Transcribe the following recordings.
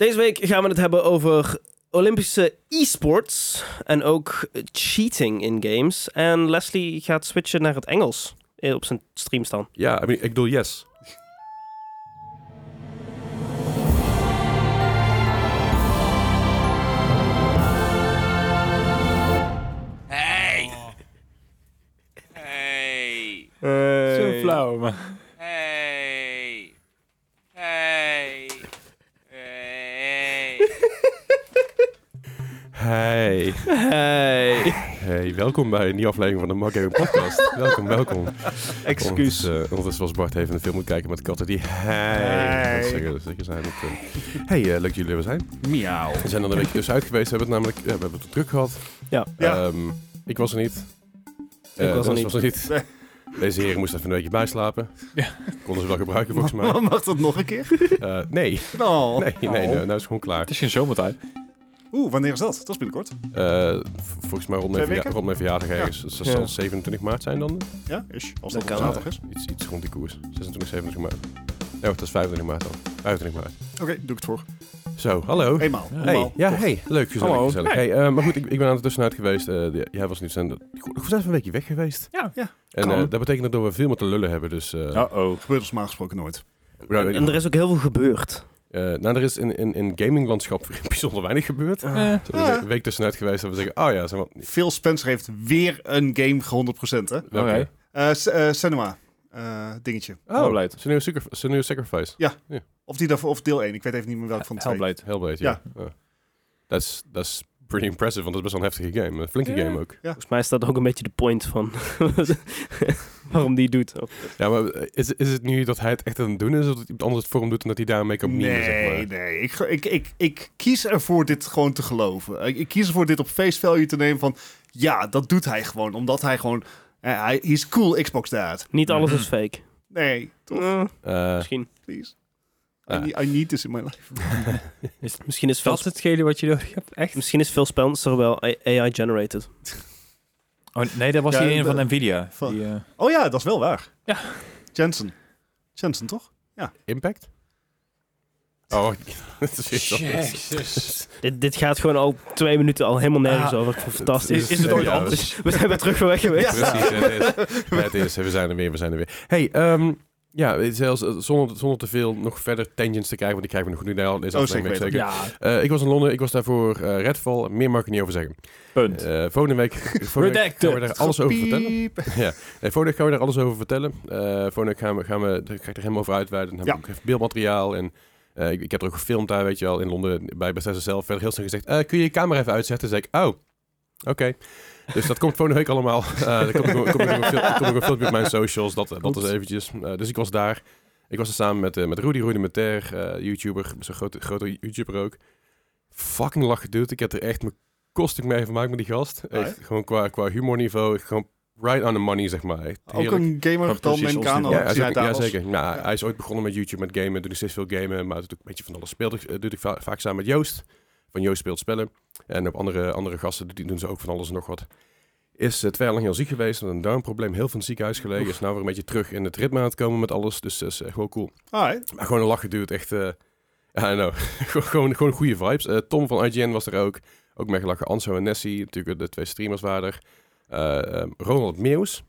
Deze week gaan we het hebben over Olympische e-sports en ook cheating in games. En Leslie gaat switchen naar het Engels eh, op zijn stream staan. Ja, I mean, ik bedoel yes. Hey! Hey! Zo flauw, maar... Hey! Hey! Hey! Hey. Hey. Hey, welkom bij een nieuwe aflevering van de Gaming Podcast. welkom, welkom. Excuus. Ondertussen, uh, ondertussen was Bart even een film moet kijken met katten die hey, dat zeggen, zeker zijn. Uh, hey, uh, leuk dat jullie er zijn. Miauw. We zijn er een week tussenuit geweest. We hebben het namelijk ja, we hebben het druk gehad. Ja. Ja. Ehm, ik was er niet. Ik Eh, was er niet. was er niet. Deze heren moesten even een weekje bijslapen. Ja. Konden ze wel gebruiken volgens mij. Mag dat nog een keer? Eh, nee, Oh. nee, nee, nee, nou is het gewoon klaar. Het is geen zomertijd. Oeh, wanneer is dat? Dat is binnenkort. Eh, volgens mij rond mijn, Twee verja- weken? rond mijn verjaardag ergens. Dus dat Ja. zal 27 maart zijn dan. Ja, is. Als Dat dat, zaterdag is. Iets, iets rond die koers. 26, 27 maart. Nee, dat is 25 maart dan. 25 maart. Oké, doe ik het voor. Zo, hallo. Eenmaal. Ja. Hey, ja, hey, leuk, gezellig, Hallo. gezellig. Hey, eh, maar goed, ik, ik ben aan het tussenuit geweest. eh, de- jij was niet zijn. Goed, even een weekje weg geweest. Ja. Ja. En eh, dat betekent dat we veel meer te lullen hebben. Dus, eh Uh-oh. Gebeurt ons gesproken nooit. nou, En er is ook heel veel gebeurd. Eh, nou, er is in, in, in gaminglandschap bijzonder weinig gebeurd. Eh, We zijn een Ah. we- week tussenuit geweest dat we zeggen, oh ja, zeg maar, Phil Spencer heeft weer een game ge 100%, hè? Oké. Eh S- eh, Senua. eh, dingetje. Oh, Hellblade. Senua Sacrifice. Of die daarvoor, of deel 1. Ik weet even niet meer welke van de twee. Hellblade. Hellblade, ja. Dat is dat is pretty impressive, want dat is best wel een heftige game. Een flinke Ja. game ook. Volgens mij is dat ook een beetje de point van waarom die het doet. Ja, maar is, is het nu dat hij het echt aan het doen is, of dat iemand anders het voor hem doet en dat hij daarmee kan memen, Nee, zeg maar? nee. Ik, ik, ik, ik kies ervoor dit gewoon te geloven. Ik, ik kies ervoor dit op face value te nemen van... Ja, dat doet hij gewoon. Omdat hij gewoon... eh, hij is cool Xbox dad. Niet alles Mhm. is fake. Nee, toch? Eh, Eh, misschien. Please. I, Ah. need, I need this in my life. Is, misschien, is Dat hetgene wat je nodig hebt, echt? misschien is Phil Spencer wel AI generated. Oh, nee, dat was Ja, die een van Nvidia. van- Die, eh, Oh ja, dat is wel waar. Ja. Jensen. Jensen, toch? Impact? Oh, het. Jezus. Dit, dit gaat gewoon al twee minuten al helemaal nergens Ah. over. Ik het fantastisch. Is, is het ooit Ja, anders? We zijn weer terug van weg geweest. Precies, het is. Het is. We zijn er weer, we zijn er weer. Hey, ehm, ja, zelfs eh, zonder, zonder te veel nog verder tangents te krijgen, want die krijgen we nog goed in deze Oh, aflevering, zeker weet ik Ja, Eh, ik was in Londen, ik was daarvoor eh Redfall. Meer mag ik er niet over zeggen. punt. Eh volgende week, volgende week gaan we daar alles over vertellen. Ja, nee, volgende week gaan we daar alles over vertellen. Eh volgende week gaan we, gaan we, daar ga ik er helemaal over uitweiden. Dan heb Ja. ik ook even beeldmateriaal en eh, ik, ik heb er ook gefilmd daar, weet je wel, in Londen bij Bethesda zelf. Verder heel snel gezegd, eh, kun je je camera even uitzetten? Zeg ik, oh, oké. Dus dat komt volgende week allemaal. Eh er komt nog komt nog een nog filmpje op mijn socials, dat, dat is eventjes. Eh, dus ik was daar. Ik was er samen met, eh, met Rudy, Rudy Meter, eh YouTuber, zo'n grote, grote YouTuber ook. Fucking lachen, dude. Ik heb er echt mijn kostuk mee vermaakt met die gast. Ah, Echt, gewoon qua, qua humorniveau, gewoon right on the money, zeg maar. Echt Ook een gamer dan ik niveau. Ja, ook- ja, was. zeker. Nou, Ja. Hij is ooit begonnen met YouTube, met gamen. Doet nog steeds veel gamen, maar doet ook een beetje van alles. Speelt, ook- doet ik va- vaak samen met Joost. Van Joost speelt spellen. En op andere, andere gasten die doen ze ook van alles en nog wat. Is eh, twee jaar lang heel ziek geweest. Met een darmprobleem. Heel veel in het ziekenhuis gelegen. Is nou weer een beetje terug in het ritme aan het komen met alles. Dus dat is echt wel cool. Alright. Maar gewoon een lachen duurt echt... eh I know. gewoon, gewoon goede vibes. Eh, Tom van IGN was er ook. Ook meegelachen. Anso en Nessie. Natuurlijk de twee streamers waren er. Eh, eh, Ronald Meeuws.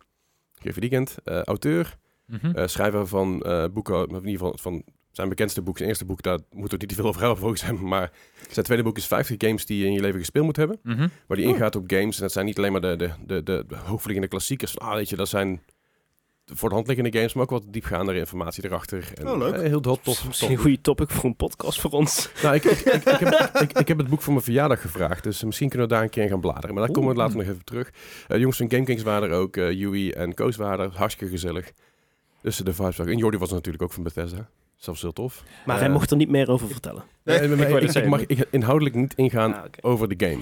Geef je die kent. Eh, auteur. Mhm. Eh, schrijver van eh, boeken, in ieder geval van zijn bekendste boek. Zijn eerste boek, daar moeten we niet te veel over hebben volgens hem. Maar zijn tweede boek is 50 games die je in je leven gespeeld moet hebben. Mhm. Waar die Oh. ingaat op games. En dat zijn niet alleen maar de, de, de, de, de hoofdliggende klassiekers. Van, ah, weet je, dat zijn de voor de hand liggende games, maar ook wat diepgaandere informatie erachter. En, Oh, leuk. eh, heel tof. tof, Misschien een goede topic voor een podcast voor ons. Nou, ik, ik, ik, ik, heb, ik, ik heb het boek voor mijn verjaardag gevraagd, dus misschien kunnen we daar een keer in gaan bladeren. Maar daar komen we later nog even terug. Eh jongens van GameKings waren er ook, eh Yui en Koos waren er, hartstikke gezellig. Dus de vibes. En Jordi was er natuurlijk ook van Bethesda. Zelfs heel tof. Maar Eh, hij mocht er niet meer over vertellen. Nee, ik, ik zeggen. mag ik- inhoudelijk niet ingaan Ah, over de game.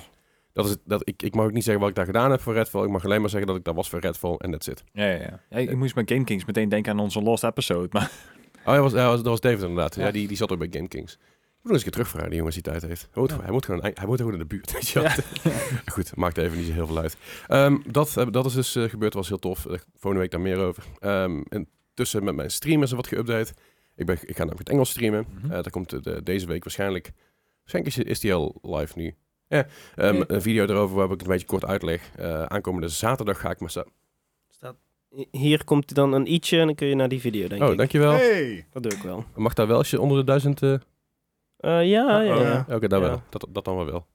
Dat is het, dat, ik, ik mag ook niet zeggen wat ik daar gedaan heb voor Redfall. Ik mag alleen maar zeggen dat ik daar was voor Redfall en that's it. Ja, ja, ja. ja. Ik moest met GameKings meteen denken aan onze lost episode. Maar Oh, hij was, was, dat was David inderdaad. Ja. Ja. die, die zat ook bij GameKings. Ik moet nog eens een keer terugvragen, die jongens die tijd heeft. Hij moet, hij moet, gewoon, hij moet gewoon in de buurt. Weet je wel. Goed, maakt even niet zo heel veel uit. Ehm, dat, eh, dat is dus eh, gebeurd, was heel tof. Volgende week daar meer over. Ehm, en tussen met mijn stream is er wat geüpdate. Ik, ben, ik ga namelijk het Engels streamen. Eh, daar komt de, de- deze week waarschijnlijk Waarschijnlijk is, is die al live nu. Ja, ehm, Oké. een video erover waar ik het een beetje kort uitleg. Eh, aankomende zaterdag ga ik maar... sa- Hier komt dan een i'tje en dan kun je naar die video, denk Oh, ik. dankjewel. Hey. Dat doe ik wel. Mag daar wel als je onder de duizend... eh, Eh, ja, ja, Oh, ja. Oké, dat Ja. wel. Dat, dat dan wel wel.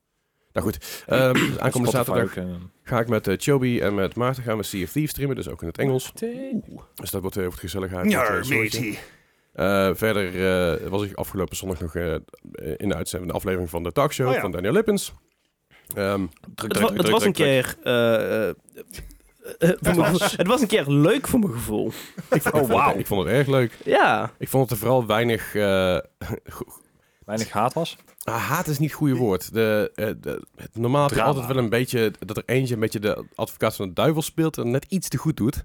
Nou goed, ehm, dus aankomende zaterdag ga ik met eh, Chobi en met Maarten gaan we Sea of Thieves streamen, dus ook in het Engels. Oeh. Dus dat wordt heel wat gezelligheid. Ja, matey. Eh, verder eh, was ik afgelopen zondag nog eh, in de uitzending, de aflevering van de talkshow Oh ja. van Daniel Lippens. Ehm, Druk, Het, druk, wa- druk, het was een keer... het was een keer leuk voor mijn gevoel. ik, vond, Oh, ik, vond wauw. het, ik vond het erg leuk. Ja. Ik vond dat er vooral weinig... eh, Weinig haat was. ah, haat is niet het goede woord. De, eh, de, het, normaal Drama. altijd wel een beetje... Dat er eentje een beetje de advocaat van de duivel speelt en net iets te goed doet.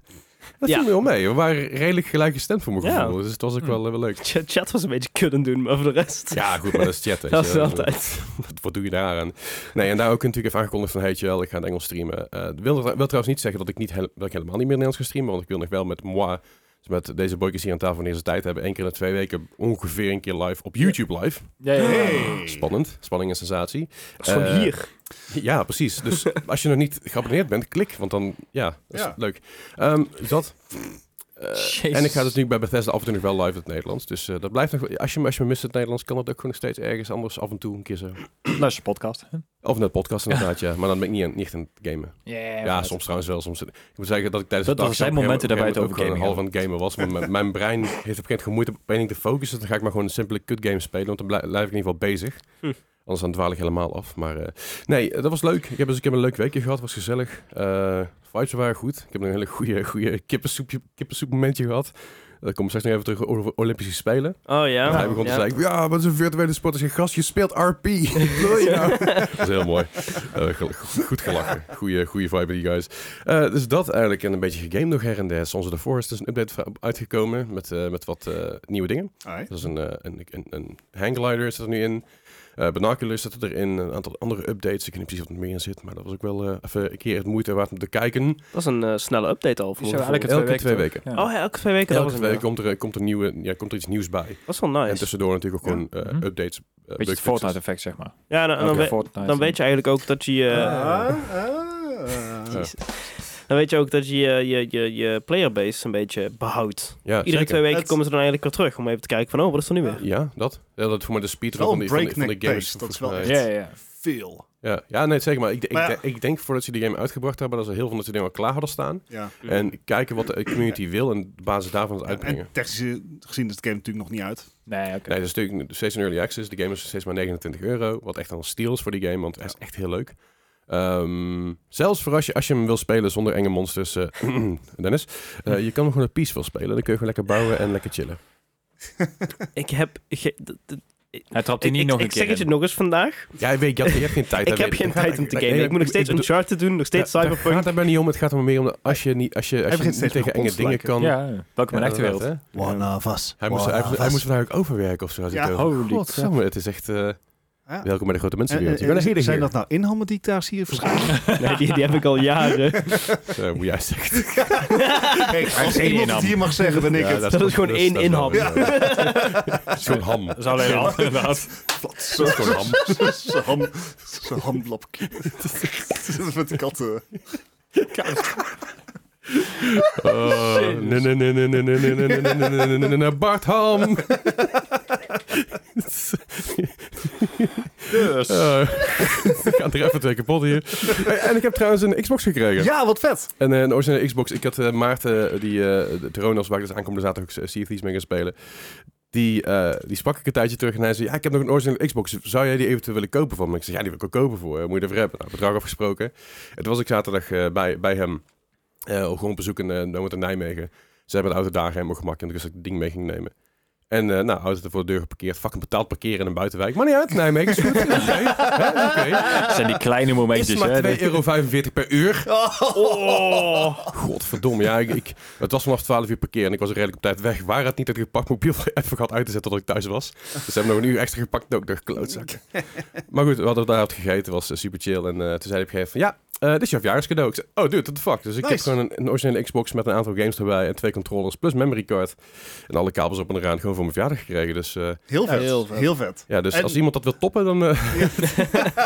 Dat viel me wel mee. We waren redelijk gelijk gestemd voor mijn gevoel. Dus het was ook wel, wel leuk. Ch- Chat was een beetje kudden doen, maar voor de rest... Ja, goed, maar dat is chat. Dat is altijd. Wat doe je daar aan? Nee, en daar ook natuurlijk even aangekondigd van... Hey, wel, ik ga het Engels streamen. Eh wil, wil trouwens niet zeggen dat ik, niet dat ik helemaal niet meer Nederlands ga streamen. Want ik wil nog wel met moi... Dus met deze boykers hier aan tafel wanneer ze tijd hebben... één keer in de twee weken ongeveer een keer live op YouTube live. Ja, ja, ja. Hey. Spannend. Spanning en sensatie. Dat is Eh, hier. Ja, precies. Dus als je nog niet geabonneerd bent, klik. Want dan, ja, dat is Ja. leuk. Ehm, dat... Eh, en ik ga dus nu bij Bethesda af en toe nog wel live in het Nederlands. Dus eh, dat blijft nog... Als je, als je me mist in het Nederlands, kan dat ook gewoon nog steeds ergens anders af en toe een keer zo. Luister podcast. Of net podcast inderdaad, ja. Maar dan ben ik niet, aan- niet echt aan het gamen. Yeah, Ja, soms trouwens wel. Soms, ik moet zeggen dat ik tijdens Dat de was zijn dag momenten wij het over gewoon half aan het gamen was. Maar mijn, brein heeft op een gegeven moment gemoeid op één ding te focussen. Dan ga ik maar gewoon een simpele kut game spelen. Want dan blijf, blijf ik in ieder geval bezig. Hm. Anders dan dwaal ik helemaal af. Maar eh, nee, eh, dat was leuk. Ik heb, dus, ik heb een leuk weekje gehad. was gezellig. Eh vibes waren goed. Ik heb een hele goede, goede kippensoepje, kippensoep momentje gehad. Daar kom ik straks nog even terug over Olympische Spelen. Oh ja. En hij begon ja. te zeggen, ja, wat is een virtuele sport? Als je gast, je speelt RP. Wat wil je nou? dat is heel mooi. Gel- goed, gelachen. Goeie, goeie vibe die guys. Eh, dus dat eigenlijk. En een beetje gegamed nog her en der. Soms de Forest is een update uitgekomen met, eh, met wat eh, nieuwe dingen. Alright. Dat is een, eh, een, een, een hangglider zit er nu in. Eh binoculars zitten erin. Een aantal andere updates. Ik weet niet precies wat er meer in zit. Maar dat was ook wel eh, even een keer het moeite waard om te kijken. Dat is een eh, snelle update al. Voor elke twee Elke weken. twee toch? Ja. Oh ja, elke twee weken. Elke was twee weken komt er, komt, er nieuwe, ja, komt er iets nieuws bij. Dat is wel En nice. tussendoor natuurlijk ook gewoon eh, Mhm. updates. Beetje het bugfixes. Fortnite effect, zeg maar. Ja, dan, dan, we- weet je eigenlijk ook dat je... Dan weet je ook dat je je, je, je, je playerbase een beetje behoudt. Ja, Iedere zeker. twee weken Het- komen ze dan eigenlijk weer terug om even te kijken van, oh, wat is er nu weer? Ja, dat. Ja, dat voor mij de speedrun van, die, van, van de games. dat is wel mij. Ja, ja. Veel. Ja, ja, nee, zeker. Maar ik, ik, Maar ja. ik, denk voordat ze die game uitgebracht hebben, dat ze heel veel dat ze dingen al klaar hadden staan. Ja. En kijken wat de community wil en op basis daarvan het uitbrengen. En technisch gezien is de game natuurlijk nog niet uit. Nee, oké. Nee, dat is natuurlijk steeds een early access. De game is steeds maar 29 euro. Wat echt een steal is voor die game, want hij is echt heel leuk. Ehm, zelfs voor als je, als je hem wil spelen zonder enge monsters, eh, Dennis. eh, je kan hem gewoon een peaceful spelen. Dan kun je gewoon lekker bouwen en lekker chillen. Ik heb... ge- d- d- Hij trapt ik, niet ik, nog ik een zeg keer het je nog eens vandaag. Ja, ik weet, je, hebt- je hebt geen tijd. ik heb geen tijd om te Nee, gamen. Ik moet nog steeds Uncharted doen, nog steeds Cyberpunk. gaat het maar niet om. Het gaat er maar meer om dat als je niet, als je, als je niet tegen enge dingen lijken. kan. Ja, welkom in de echte wereld. One of us. Hij moest, hij, moest vandaag ook overwerken of zo. Als Ja, ik, holy Godsamme, het is echt... eh, Ja. welkom bij de grote En- mensenwereld. en- en zijn heer. dat nou inhammen die ik daar zie verschijnen? Nee, die, die heb ik al jaren. Eh, hoe jij zegt. Hey, als iemand inham. het hier mag zeggen, ben ik Ja, het. Dat is gewoon één inham. ja. Het is gewoon ham. Dat is alleen al, inderdaad. Het is gewoon ham. Zo'n ham, zo'n hamblapje. Met die katten. Oh, nee, nee, nee, nee, nee, nee, nee, nee, nee, nee, nee, nee, nee, nee, nee, Bart Ham. Dus. Eh, Ik ga er even twee kapot hier. Hey, En ik heb trouwens een Xbox gekregen. Ja, wat vet. En eh, een originele Xbox. Ik had eh, Maarten, die uh, de Ronos, waar ik dus aankomende zaterdag ook Sea of Thieves mee gaan spelen. Die, eh, die sprak ik een tijdje terug en hij zei, ja, ik heb nog een originele Xbox. Zou jij die eventueel willen kopen van me? Ik zei, ja, die wil ik ook kopen voor. Moet je ervoor hebben? Nou, bedrag afgesproken. En toen was ik zaterdag eh, bij, bij hem. eh gewoon op bezoek in uh, Nijmegen. Ze hebben de auto daar helemaal gemakkelijk. Dus ik het ding mee ging nemen. En eh nou, auto er voor de deur geparkeerd. Fucking betaald parkeren in een buitenwijk. Maar niet uit, Nijmegen is goed. Oké. Dat zijn die kleine Is momentjes, maar hè. 2,45 euro per uur. Oh. Godverdomme, ja. Ik, ik, het was vanaf 12 uur parkeren en ik was er redelijk op tijd weg. Waar het niet dat ik het pakmobiel even had uit te zetten tot ik thuis was. Dus ze hebben nog een uur extra gepakt. Ook de klootzak. maar goed, we hadden daar het gegeten. was eh, super chill. En eh, toen zei hij op een gegeven moment van... Ja, eh, dit is jouw verjaardagscadeau. Ik zei, oh dude, what the fuck. Dus ik heb gewoon een, een originele Xbox met een aantal games erbij en twee controllers plus memory card. En alle kabels op en eraan gewoon voor mijn verjaardag gekregen. Dus eh, Heel vet. heel vet. Heel vet. ja, dus En- als iemand dat wil toppen, dan... eh,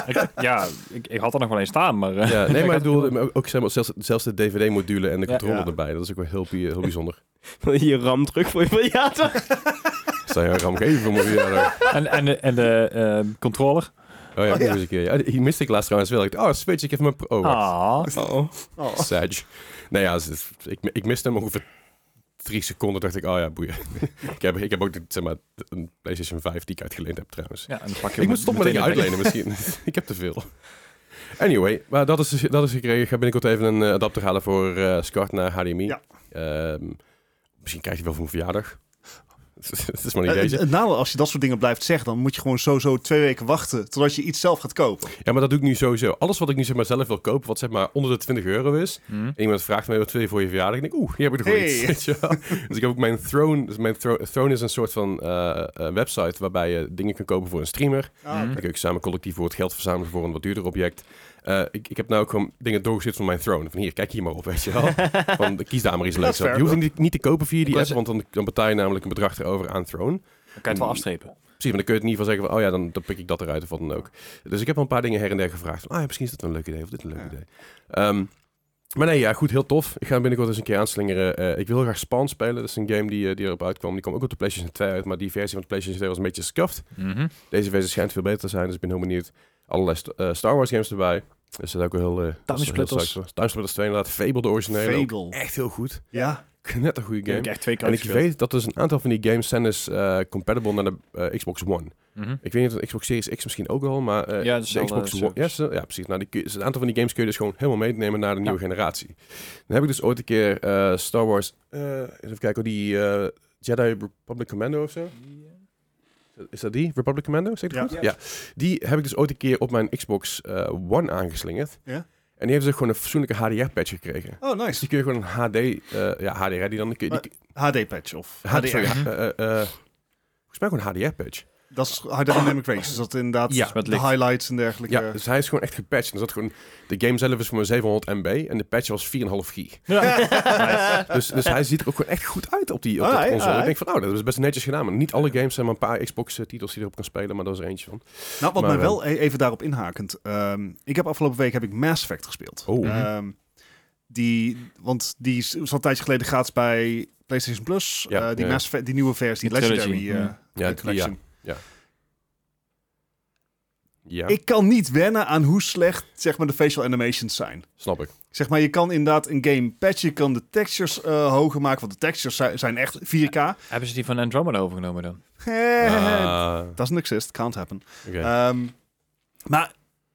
Ik- ja, ik, ik had er nog wel eens staan, maar... eh, ja, nee, maar ik bedoel, ook zeg maar, zelfs, zelfs de DVD-module en de Ja. controller Ja. erbij. Dat is ook wel heel, heel bijzonder. Je RAM terug voor je verjaardag. Een ram geven voor mijn verjaardag? En, en de, en de eh, controller? Oh ja, Oh, ja. eens een keer. Ja, die miste ik laatst trouwens wel. Ik dacht, oh, Switch, ik heb mijn... Oh, wacht. Ah. Oh. Oh. Sag. Nou ja, het is- ik, ik miste hem ongeveer drie seconden. dacht ik, oh ja, boeien. ik, heb, ik heb ook zeg maar, een PlayStation 5 die ik uitgeleend heb trouwens. Ja, en pak je Ik moet stoppen met dingen uitlenen misschien. ik heb te veel. Anyway, maar dat is, dus- dat is gekregen. Ik ga binnenkort even een eh, adapter halen voor eh SCART naar HDMI. Ja. Ehm, misschien krijg je wel voor mijn verjaardag. Het is maar niet Eh, deze. het nadeel, als je dat soort dingen blijft zeggen, dan moet je gewoon sowieso twee weken wachten totdat je iets zelf gaat kopen. Ja, maar dat doe ik nu sowieso. Alles wat ik nu zeg maar zelf wil kopen, wat zeg maar onder de 20 euro is. Hm? En iemand vraagt mij wat wil je voor je verjaardag? En ik denk, oeh, hier heb ik er gewoon Hey. iets. Weet je wel? dus ik heb ook mijn Throne. Dus mijn Thro- Throne is een soort van eh, eh, website waarbij je dingen kan kopen voor een streamer. Ah. Dan kun je samen collectief voor het geld verzamelen voor een wat duurder object. Eh, ik, ik heb nou ook gewoon dingen doorgezet van mijn Throne. Van hier, kijk hier maar op, weet je wel. van, kies daar maar iets leuks op. Je hoeft niet, niet te kopen via die app, ze- want dan, dan betaal je namelijk een bedrag erover aan Throne. Dan kan je het wel afstrepen. Precies, maar dan kun je het niet van zeggen van, oh ja, dan, dan pik ik dat eruit of wat dan ook. Dus ik heb wel een paar dingen her en der gevraagd. Van, ah ja, misschien is dat wel een leuk idee of dit een leuk Ja. idee. Ehm, maar nee, ja, goed, heel tof. Ik ga hem binnenkort eens een keer aanslingeren. Eh, ik wil heel graag Spawn spelen. Dat is een game die, eh, die erop uitkwam. Die kwam ook op de PlayStation 2 uit, maar die versie van de PlayStation 2 was een beetje scuffed. Mhm. Deze versie schijnt veel beter te zijn, dus ik ben heel benieuwd. Allerlei st- eh, Star Wars games erbij. Dus dat is ook wel heel... eh dat is wel heel Timesplitters. Timesplitters 2 inderdaad. Fable, de originele. ook Fable. Echt heel goed. Ja. Net een goede game. ik echt twee En ik weet dat dus een aantal van die games zijn dus eh, compatible naar de Xbox One. Mhm. Ik weet niet of de Xbox Series X misschien ook wel, maar eh, Ja, de Xbox One... Ja, service. ze- ja, precies. Nou, die, dus een aantal van die games kun je dus gewoon helemaal meenemen naar de nieuwe generatie. Dan heb ik dus ooit een keer eh, Star Wars... eh, even kijken, hoe die eh, Jedi Republic Commando of zo? Is dat die? Republic Commando? Zeg ik het Ja. goed? Ja. Die heb ik dus ooit een keer op mijn Xbox eh, One aangeslingerd. Ja. En die heeft dus gewoon een fatsoenlijke HDR-patch gekregen. Oh, Dus nice. die kun je gewoon een HD... eh ja, HDR die dan... Die, HD-patch of HD, HDR. sorry, eh, volgens mij gewoon een HDR-patch. Dat is High Dynamic Range. Dus dat inderdaad Ja. Met de highlights en dergelijke. Ja, dus hij is gewoon echt gepatcht. Er zat gewoon, de game zelf is voor mijn 700 MB en de patch was 4,5 gig. Dus, dus hij ziet er ook gewoon echt goed uit op die, op dat Alright, console. Ik denk van, oh, dat is best netjes gedaan. Maar niet alle games zijn maar een paar Xbox-titels die je erop kan spelen, maar dat is er eentje van. Nou, wat Maar, mij wel e- even daarop inhakend. ehm, ik heb afgelopen week heb ik Mass Effect gespeeld. Oh. Ehm, die, want die is was al een tijdje geleden gratis bij PlayStation Plus. Ja, Eh, die, ja. Mass Effect, die nieuwe versie, Die Legendary eh, ja. Eh, die- Collection. Ja, Ik kan niet wennen aan hoe slecht zeg maar, de facial animations zijn. snap ik. Zeg maar, je kan inderdaad een game patchen, je kan de textures eh, hoger maken, want de textures zijn, zijn echt 4K. Hebben ze die van Andromeda overgenomen dan? Ah, Doesn't exist, can't happen. oké. Ehm, maar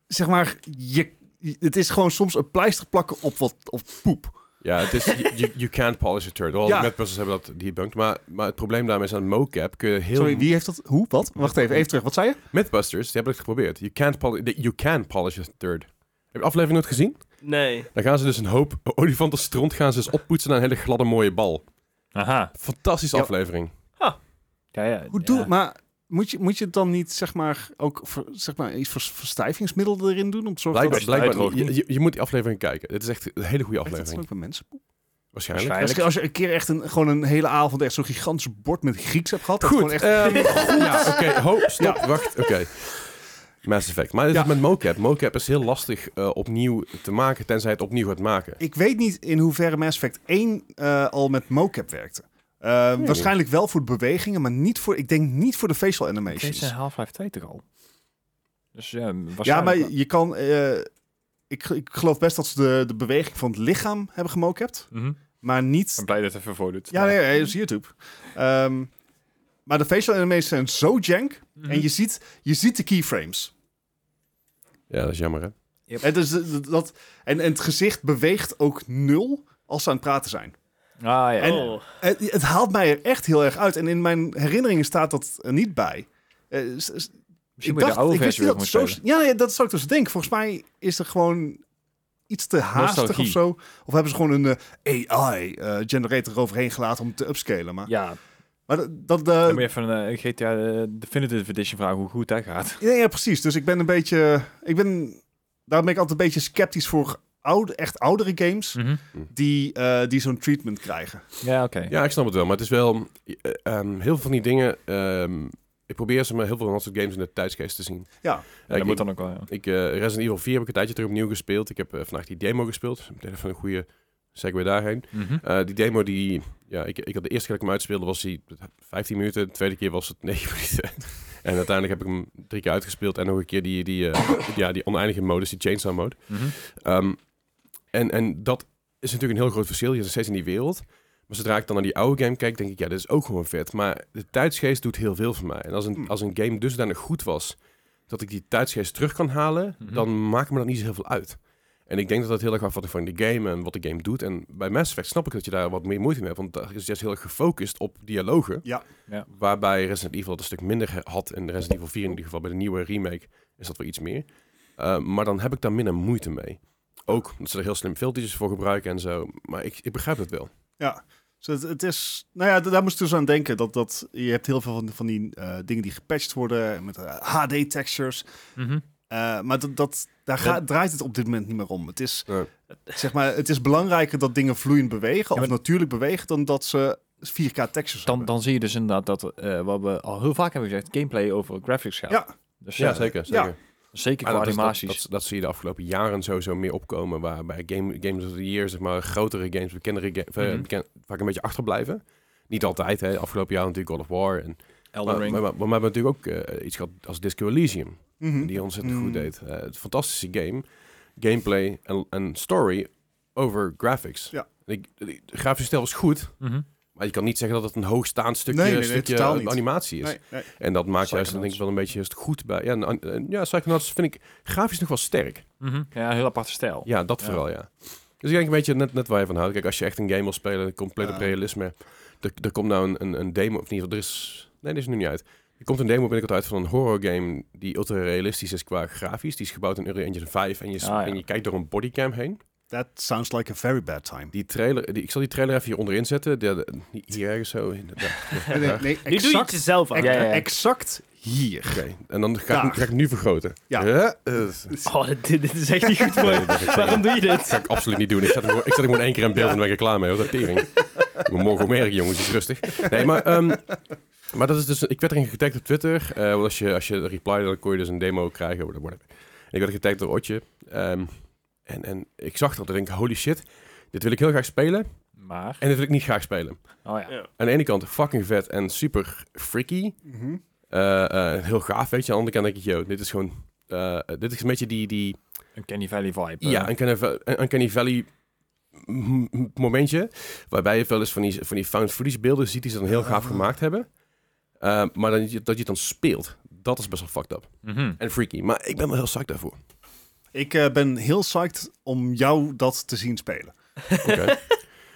zeg maar, je, het is gewoon soms een pleister plakken op wat op poep. Ja, het is, you, can't polish a turtle. Al Ja. hebben dat debunked. Maar, maar het probleem daarmee is aan mocap kun je heel... Sorry, wie heeft dat? Hoe? Wat? Wacht even, even terug. Wat zei je? Mythbusters, die hebben het geprobeerd. You, can't poli- you can polish a turd. Heb je de aflevering nooit gezien? Nee. Dan gaan ze dus een hoop olifantenstront gaan ze dus oppoetsen naar een hele gladde mooie bal. Aha. Fantastische Ja. aflevering. Ja, ja. Hoe ja. doe Maar moet je, moet je dan niet zeg maar ook ver- zeg maar iets voor verstijvingsmiddel erin doen om te zorgen Blijkbaar, dat blijkbaar niet. Je, je, je moet die aflevering kijken. Het is echt een hele goede Weet je dat aflevering. ook bij mensen poep? Waarschijnlijk. Waarschijnlijk. Als je een keer echt een, gewoon een hele avond echt zo'n gigantisch bord met Grieks hebt gehad. Goed. gewoon echt, ehm, ja, oké. Ho, stop. Wacht. Oké. Mass Effect. Maar dit is Ja. met mocap. Mocap is heel lastig eh, opnieuw te maken, tenzij het opnieuw gaat maken. Ik weet niet in hoeverre Mass Effect 1 eh, al met mocap werkte. Eh, niet. waarschijnlijk wel voor de bewegingen, maar niet voor, ik denk niet voor de facial Deze animations. is Half-Life 2 toch al? Dus ja, Ja, maar wel. je kan. eh, ik, ik geloof best dat ze de, de beweging van het lichaam hebben gemocapt, Mhm. maar Ik niet. ben blij dat het even voordoet. Ja, nee, nee, dat is YouTube. Ehm, maar de facial animations zijn zo jank Mhm. en je ziet, je ziet de keyframes. Ja, dat is jammer, hè? En, dus, dat- dat, en, en het gezicht beweegt ook nul als ze aan het praten zijn. Ah, ja. En- Oh. Het, het haalt mij er echt heel erg uit. En in mijn herinneringen staat dat er niet bij. Eh, s- s- Misschien ik de dacht, oude ik wist versie niet weer dat zo... Ja, dat zou ik dus denken. Volgens mij is er gewoon iets te haastig Nostalgie. of zo. Of hebben ze gewoon een eh, AI-generator eroverheen gelaten om te upscalen. Maar, Ja, maar dat... eh, dan moet je even een eh, GTA eh, Definitive Edition vragen hoe goed dat gaat. ja, ja, precies. Dus ik ben een beetje... Ik ben... Daar ben ik altijd een beetje sceptisch voor oude, echt oudere games Mhm. die, eh, die zo'n treatment krijgen. Ja, oké. Ja, ik snap het wel. Maar het is wel... eh, ehm, heel veel van die dingen... ehm, ik probeer ze maar heel veel van dat soort games in de tijdsgeest te zien. Ja. Ja, dat ik, moet dan ook wel, ja. ik, eh, Resident Evil 4 heb ik een tijdje terug opnieuw gespeeld. Ik heb eh, vandaag die demo gespeeld. Meteen even een goede segue daarheen. Mhm. Eh, die demo die... Ja, ik, ik had de eerste keer dat ik hem uitspeelde was die 15 minuten. De tweede keer was het 9 minuten. en uiteindelijk heb ik hem drie keer uitgespeeld. En nog een keer die, die, eh, ja, die oneindige modus, die chainsaw mode. Mhm. Ehm, en, en dat is natuurlijk een heel groot verschil. Je zit steeds in die wereld. Maar zodra ik dan naar die oude game kijk, denk ik, ja, dit is ook gewoon vet. Maar de tijdsgeest doet heel veel voor mij. En als een, Hmm. als een game dusdanig goed was, dat ik die tijdsgeest terug kan halen, Mhm. dan maakt me dat niet zo heel veel uit. En ik denk dat dat heel erg afhangt van de game en wat de game doet. En bij Mass Effect snap ik dat je daar wat meer moeite mee hebt. Want daar is juist heel erg gefocust op dialogen. Ja. Ja. Waarbij Resident Evil het een stuk minder had. En Resident Evil 4 in ieder geval bij de nieuwe remake is dat wel iets meer. Uh, maar dan heb ik daar minder moeite mee. Ook dat ze er heel slim filtertjes voor gebruiken en zo. Maar ik, ik begrijp het wel. Ja. Dus het, het is, nou ja, daar moest ik dus aan denken. Dat, dat, je hebt heel veel van, van die eh, dingen die gepatcht worden met HD-textures. Mhm. maar dat, dat, daar gaat, draait het op dit moment niet meer om. Het is, Nee. zeg maar, het is belangrijker dat dingen vloeiend bewegen Ja, of natuurlijk bewegen dan dat ze 4K textures Dan, hebben. dan zie je dus inderdaad dat, eh, wat we al heel vaak hebben gezegd, gameplay over graphics gaat. Ja. Dus Ja, zeker. ja. Zeker. qua dat, animaties. dat, dat zie je de afgelopen jaren sowieso meer opkomen. Waarbij game, games of the year, zeg maar, grotere games, bekendere games, Mhm. beken- vaak een beetje achterblijven. Niet altijd, hè. Afgelopen jaar natuurlijk God of War. En, Elden maar, Ring. maar, maar, maar we hebben natuurlijk ook eh, iets gehad als Disco Elysium. Mhm. Die ontzettend Mm. goed deed. Eh, het fantastische game. Gameplay en, en story over graphics. Ja. De, de, de grafische stijl was goed. Mhm. Maar je kan niet zeggen dat het een hoogstaand stukje, Nee, nee, nee, stukje totaal niet. animatie is. Nee, nee. En dat maakt juist dan denk ik wel een beetje juist goed bij. Ja, en, en- ja Psychonauts vind ik grafisch nog wel sterk. Mhm. Ja, heel aparte stijl. Ja, dat Ja. vooral, ja. Dus ik denk een beetje net, net waar je van houdt. Kijk, als je echt een game wil spelen, compleet op realisme. Er, er komt nou een, een, een demo, of in ieder geval, er is... Nee, dit is nu niet uit. Er komt een demo binnenkort uit van een horror game die ultra realistisch is qua grafisch. Die is gebouwd in Unreal Engine 5 en je, Ah, ja. en je kijkt door een bodycam heen. That sounds like a very bad time. Die trailer, die, ik zal die trailer even hier onderin zetten. De, de- hier ergens zo. in de-. Nee, nee, Nu doe je het exact, jezelf aan. ex- Ja, ja, ja. exact hier. Oké, en dan ga ik, ga nu vergroten. Ja. eh, Oh, dit, dit is echt niet goed voor je. dat Waarom doe je Dat dit? ga ik absoluut niet doen. Ik zet hem, gewoon- ik zet hem gewoon één keer in beeld en ben ik er klaar mee. Hoor. Dat tering. Ik moet morgen ook merken, jongens. Is rustig. Nee, maar, ehm, maar dat is dus... Ik werd erin getagd op Twitter. eh, want als je, als je reply, dan kon je dus een demo krijgen. Whatever. whatever. En ik werd getagd door Otje. Ehm, en, en ik zag dat en denk ik, holy shit. Dit wil ik heel graag spelen. Maar, En dit wil ik niet graag spelen. oh ja. Ja. Aan de ene kant fucking vet en super freaky. Mhm. Eh, eh, heel gaaf, weet je. Aan de andere kant denk ik, yo, dit is gewoon... eh, dit is een beetje die... die Een Kenny Valley vibe. Ja, een Uncanny, Uncanny Valley momentje. Waarbij je wel eens van die, van die found footage beelden ziet die ze dan heel gaaf Ah. gemaakt hebben. Uh, maar dan, dat je het dan speelt, dat is best wel fucked up. Mhm. En freaky. Maar ik ben wel heel psyched daarvoor. Ik eh, ben heel psyched om jou dat te zien spelen. Oké. nou,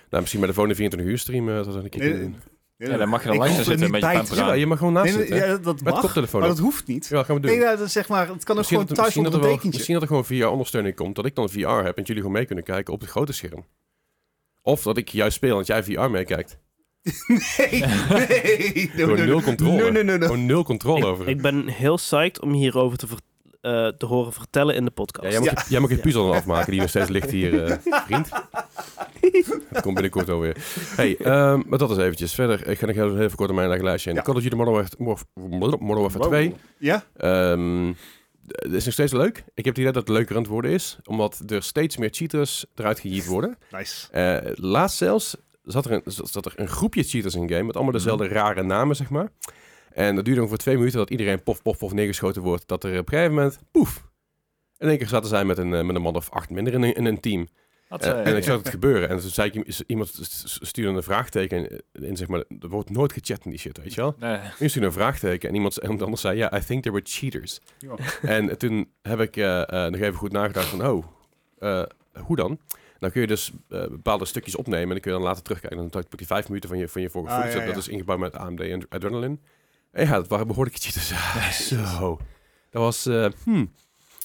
misschien bij de volgende 24 uur stream uh, dat dan een keer Nee, doen. Ja, dan mag je dan Ik langs er zitten, een te pamperen. Ja, je mag gewoon naast Nee, nee, zitten. ja, dat Met mag, koptelefoon maar dat hoeft niet. Ja, gaan we doen. Nee, nou, dat zeg maar, het kan ook misschien, gewoon dat, thuis onder een er dekentje. misschien dat er gewoon VR-ondersteuning komt. Dat ik dan VR heb en jullie gewoon mee kunnen kijken op het grote scherm. Of dat ik juist speel en jij VR meekijkt. Nee, nee. Gewoon nul controle. Nee, nee, nee, nee. Gewoon nul controle over Ik, ben heel psyched om hierover te, ver- eh, te horen vertellen in de podcast. Ja, jij, mag Ja. Je, jij mag je puzzel dan afmaken die nog steeds ligt hier, eh, vriend. Dat komt binnenkort alweer. Hey, ehm, maar dat is eventjes. Verder, ik ga nog heel, heel even kort op mijn eigen lijstje. in. Ja. Call of Duty Modern Warfare, Modern Modern Warfare Wow. 2. Ja? Ehm, het is nog steeds leuk. Ik heb het idee dat het leuker aan het worden is. Omdat er steeds meer cheaters eruit gejiet worden. Nice. Eh, laatst zelfs zat er, een, zat er een groepje cheaters in game. Met allemaal dezelfde rare namen, zeg maar. En dat duurde ongeveer twee minuten dat iedereen pof, pof, pof neergeschoten wordt. Dat er op een gegeven moment, poef. In één keer zaten zij met een, eh, met een man of acht minder in een, in een team. Eh, eh, en ik zag het gebeuren. En toen zei ik, iemand st- st- stuurde een vraagteken in, zeg maar, er wordt nooit gechat in die shit, weet je wel? nee. Nu stuurde een vraagteken en iemand en iemand anders zei, ja, I think there were cheaters. Ja. En toen heb ik eh, eh, nog even goed nagedacht van, oh, eh, hoe dan? Dan kun je dus bepaalde stukjes opnemen en dan kun je dan later terugkijken. Dan pak je vijf minuten van je, van je vorige Ah, ja, Dat is ingebouwd met AMD en Adrenaline. En ja, dat waren behoorlijke cheaters. Zo. Dat was, eh, hmm.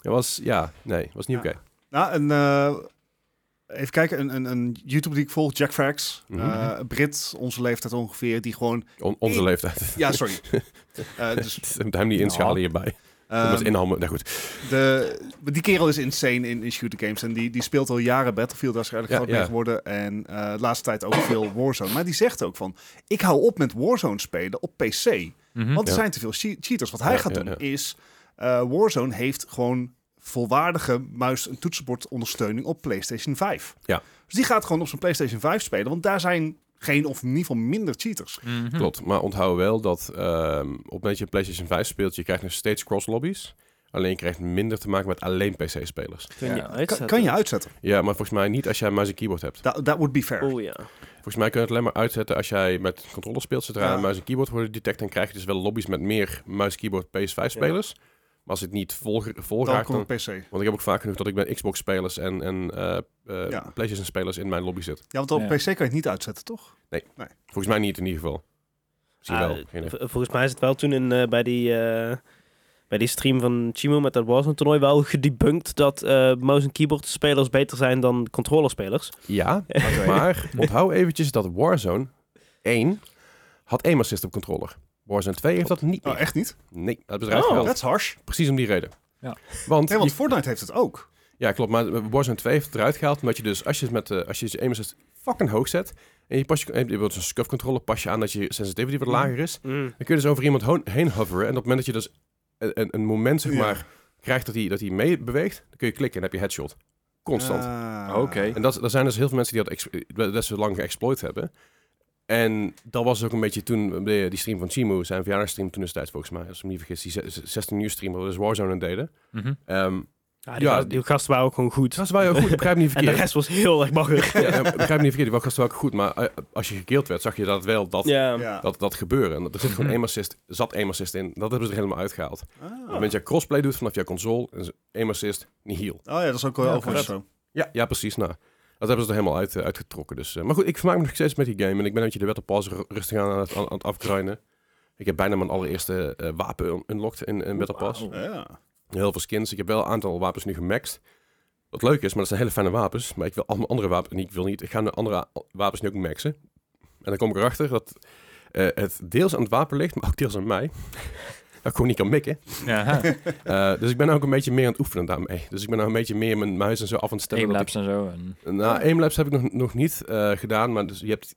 Dat was, ja, nee, was niet Ja. oké. Nou, een, eh, even kijken, een, een, een YouTuber die ik volg, Jack Frags. Mhm. Eh, Brit, onze leeftijd ongeveer, die gewoon... On- onze leeftijd. Ja, sorry. Eh, dus Hem niet inschalen hierbij. Ehm, dat is inhammen. Nou goed. de, die kerel is insane in, in shooter games. En die, die speelt al jaren Battlefield waarschijnlijk Ja, groot ja. mee geworden. En eh, de laatste tijd ook veel Warzone. Maar die zegt ook van, ik hou op met Warzone spelen op PC. Mhm. Want er Ja. zijn te veel che- cheaters. Wat hij Ja, gaat doen ja. is, eh, Warzone heeft gewoon volwaardige muis- en toetsenbordondersteuning op PlayStation 5. Ja. Dus die gaat gewoon op zijn PlayStation 5 spelen. Want daar zijn geen of in ieder geval minder cheaters. Mhm. Klopt. Maar onthoud wel dat ehm, op het moment dat je PlayStation 5 speelt, je krijgt nog steeds cross lobbies. Alleen je krijgt minder te maken met alleen PC-spelers. Kun je Ja. Kan, uitzetten. kan je uitzetten. Ja, maar volgens mij niet als jij muis en keyboard hebt. That, that would be fair. Oh ja. Volgens mij kun je het alleen maar uitzetten als jij met controller speelt. Zodra Ja. muis en keyboard worden detect, dan krijg je dus wel lobby's met meer muis, keyboard, PS5-spelers. Maar als het niet vol, vol Dan raakt, komt dan... op PC. Want ik heb ook vaak genoeg dat ik met Xbox-spelers en, en eh, eh, Ja. PlayStation-spelers in mijn lobby zit. Ja, want op Ja. PC kan je het niet uitzetten, toch? Volgens mij niet in ieder geval. Misschien Ah, wel. volgens mij is het wel toen in, eh, bij, die, eh, bij die stream van Chimo met dat Warzone toernooi wel gedebunked dat eh mouse en keyboard spelers beter zijn dan controller spelers. Ja, maar onthoud eventjes dat Warzone 1 had aim assist op controller. Warzone 2 heeft dat niet meer. Oh, echt niet? Nee, dat eruit Oh. gehaald. That's harsh. Precies om die reden. Ja. Want, Nee, want je- Fortnite heeft het ook. ja, klopt. Maar Warzone 2 heeft het eruit gehaald. Omdat je dus, als je, het met, eh, als je je aim assist fucking hoog zet. En je, pas je, je wilt een scuff controller pas je aan dat je sensitivity wat lager is. Mm. Dan kun je dus over iemand heen hoveren. En op het moment dat je dus een, een, moment zeg Ja. maar, krijgt dat hij, dat hij mee beweegt. Dan kun je klikken en heb je headshot. Constant. Ah. Oké. En dat, er zijn dus heel veel mensen die dat ex- best wel lang geëxploit hebben. En dat was ook een beetje toen, de, die stream van Chimu, zijn verjaardagstream toen destijds volgens mij, als ik me niet vergis, die ze- 16 uur stream, waar we dus Warzone aan deden. Mhm. Ehm Ja, die, Ja, gast- die gasten waren ook gewoon goed. dat was wel goed, ik begrijp niet En de verkeerd. rest was heel erg makkelijk. Ja, begrijp niet verkeerd, die gasten wel goed, maar eh, als je gekeeld werd, zag je dat wel dat, dat, dat gebeuren. En er zit gewoon Mhm. aim assist, zat aim assist in, dat hebben ze er helemaal uitgehaald. Ah. Op dat je crossplay doet vanaf jouw console, en aim assist, niet heal. Oh ja, dat is ook wel Ja, zo. Ja, ja precies. Nou, dat hebben ze er helemaal uit, eh, uitgetrokken. Dus, eh, maar goed, ik vermaak me nog steeds met die game. En ik ben een beetje de Battle Pass ru- rustig aan, aan het, aan, aan het afgrinden. Ik heb bijna mijn allereerste wapen un- unlocked in, in Battle Pass. Ja. Heel veel skins. Ik heb wel een aantal wapens nu gemaxed. Wat leuk is, maar dat zijn hele fijne wapens. Maar ik wil allemaal andere wapens. niet, Ik wil niet. Ik ga de andere wapens nu ook maxen. En dan kom ik erachter dat eh, het deels aan het wapen ligt, maar ook deels aan mij. dat ik gewoon niet kan mikken. Ja, Eh, dus ik ben ook een beetje meer aan het oefenen daarmee. Dus ik ben nou een beetje meer mijn muis en zo af aan het stellen. dat ik- Aimlabs en zo. En... nou, Aimlabs heb ik nog, nog niet eh, gedaan, maar dus je hebt,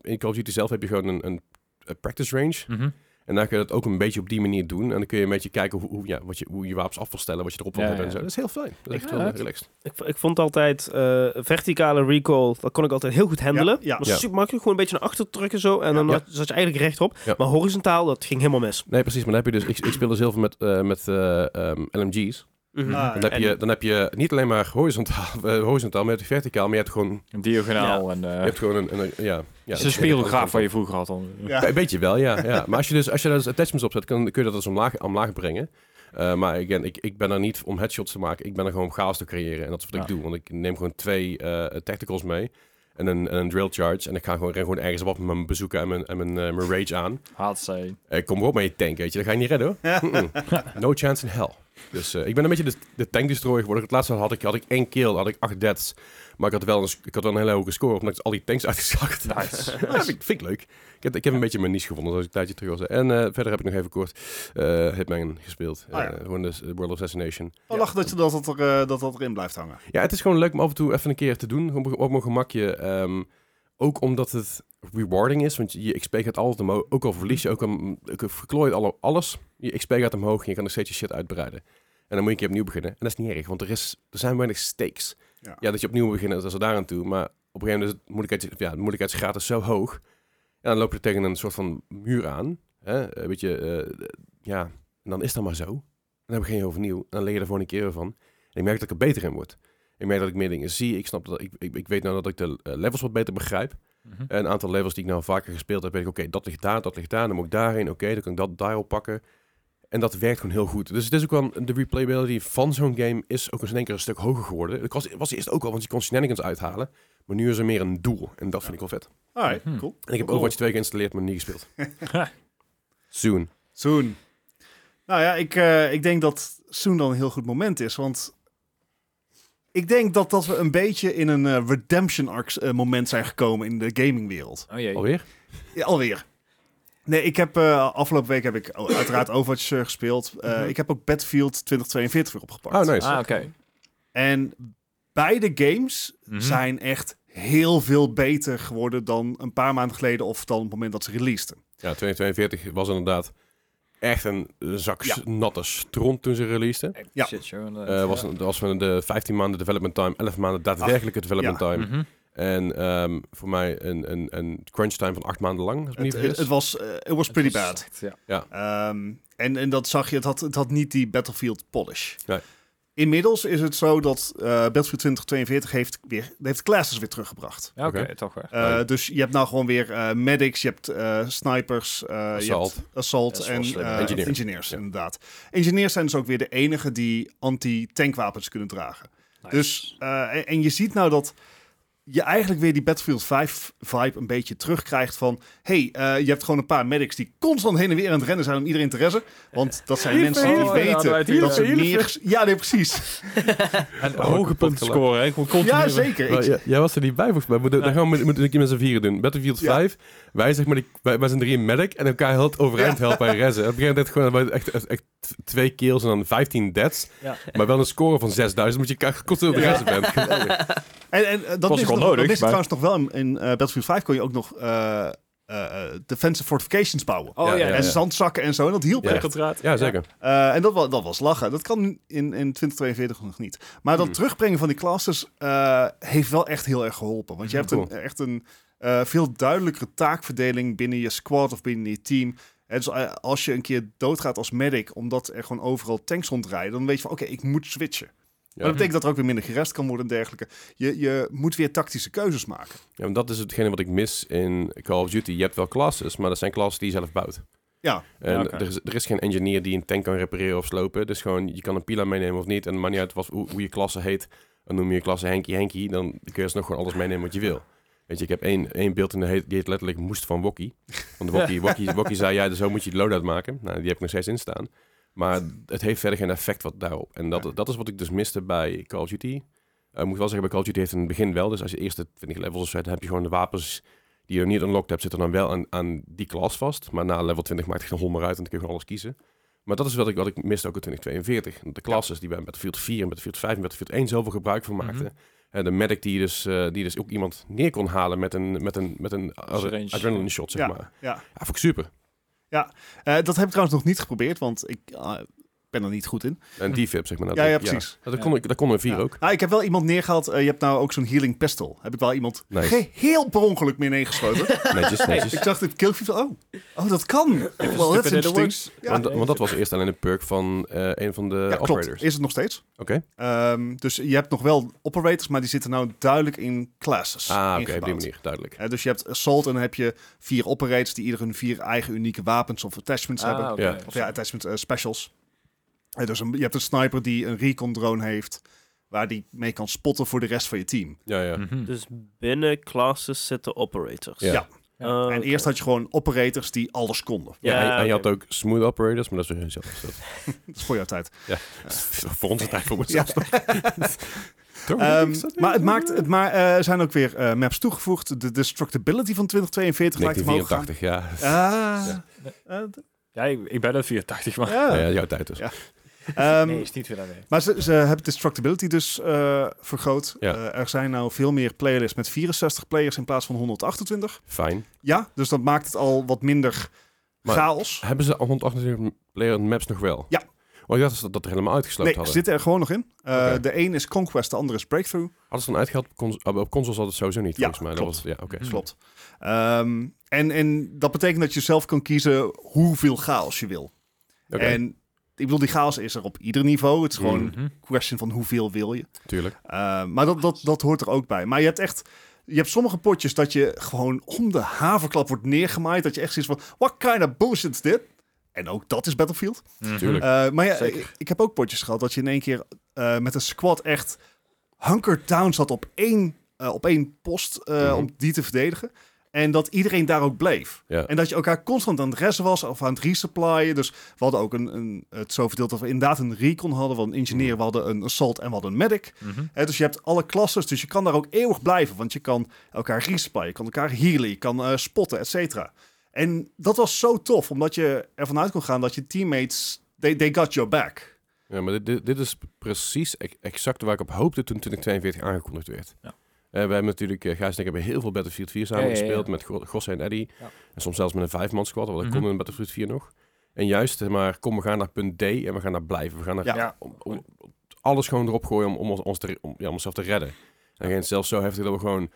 in Call of Duty zelf heb je gewoon een, een, een practice range. Mhm. En dan kun je dat ook een beetje op die manier doen. En dan kun je een beetje kijken hoe, hoe, ja, wat je, hoe je wapens af wil stellen, wat je erop wil Ja, hebben en ja. zo. Dat is heel fijn. Dat is echt Ja, wel het- relaxed. Ik, ik vond altijd eh, verticale recall, dat kon ik altijd heel goed handelen. Ja, ja. was Ja. super makkelijk, gewoon een beetje naar achter drukken zo. En dan zat je eigenlijk rechtop. Ja. Maar horizontaal, dat ging helemaal mis. Nee, precies. Maar dan heb je dus, ik, ik speel dus heel veel met, eh, met eh, ehm, LMG's. Mhm. Ah, Dan heb, je, dan heb je niet alleen maar horizontaal, eh, horizontaal maar je hebt verticaal, maar je hebt gewoon, Een diagonaal en... eh je hebt gewoon een, een, een- ja. ja is een spiegelgraaf waar je vroeger had. Dan. Ja. Een beetje wel, ja. ja. Maar als je dus, als je daar dus attachments op zet, kan, kun je dat dus omlaag, omlaag brengen. Eh, maar again, ik, ik ben er niet om headshots te maken. Ik ben er gewoon om chaos te creëren. En dat is wat ik Ja. doe. Want ik neem gewoon twee eh, tacticals mee. En een, en een drill charge. En ik ga gewoon, ren gewoon ergens op met mijn bezoeken en mijn, en mijn, mijn rage aan. Haat zij. Eh, kom maar op met je tank, weet je. Dat ga je niet redden, hoor. No chance in hell. Dus eh, ik ben een beetje de, de tank destroyer geworden. Het laatste had ik, had ik één kill, had ik acht deaths. Maar ik had wel een, ik had wel een hele hoge score, omdat ik al die tanks uitgeschakeld had. Nice. Ja, vind, ik- vind ik leuk. Ik heb, ik heb een beetje mijn niche gevonden, zoals ik een tijdje terug was. En eh, verder heb ik nog even kort eh, Hitman gespeeld. Ah, ja. Gewoon de World of Assassination. Wel lachen dat, je dat, dat, er, dat dat erin blijft hangen. Ja, het is gewoon leuk om af en toe even een keer te doen. Op, op mijn gemakje. Ehm, ook omdat het rewarding is. Want je, XP gaat altijd omhoog. Ook al verlies je, ook al je alle, alles. Je XP gaat omhoog en je kan nog steeds je shit uitbreiden. En dan moet je een keer opnieuw beginnen. En dat is niet erg, want er, is, er zijn weinig stakes. Ja. Ja, dat je opnieuw moet beginnen, dat is er daaraan toe. Maar op een gegeven moment is het moeilijkheid, ja, de moeilijkheidsgraad is zo hoog. En dan loop je tegen een soort van muur aan. Hè? Een beetje, eh, ja, en dan is dat maar zo. Dan begin je overnieuw. En dan leer je er gewoon een keer van. En ik merk dat ik er beter in word. Ik merk dat ik meer dingen zie. Ik snap dat ik, ik, ik weet nou dat ik de eh, levels wat beter begrijp. Mhm. Een aantal levels die ik nou vaker gespeeld heb, weet ik, oké, dat ligt daar, dat ligt daar, dan moet ik daarheen, oké, dan kan ik dat dial pakken. En dat werkt gewoon heel goed. Dus het is ook wel, de replayability van zo'n game is ook eens in één keer een stuk hoger geworden. Het was, was eerst ook al, want je kon shenanigans uithalen. Maar nu is er meer een doel. En dat vind ik wel vet. Alright, Mhm. cool. En ik heb Cool. Overwatch 2 geïnstalleerd, maar niet gespeeld. Soon. Soon. Nou ja, ik, eh, ik denk dat Soon dan een heel goed moment is. Want ik denk dat, dat we een beetje in een eh, redemption arc eh, moment zijn gekomen in de gamingwereld. Oh jee. Alweer? Ja, alweer. Nee, ik heb eh, afgelopen week heb ik oh, uiteraard Overwatch gespeeld. Eh, Mhm. Ik heb ook Battlefield 2042 weer opgepakt. Oh, nice. Ah, oké. En beide games Mhm. zijn echt heel veel beter geworden dan een paar maanden geleden of dan op het moment dat ze releaseden. Ja, 2042 was inderdaad echt een zak Ja. natte stront toen ze releaseden. Ja. Inderdaad, Eh was, was van de 15 maanden development time, 11 maanden daadwerkelijke development ja. time. Mhm. En ehm, voor mij een, een, een crunch time van 8 maanden lang, als Het, het, het was, eh, it was pretty was bad. echt, Ja. Ehm, en, en dat zag je, het had, het had niet die Battlefield polish. Nee. Inmiddels is het zo dat eh, Battlefield 2042 heeft, weer, heeft classes weer teruggebracht. Ja, oké, toch weer. Eh, Nee. Dus je hebt nou gewoon weer eh, medics, je hebt eh, snipers, eh, Assault. je hebt assault wel en eh, engineers, Ja. inderdaad. Engineers zijn dus ook weer de enige die anti-tankwapens kunnen dragen. Nice. Dus, eh, en, en je ziet nou dat je eigenlijk weer die Battlefield 5 vibe een beetje terugkrijgt van... hey, eh, je hebt gewoon een paar medics die constant heen en weer aan het rennen zijn om iedereen te redden. Want dat zijn Hier, mensen die hier, ja, weten dat weet dat ze ik. meer... Ja, nee, precies. En Oh, hoge punten scoren, hè? Gewoon continu. Ja, zeker. Maar Ik- jij- jij was er niet bij volgens mij. Moeten, Dan gaan we met, met, met, met z'n vieren doen. Battlefield Ja. 5. Wij, zeg maar, die, wij, wij zijn drie medic en elkaar heel het overeind helpen en rezen. Op een gegeven moment gewoon echt, echt, echt twee kills en dan 15 deads. Ja. Maar wel een score van 6000, omdat je constant op de Ja. rezen bent. En, en eh, dat is wel nog, nodig, dat is maar- trouwens nog wel in, in eh, Battlefield 5 kon je ook nog eh, eh, eh, defensive fortifications bouwen. Oh Ja, ja, ja, ja. En zandzakken en zo. En dat hielp Ja. echt. Ja, zeker. Eh, en dat, wa- dat was lachen. Dat kan in, in 2042 nog niet. Maar dat Hmm. terugbrengen van die classes eh, heeft wel echt heel erg geholpen. Want je hebt Cool. een, echt een eh, veel duidelijkere taakverdeling binnen je squad of binnen je team. En dus als je een keer doodgaat als medic, omdat er gewoon overal tanks rondrijden, dan weet je van oké, ik moet switchen. Maar dat betekent dat er ook weer minder gerest kan worden en dergelijke. Je, je moet weer tactische keuzes maken. Ja, want dat is hetgene wat ik mis in Call of Duty. Je hebt wel classes, maar dat zijn classes die je zelf bouwt. Ja, En Ja, er, is, er is geen engineer die een tank kan repareren of slopen. Dus gewoon, je kan een pila meenemen of niet. En het maakt niet uit wat, hoe, hoe je klasse heet. Dan noem je je klasse Henky Henky. Dan kun je nog gewoon alles meenemen wat je wil. Weet je, ik heb één, één beeld in de heet, die heet letterlijk moest van Wokkie. Want Wokkie, Wokkie, Wokkie zei, ja, dus zo moet je de loadout maken. Nou, die heb ik nog steeds in staan. Maar het heeft verder geen effect wat daarop. En dat, dat is wat ik dus miste bij Call of Duty. Eh, ik moet wel zeggen, bij Call of Duty heeft het in het begin wel. Dus als je de eerste 20 levels of zo hebt, dan heb je gewoon de wapens die je niet unlocked hebt, zitten dan wel aan, aan die klas vast. Maar na level 20 maakt het geen hol meer uit en dan kun je gewoon alles kiezen. Maar dat is wat ik, wat ik miste ook in 2042. De classes die bij Battlefield 4 en Battlefield 5 en Battlefield 1 zoveel gebruik van maakten. Mhm. En de medic die dus, eh, die dus ook iemand neer kon halen met een, met een, met een adrenaline shot, zeg Ja. maar. ja. Ja, vond ik super. Eh, dat heb ik trouwens nog niet geprobeerd, want ik ah, ben er niet goed in. En die vip, zeg maar. Ja, dat- ja, precies. Dat, kon ik, dat kon een 4 Ja. ook. Nou, ik heb wel iemand neergehaald. eh, je hebt nou ook zo'n healing pistol. Heb ik wel iemand Nice. geheel per ongeluk meer neergeschoten. Netjes, netjes. ik dacht, het killfeed. Oh, oh, dat kan. Well, that's interesting. Ja, want, want dat was eerst alleen een perk van eh, een van de ja, operators. klopt. Is het nog steeds. Oké. Ehm, dus je hebt nog wel operators, maar die zitten nou duidelijk in classes. Ah, oké, op die manier, duidelijk. Dus je hebt assault en dan heb je vier operators die ieder hun vier eigen unieke wapens of attachments hebben. Ah. Ja. Of ja, attachment eh, specials. Dus een, je hebt een sniper die een recon drone heeft, waar die mee kan spotten voor de rest van je team. Ja, ja. Mhm. Dus binnen classes zitten operators. Ja. Ja. Oh, en eerst had je gewoon operators die alles konden. Ja, Ja, en, en je had ook smooth operators, maar dat is weer zelfs. Dat. Dat is voor jouw tijd. voor onze tijd, voor Ja. mezelf. Ehm, maar het maakt, het maar, eh, er zijn ook weer eh, maps toegevoegd. De destructibility van 2042 lijkt omhoog te gaan. 1984, ja. Ah, eh, d- Ja, ik, ik ben uit 84, maar... ja. Ja, jouw tijd dus. Ja. Ehm, nee, is niet weer daarmee. Maar ze, ze hebben destructibility dus eh, vergroot. Ja. Eh, er zijn nou veel meer playlists met 64 players in plaats van 128. Fijn. Ja, dus dat maakt het al wat minder Maar- chaos. Hebben ze 128 player maps nog wel? Ja. Oh, ik dacht dat dat er helemaal uitgesloopt Nee, ze hadden. zitten er gewoon nog in. Eh. De een is Conquest, de andere is Breakthrough. Hadden ze dan uitgehaald op, cons op consoles had het sowieso niet, Ja, volgens mij. klopt. Dat was, ja, oké. Hm. Klopt. Ehm, en, en dat betekent dat je zelf kan kiezen hoeveel chaos je wil. Oké, En ik bedoel, die chaos is er op ieder niveau. Het is gewoon Mhm. een question van hoeveel wil je. tuurlijk. Uh, maar dat, dat, dat hoort er ook bij. Maar je hebt echt... Je hebt sommige potjes dat je gewoon om de haverklap wordt neergemaaid. Dat je echt zoiets van, what kind of bullshit is dit? En ook dat is Battlefield. Mhm. Tuurlijk. Uh, maar ja, ik, ik heb ook potjes gehad dat je in één keer uh, met een squad echt hunkered down zat op één, uh, op één post uh, Mhm. om die te verdedigen. En dat iedereen daar ook bleef. Ja. En dat je elkaar constant aan het resten was of aan het resupplyen. Dus we hadden ook een, een, het zo verdeeld dat we inderdaad een recon hadden. We hadden een engineer, we hadden een assault en we hadden een medic. Mhm. Hè, dus je hebt alle klasses, dus je kan daar ook eeuwig blijven. Want je kan elkaar resupplyen, je kan elkaar healen, je kan eh, spotten, et cetera. En dat was zo tof, omdat je ervan uit kon gaan dat je teammates, they, they got your back. Ja, maar dit, dit, dit is precies exact waar ik op hoopte toen 2042 aangekondigd werd. Ja. Eh, wij hebben natuurlijk, uh, Gijs en ik hebben heel veel Battlefield 4 samen Ja, ja, ja. gespeeld met Go- Gosse en Eddie. Ja. En soms zelfs met een vijfman squad, want dat kon in Battlefield 4 nog. En juist, maar, kom, we gaan naar punt D en we gaan naar blijven. We gaan naar. Ja. om, om- alles gewoon erop gooien om, om, ons, ons te, om, ja, om onszelf te redden. En geen zelfs zo heftig dat we gewoon...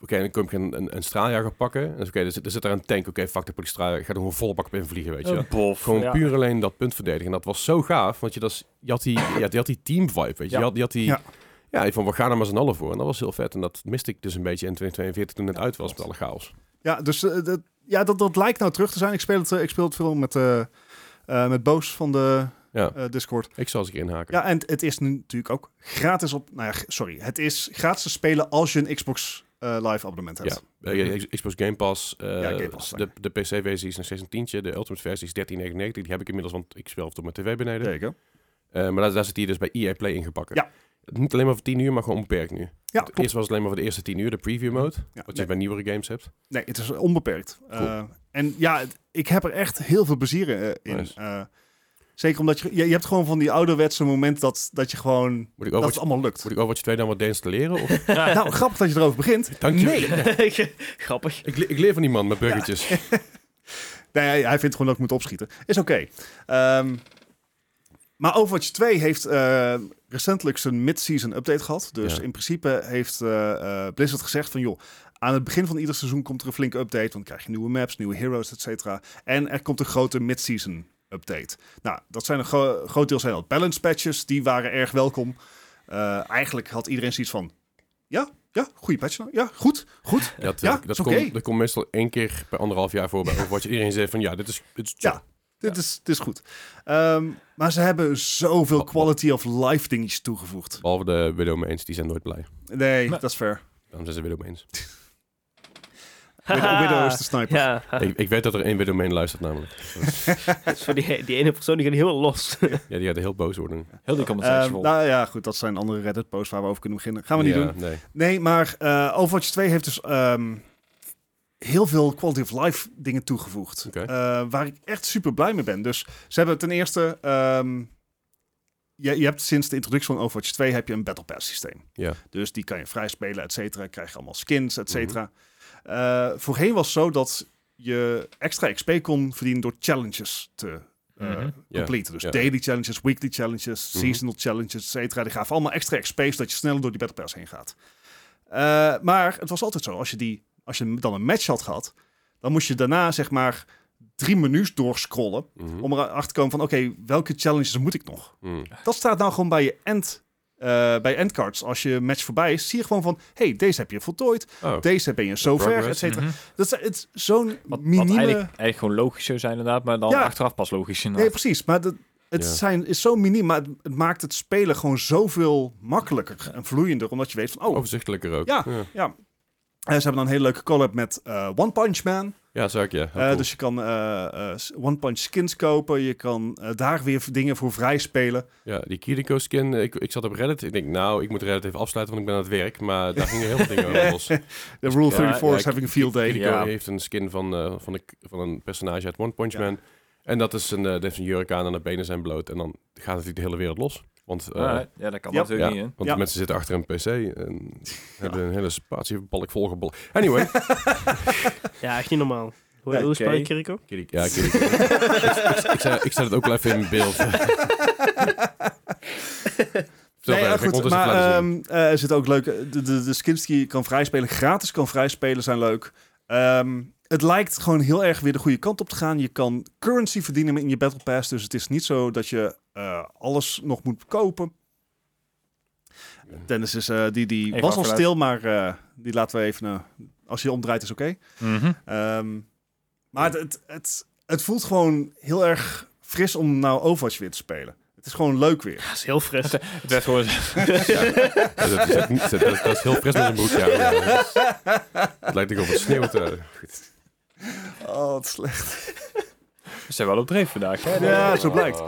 Oké, dan kom ik een, een, een straaljager pakken. En dus, oké, er, zit, er zit daar een tank. Oké, fuck, de straaljager. Ik ga er gewoon volle bak op invliegen, weet je. wel. Een bof. Gewoon ja. puur alleen dat punt verdedigen. En dat was zo gaaf, want je, dat, is- je, had, die, ja, je had die team vibe, weet je. Ja. Je had, je had die... Ja. Ja. van we gaan er maar z'n allen voor. En dat was heel vet. En dat miste ik dus een beetje in 2042 toen het uit was met alle chaos. Ja, dus eh, dat, ja, dat, dat lijkt nou terug te zijn. Ik speel het, eh, ik speel het veel met, eh eh, met Boos van de Ja, eh, Discord. ik zal eens een keer inhaken. Ja, en het is nu natuurlijk ook gratis op... Nou ja, sorry. Het is gratis te spelen als je een Xbox eh, Live abonnement hebt. Ja, Xbox Game Pass. eh, Ja, Game Pass, de, de PC-versie is nog steeds een tientje. De Ultimate versie is 13,99. Die heb ik inmiddels, want ik speel op mijn tv beneden. Eh, maar daar, daar zit die dus bij EA Play ingepakt. Ja. Niet alleen maar voor 10 uur, maar gewoon onbeperkt nu. Ja, Eerst was het alleen maar voor de eerste 10 uur, de preview mode. Ja, wat je bij nieuwere games hebt. nee, het is onbeperkt. Cool. Eh, en ja, ik heb er echt heel veel plezier eh, in. Nice. Eh, zeker omdat je, je... Je hebt gewoon van die ouderwetse moment dat, dat je gewoon... Moet ik Dat Overwatch, het allemaal lukt. moet ik Overwatch 2 dan wat deinstalleren? Of? Nou, grappig dat je erover begint. Dank je. Nee. Grappig. Ik, ik leer van die man met burgertjes. Nee, hij, hij vindt gewoon dat ik moet opschieten. Is oké. Ehm, maar Overwatch 2 heeft eh, recentelijk zijn mid-season update gehad. Dus Ja. in principe heeft eh, eh, Blizzard gezegd van... joh, aan het begin van ieder seizoen komt er een flinke update. Want dan krijg je nieuwe maps, nieuwe heroes, et cetera. En er komt een grote mid-season update. Nou, dat zijn een gro groot deel zijn al balance patches. Die waren erg welkom. Eigenlijk had iedereen zoiets van... Ja, ja, goede patch. nou. Ja, goed, goed. Dat, Ja, eh, dat, is komt, oké. dat komt meestal één keer per anderhalf jaar voor bij Overwatch. Iedereen zegt van ja, dit is, dit is. Ja, dit, Is, dit is goed. Ehm, maar ze hebben zoveel Wat- quality of life dingetjes toegevoegd. Behalve de Widowmains, die zijn nooit blij. Nee, Maar- dat is fair. Daarom zijn ze Widowmains. Widow, Widow is de sniper. Ja, ik, ik weet dat er één Widowmain luistert namelijk. dus voor die, die ene persoon die gaat heel los. Ja, die gaat heel boos worden. Heel die comment Ehm, section vol. nou ja, goed, dat zijn andere Reddit-posts waar we over kunnen beginnen. Gaan we niet Ja, doen. Nee. Nee, maar eh, Overwatch 2 heeft dus ehm, heel veel quality of life dingen toegevoegd. Eh, waar ik echt super blij mee ben. Dus ze hebben ten eerste... ehm, je, je hebt sinds de introductie van Overwatch 2 heb je een Battle Pass systeem. Ja. Dus die kan je vrij spelen, et cetera. Krijg je allemaal skins, et cetera. Eh, voorheen was het zo dat je extra XP kon verdienen door challenges te eh Mhm. Ja, completen. Dus daily challenges, weekly challenges, Mhm. seasonal challenges, et cetera. Die gaven allemaal extra XP, zodat je sneller door die Battle Pass heen gaat. Eh, maar het was altijd zo, als je, die, als je dan een match had gehad, dan moest je daarna zeg maar drie menus doorscrollen Mhm. om erachter te komen van oké, welke challenges moet ik nog? Mhm. Dat staat nou gewoon bij je end, eh, bij endcards. Als je match voorbij is, zie je gewoon van hey, deze heb je voltooid, Oh. deze ben je zover, et cetera. Mhm. Dat is zo'n Wat, wat minieme... eigenlijk, eigenlijk gewoon logisch zou zijn inderdaad, maar dan Ja. achteraf pas logisch Nee, inderdaad. precies. Maar dat, het Ja. zijn, is zo miniem, maar het, het maakt het spelen gewoon zoveel makkelijker en vloeiender. Omdat je weet van, oh, Overzichtelijker ook. Ja. ja. ja. Eh, ze hebben dan een hele leuke collab met eh, One Punch Man. Ja, ik ja. Eh, cool. Dus je kan One Punch skins kopen. Je kan daar weer dingen voor vrij spelen. Ja, die Kiriko skin, ik, ik zat op Reddit. Ik denk, nou, ik moet Reddit even afsluiten, want ik ben aan het werk. Maar daar gingen heel veel dingen over los. De Rule Ja, 34 ja, is having a field day. Kiriko Ja. heeft een skin van, van, een, van een personage uit One Punch. Man. En dat is een, dat heeft een jurk aan en de benen zijn bloot. En dan gaat natuurlijk de hele wereld los. Want, eh, Ah, ja, dat kan ja. natuurlijk ja, niet, hè? want Ja. de mensen zitten achter een pc en hebben een hele spatiebalk volgebalk. Anyway. Ja, echt niet normaal. Hoe, Ja, hoe je. Kiriko? Kiriko. Ja, Kiriko. ik, ik, ik, zet- ik zet het ook wel even in beeld. Nee, ja, goed, maar ehm, eh, er zit ook leuk. De, de, de skins die je kan vrijspelen, gratis kan vrijspelen, zijn leuk. Ehm, het lijkt gewoon heel erg weer de goede kant op te gaan. Je kan currency verdienen in je Battle Pass. Dus het is niet zo dat je eh, alles nog moet kopen. Dennis is, eh, die, die Even was al stil, maar eh, die laten we even... als je omdraait is oké. Mhm. Ehm, maar het, het, het, het voelt gewoon heel erg fris om nou Overwatch weer te spelen. Het is gewoon leuk weer. Dat is heel fris. Het werd gewoon... Ja, dat, is, echt niet- dat, dat is heel fris met een. Ja, ja. Het lijkt ook of het sneeuwt. eh. Goed. Oh, wat slecht. We zijn wel op dreef vandaag, hè? Ja, zo blijkt.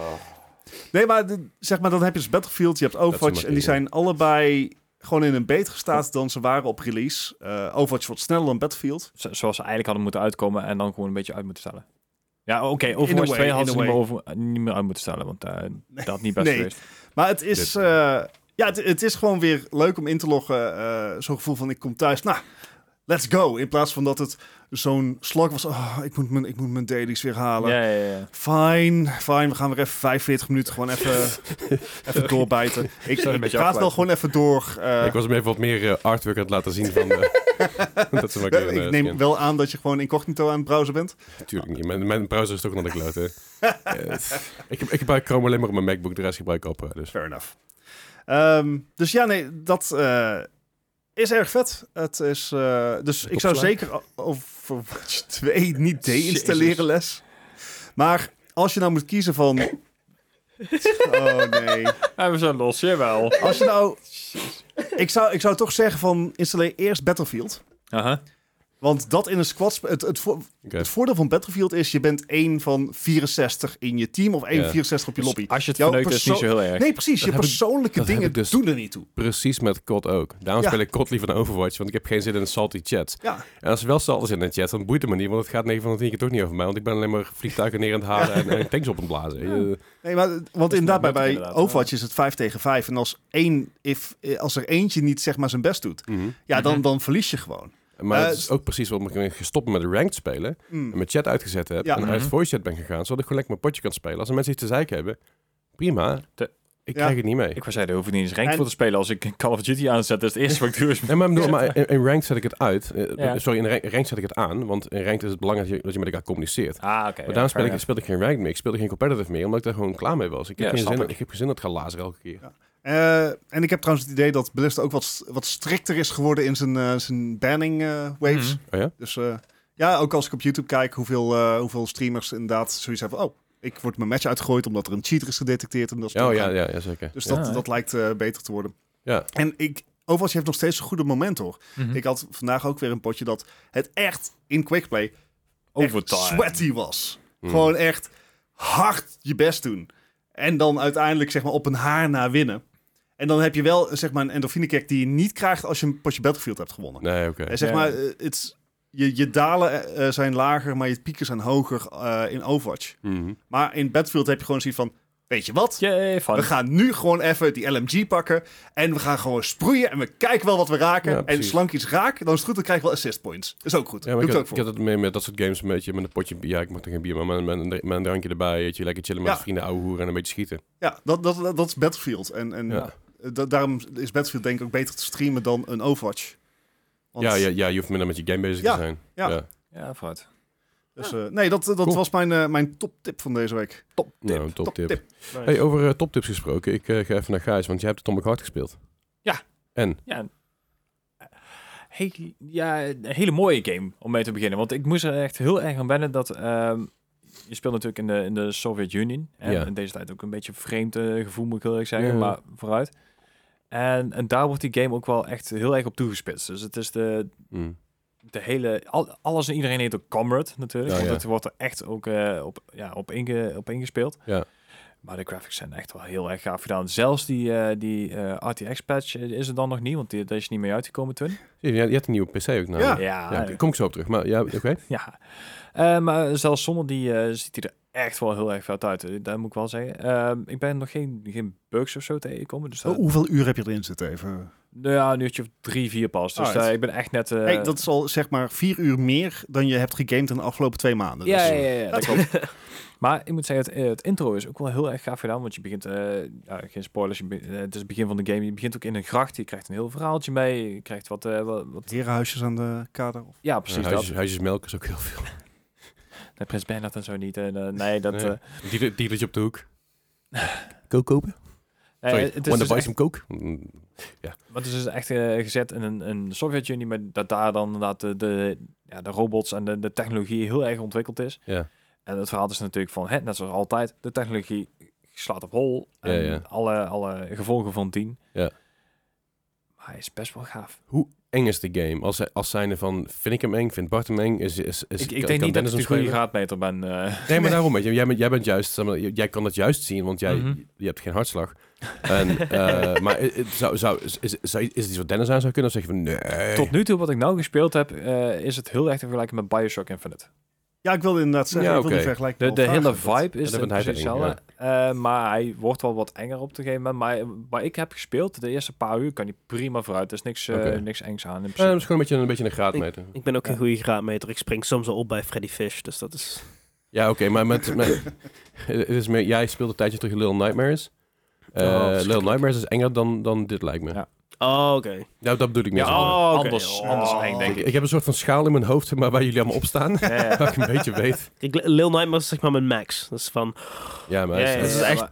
Nee, maar de- zeg maar, dan heb je dus Battlefield, je hebt Overwatch en die zijn allebei gewoon in een betere staat dan ze waren op release. Eh Overwatch wordt sneller dan Battlefield. Zo- zoals ze eigenlijk hadden moeten uitkomen en dan gewoon een beetje uit moeten stellen. Ja, oké, Overwatch way, 2 in hadden ze a niet meer, way. over, niet meer uit moeten stellen, want eh, dat had niet best Nee. geweest. Maar het is, Dit- eh, ja, het, het is gewoon weer leuk om in te loggen. eh, Zo'n gevoel van ik kom thuis. Nou, let's go. In plaats van dat het zo'n slok was. Oh, ik, moet mijn, ik moet mijn dailies weer halen. Ja, ja, ja. Fine, fine. We gaan weer even 45 minuten gewoon even, even doorbijten. Ik, Sorry, een ik praat wel gewoon even door. eh, ik was hem even wat meer eh, artwork aan het laten zien van... dat ze maar ik eh, neem skin. wel aan dat je gewoon incognito aan het browsen bent. Natuurlijk niet. Mijn, mijn browser is toch nog de klote. Eh, ik, ik gebruik Chrome alleen maar op mijn MacBook. De rest gebruik ik Opera. Dus. Fair enough. Ehm, dus ja, nee, dat eh, is erg vet. Het is, eh, dus ik zou zeker Overwatch 2 niet deinstalleren les. Maar als je nou moet kiezen van... Oh nee. Ja, we zijn los, jawel. Als je nou... Ik zou, ik zou toch zeggen van installeer eerst Battlefield. Aha. Want dat in een squad... Het, het, vo- Oké. het voordeel van Battlefield is je bent één van 64 in je team of één Ja. van 64 op je lobby. Als je het Jouw verneukt, is het niet zo heel erg. Nee, precies. Je Dat persoonlijke dingen dus- doen er niet toe. Precies met COD ook. Daarom Ja. speel ik COD liever dan Overwatch, want ik heb geen zin in een salty chat. Ja. En als er wel salty zit in de chat, dan boeit het me niet, want het gaat 9 van de 10 keer toch niet over mij. Want ik ben alleen maar vliegtuigen neer aan het halen en, en tanks op aan het blazen. Je- Nee, maar want inderdaad, bij, bij inderdaad, Overwatch is het 5 tegen 5. En als, één, if, eh, als er eentje niet zeg maar zijn best doet, Mhm. ja, dan, Mhm. dan verlies je gewoon. Maar Eh, het is ook precies waarom ik ben gestopt met ranked spelen. Mm. En mijn chat uitgezet heb. Ja. En uit Mhm. voice chat ben gegaan, zodat ik gewoon lekker mijn potje kan spelen. Als er mensen iets te zeiken hebben, prima. De- ik Ja. krijg het niet mee. Ik wou zeggen, daar hoef ik niet eens ranked En- voor te spelen. Als ik Call of Duty aanzet, is het eerste wat ik doe. Is Nee, maar, ik bedoel, maar in, in ranked zet ik het uit. Eh, Ja. Sorry, in rank- ranked zet ik het aan. Want in ranked is het belangrijk dat je, dat je met elkaar communiceert. Ah, oké. Maar daarom speel ik, speelde ik geen ranked meer. Ik speelde geen competitive meer, omdat ik daar gewoon klaar mee was. Ik heb, Ja, geen, zin, ik. ik heb geen zin dat het gaat lazen elke keer. Eh, en ik heb trouwens het idee dat Ballista ook wat, wat strikter is geworden in zijn, eh, zijn banning eh, waves. Mhm. Oh ja? Dus eh, ja, ook als ik op YouTube kijk hoeveel, eh, hoeveel streamers inderdaad zoiets hebben van... Oh, ik word mijn match uitgegooid omdat er een cheater is gedetecteerd. En dat soort Oh ja, ja, ja zeker. Dus ja. dat, Ja, dat lijkt eh, beter te worden. Ja. En ik, Overwatch heeft nog steeds een goede moment hoor. Mhm. Ik had vandaag ook weer een potje dat het echt in Quickplay Overtime. sweaty was. Mm. Gewoon echt hard je best doen. En dan uiteindelijk zeg maar op een haar na winnen. En dan heb je wel zeg maar een endorfine kick die je niet krijgt als je een potje Battlefield hebt gewonnen. Nee, oké. En zeg maar, eh, het, je, je dalen eh, zijn lager, maar je pieken zijn hoger eh, in Overwatch. Mhm. Maar in Battlefield heb je gewoon zoiets van, weet je wat? Yay. We gaan nu gewoon even die LMG pakken. En we gaan gewoon sproeien. En we kijken wel wat we raken. Ja, en slank iets raak, dan is het goed. Dan krijg je wel assist points. Dat is ook goed. Ja, maar Doe ik, het had, ook ik voor. had het mee met dat soort games een beetje met een potje... Ja, ik mag er geen bier, maar met, met, een- met een drankje erbij. Weet je, lekker chillen met Ja. vrienden, ouwe hoeren en een beetje schieten. Ja, dat, dat, dat, dat is Battlefield. En, en Ja. Da- daarom is Battlefield denk ik ook beter te streamen dan een Overwatch. Want- Ja, ja, ja, je hoeft minder met je game bezig Ja, te zijn. ja. Ja, fout. Dus, eh, nee, dat, dat Cool. was mijn, eh, mijn toptip van deze week. Top tip. Nou, top tip. Toptip. Hey, over eh, toptips gesproken. Ik eh, ga even naar Gijs, want jij hebt Atomic Heart gespeeld. Ja. En? Ja. Heel, ja, een hele mooie game om mee te beginnen. Want ik moest er echt heel erg aan wennen dat... ehm, je speelt natuurlijk in de, in de Sovjet-Unie. En Ja. in deze tijd ook een beetje vreemd eh, gevoel, moet ik heel erg zeggen. Ja. Maar vooruit. En, en daar wordt die game ook wel echt heel erg op toegespitst. Dus het is de, Mm. de hele... Al, alles en iedereen heet ook Comrade natuurlijk. Ja, want ja. het wordt er echt ook eh, op, ja, op, inge, op ingespeeld. Ja. Maar de graphics zijn echt wel heel erg gaaf gedaan. Zelfs die, eh, die eh, RTX-patch is er dan nog niet, want die, daar is niet mee uitgekomen toen. Je, je hebt een nieuwe PC ook nou. Ja. Ja, Ja, kom ik zo op terug. Maar ja, oké. ja. Eh, maar zelfs zonder die eh, ziet hij er echt wel heel erg vet uit. Eh, Dat moet ik wel zeggen. Ehm, ik ben nog geen, geen bugs of zo tegengekomen. Dus dat, Oh, hoeveel uur heb je erin zitten even? nou ja, een uurtje of drie, vier pas. Dus ik ben echt net... eh, hey, dat is al zeg maar vier uur meer dan je hebt gegamed in de afgelopen twee maanden. ja, Dus, ja, ja, ja, dat klopt. maar ik moet zeggen, het, het intro is ook wel heel erg gaaf gedaan. Want je begint, eh, ja, geen spoilers, je be- eh, het is het begin van de game. Je begint ook in een gracht. Je krijgt een heel verhaaltje mee. Je krijgt wat... eh, wat, wat Herenhuisjes aan de kader. Of? ja, Ja, precies huisjes, dat. huisjes melk is ook heel veel. Nee, Prins Bernhard en zo niet. En, eh, nee, dat... Nee. eh, Die Dielertje op de hoek. Kook kopen? nee, Sorry, het is dus buy echt- some coke? Mm, Maar het is dus echt eh, gezet in een, een Sovjet-Unie, met dat daar dan inderdaad de, de, ja, de robots en de, de technologie heel erg ontwikkeld is. Ja. En het verhaal is natuurlijk van, hè, net zoals altijd, de technologie slaat op hol. En Ja, ja. Alle, alle gevolgen van dien. Ja. Maar hij is best wel gaaf. Hoe eng is de game? Als, als zijnde van, vind ik hem eng, vind Bart hem eng? Is, is, is, Ik, ik kan denk niet dat ik de goede graadmeter ben. eh. Nee, maar daarom, weet je, jij, bent, jij bent juist, zeg maar, jij kan het juist zien, want jij Mhm. je hebt geen hartslag. En, eh, maar i- zou, zou, is, is, is het iets wat Dennis aan zou kunnen? Of zeg je van, nee. Tot nu toe, wat ik nou gespeeld heb, eh, is het heel erg te vergelijken met Bioshock Infinite. Ja, ik wilde inderdaad zeggen, Ja, ik wil oké. vergelijking De, de hele vibe is het precies te hetzelfde. Eh, maar hij wordt wel wat enger op een gegeven moment. Maar waar ik heb gespeeld, de eerste paar uur, kan hij prima vooruit. Er is niks, eh, niks engs aan in Eh, principe. dat is gewoon een beetje, een beetje een graadmeter. Ik ben ook geen Ja. goede graadmeter. Ik spring soms al op bij Freddy Fish, dus dat is... Ja, oké, maar met, met, het is meer, jij speelde een tijdje terug Little Nightmares. Eh, Oh, Little. Nightmares is enger dan, dan dit, lijkt me. Ja. Oh, oké. Nou, dat bedoel ik. Ja, zo. oh, oké. anders, Oh. anders eng, denk ik, ik. ik heb een soort van schaal in mijn hoofd, maar waar jullie allemaal op staan. Ja, ja. waar ik een beetje weet. Kijk, Lil Nightmares is zeg maar mijn max. Dat is van... Ja, maar Ja, het ja, is, dat is het echt...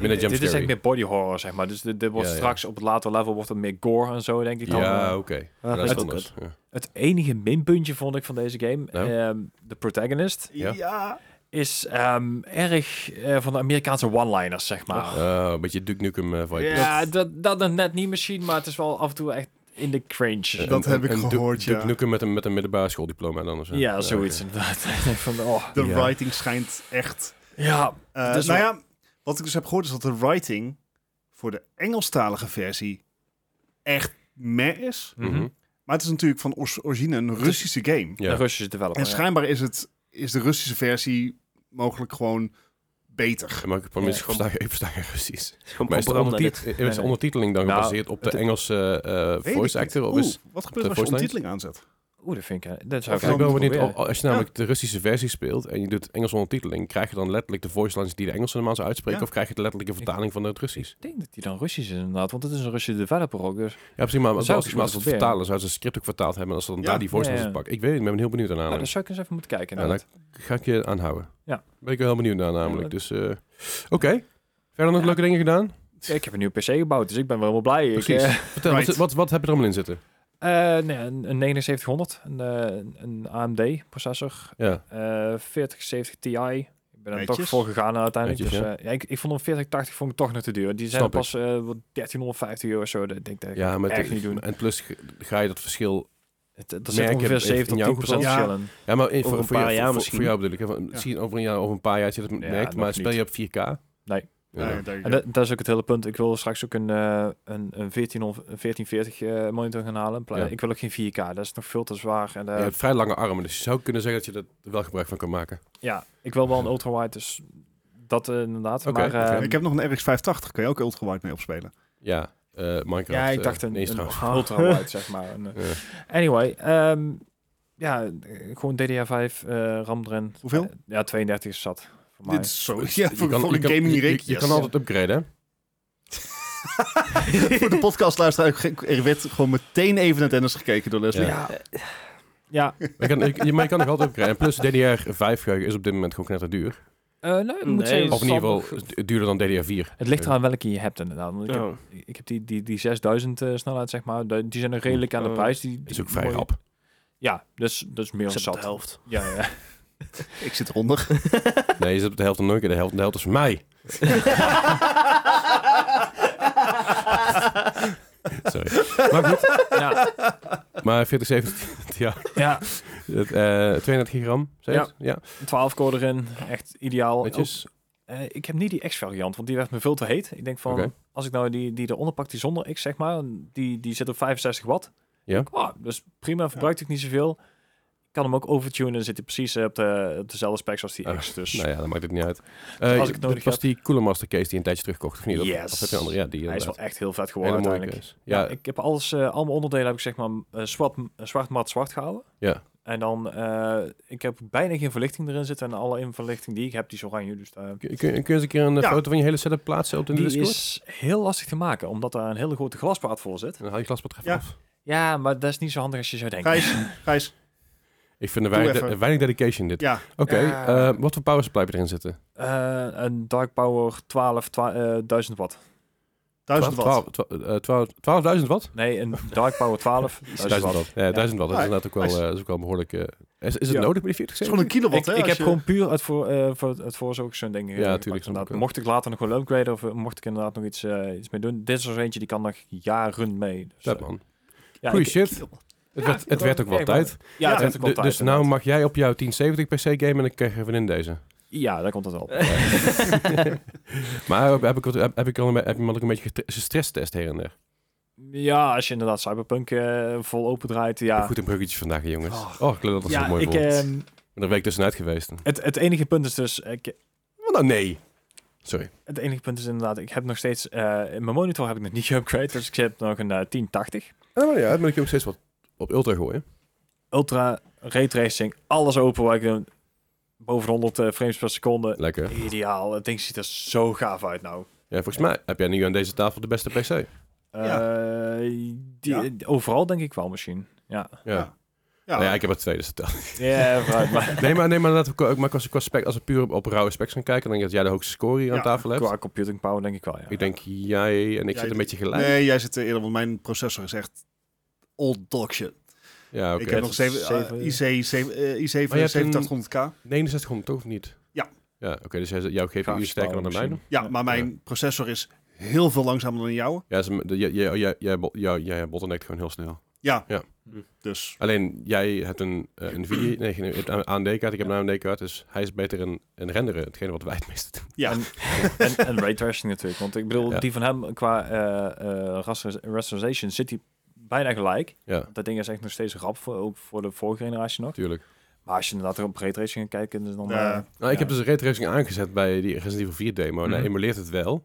eh, Dit is echt meer body horror, zeg maar. Dus dit, dit wordt Ja, ja. straks op het later level wordt het meer gore en zo, denk ik dan. Ja, oké. dat dat is wel anders. Ja. Het enige minpuntje vond ik van deze game, Nou? ehm, de protagonist, Ja. Is ehm, erg eh, van de Amerikaanse one-liners, zeg maar. Oh, een beetje Duke Nukem uh, vibe. Ja, dat, dat dan net niet misschien, maar het is wel af en toe echt in de cringe. Dat heb ik Duke- gehoord, Duke ja. Nukem met een, met een middelbare schooldiploma dan zo. ja, zoiets inderdaad. Ik denk van, oh, De Ja. writing schijnt echt... ja, eh, is nou wel- ja, wat ik dus heb gehoord is dat de writing voor de Engelstalige versie echt meh is. Mhm. Maar het is natuurlijk van origine een Russische game. Ja. de Russische developer. En ja. schijnbaar is, het, is de Russische versie mogelijk gewoon beter. Maar ik probeer Ja, versta geen Russisch. Maar is de, is ondertiteling dan Nou, gebaseerd op de het- Engelse eh, voice actor? Of Oeh, is, wat gebeurt de er als je ondertiteling aanzet? Oeh, dat vind ik... eh, Dat zou Of ik ik ben dan wel benieuwd, proberen. al- als je namelijk de Russische versie speelt en je doet Engelse ondertiteling, krijg je dan letterlijk de voice lines die de Engelse normaal zou uitspreken? Ja. Of krijg je de letterlijke vertaling van het Russisch? Ik denk dat die dan Russisch is inderdaad, want het is een Russische developer ook. Dus Ja, precies, maar als, Zou als, als maar het vertalen, zouden ze het script ook vertaald hebben als ze dan Ja. daar die voice lines ja. pakken. Ik weet het, ik ben heel benieuwd naar nou, daar zou ik eens even moeten kijken. Ja, daar ga ik je aanhouden. Ja. Ben ik wel heel benieuwd naar namelijk. Ja, Dus, eh, oké. Verder nog Ja. leuke dingen gedaan? Ik heb een nieuwe PC gebouwd, dus ik ben wel helemaal blij. Ik, Precies. eh, Vertel, Right. wat, wat, wat heb je er allemaal in zitten? Eh, nee, een, een 7900, een, eh, een AMD-processor, Ja, eh 4070 Ti. Ik ben er toch voor gegaan uiteindelijk. Netjes, dus, eh, ja, ik, ik vond een 4080 vond ik toch nog te duur. Die zijn Snap pas eh, wat 1350 euro of zo. Dat denk ik dat ja maar echt het- niet doen. en plus ga je dat verschil... Het, er merk zit ongeveer in 70 jouw tot 10% geval? verschil Ja. Ja, maar in, Over voor, een paar jou, jaar voor, misschien. Voor jou bedoel ik. Hè, Misschien over een jaar of een paar jaar dat je dat merkt. Maar speel niet. je op 4K? Nee. Ja. En dat, dat is ook het hele punt. Ik wil straks ook een, eh, een, een 14 of een 1440 eh, monitor gaan halen. Ja. Ik wil ook geen 4K. Dat is nog veel te zwaar. En, eh, je hebt vrij lange armen, dus je zou kunnen zeggen dat je er wel gebruik van kan maken. ja, ik wil wel een ultrawide, dus dat inderdaad. Maar, oké. ik heb nog een RX 580, kan je ook ultrawide mee opspelen. Ja, eh, Minecraft. ja, ik dacht een, een trouwens. ultrawide, zeg maar. Een. Anyway, ehm, ja, gewoon DDR5 eh, RAM erin. Hoeveel? Ja, 32 is zat. Voor mij. Dit is zo... Ja, Je voor, kan- voor een gaming je- rig. Je, yes. kan altijd upgraden, hè? voor de podcastluisteraar, er werd gewoon meteen even naar Dennis gekeken door Leslie. Ja. ja, ja Maar je kan, je, maar je kan nog altijd upgraden. En plus DDR5 geheugen is op dit moment gewoon net duur. eh, nee, ik moet Nee, zeggen, Of in ieder geval duurder dan DDR4. Het ligt eraan welke je hebt inderdaad. Want ik, heb, Oh. ik heb die, die, die 6000 eh, snelheid, zeg maar. die zijn er redelijk aan de Oh. prijs. Die, is ook vrij rap. Ja, dus, dus meer dan zat. de helft. Ja, ja. Ik zit eronder. Nee, je zit op de helft nooit keer de helft. De helft is mij. Sorry. Maar goed. ja, Maar 40, 70, ja. ja, Het, eh 32 gram, zeg Ja. het? ja. 12 core erin. Echt ideaal. Netjes. Eh, ik heb niet die X-variant, want die werd me veel te heet. Ik denk van, Oké. als ik nou die, die eronder pak, die zonder X, zeg maar. Die, die zit op 65 watt. Ja. Oh, dus prima, verbruikt ik niet zoveel. Ik kan hem ook overtunen en zit hij precies eh, op, de, op dezelfde specs als die Ah, X. Dus Nou ja, dan maakt het niet uit. Eh Als ik het nodig dit was heb. die Cooler Master case die een tijdje terugkocht, of niet? Of- Yes. Of heb je een andere? Ja, die hij is wel echt heel vet geworden Hele mooie uiteindelijk. case. Ja, Ja, ik heb alles, eh allemaal onderdelen heb ik zeg maar eh, zwart, eh, zwart mat zwart gehouden. Ja. En dan, eh, ik heb bijna geen verlichting erin zitten. En alle verlichting die ik heb, die is oranje. Dus daar kun, kun, kun je eens een keer een eh, Ja. foto van je hele setup plaatsen op de die Discord? is heel lastig te maken, omdat er een hele grote glasplaat voor zit. En dan haal je glasplaat even Ja. af. Ja, maar dat is niet zo handig als je zou denken. Gijs, Gijs, Ik vind er weinig, de- weinig dedication in dit. ja. Oké, Ja. eh, wat voor power supply heb je erin zitten? Eh, een Dark Power 12, twa- eh, 1000 watt. 1000 watt. 12 12 eh, 12 12.000 watt? Nee, een Dark Power 12, 1000 1000 watt. Ja, 1000 watt. Dat is inderdaad ook wel, nice. eh, is ook wel behoorlijk... eh, is, is het Ja. nodig bij die 40 Het is gewoon een kilowatt, Ik, hè? ik heb je- gewoon puur uit voor, eh voor het voorzorg zo'n ding. Ja, gepakt, tuurlijk, snap ik inderdaad. wel. Mocht ik later nog wel upgraden of mocht ik inderdaad nog iets, iets mee doen. Dit is er eentje die kan nog jaren mee. Dus, Dat man. Ja, Goeie ik- shit. Het, Ja, werd, het werd ook wel tijd. Ja, het En werd ook wel d- tijd, dus nou mag jij op jouw 1070 PC gamen en ik krijg even in deze. Ja, daar komt het wel op. Maar heb ik, heb, heb ik al een, heb ook een beetje gestresstest her en der? ja, als je inderdaad Cyberpunk eh, vol open draait, ja. Goed een bruggetje vandaag, jongens. Oh, ik geloof dat het zo ja, mooi ik, vond. ehm, Ik ben er een week tussenuit geweest. het, het enige punt is dus, ik, Oh, nou, nee. Sorry. het enige punt is inderdaad, ik heb nog steeds, eh, in mijn monitor heb ik nog niet geupgrade, dus ik heb nog een eh, 1080. Oh ja, dan ben ik nog steeds wat op ultra gooien. Ultra, raytracing, alles open waar ik een boven de 100 eh, frames per seconde. Lekker. Ideaal, het ding ziet er zo gaaf uit nou. Ja, volgens mij heb jij nu aan deze tafel de beste PC. Eh, die, Ja. Overal denk ik wel misschien. Ja, Ja. Ja. Ja, Nou ja, ik heb er twee, dus dat ja maar Nee, maar, nee, maar, dat, maar als, ik qua spec, als we puur op, op rauwe specs gaan kijken, dan denk ik dat jij de hoogste score hier aan tafel hebt. qua computing power denk ik wel, ja. Ik denk jij en ik Jij zit een beetje gelijk. Nee, jij zit er eerder, want mijn processor is echt old dog shit. Ja, oké. ik heb nog zeven, zeven- eh, i7 zeven- eh, i7 Maar je hebt een- 8700K. 6900 toch of niet? Ja. Ja, oké, dus jij- jouw GPU is sterker dan mijne? Ja, maar mijn processor is heel veel langzamer dan jouw. Ja, ze, de, jij, jij, jij, jij, bo- jij, jij bottleneckt gewoon heel snel. Ja. Ja. Dus Alleen, jij hebt een uh, Nvidia, nee, je hebt een AMD-kaart, ik heb een AMD-kaart, dus hij is beter in, in renderen, hetgene wat wij het meeste doen. ja, En, en, en raytracing natuurlijk. Want ik bedoel, Ja. die van hem qua eh eh raster- rasterization zit hij bijna gelijk. Ja, Dat ding is echt nog steeds rap, voor, ook voor de vorige generatie nog. tuurlijk. Maar als je inderdaad op raytracing gaat kijken, dus dan... Ja. eh, Nou, ik ja. heb dus raytracing aangezet bij die Resident Evil 4 demo en hij Mhm. emuleert het wel.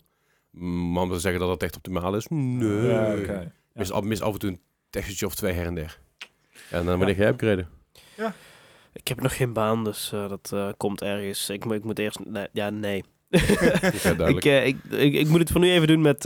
Maar om te zeggen dat het echt optimaal is, nee. Ja, oké. mis, af, mis af en toe een textje of twee her en der. En dan wanneer ga jij upgraden? Ik heb nog geen baan, dus eh, dat eh, komt ergens. Ik, moet- ik moet eerst... Nee, ja, nee. Ja, duidelijk. ik, ik, ik, ik moet het voor nu even doen met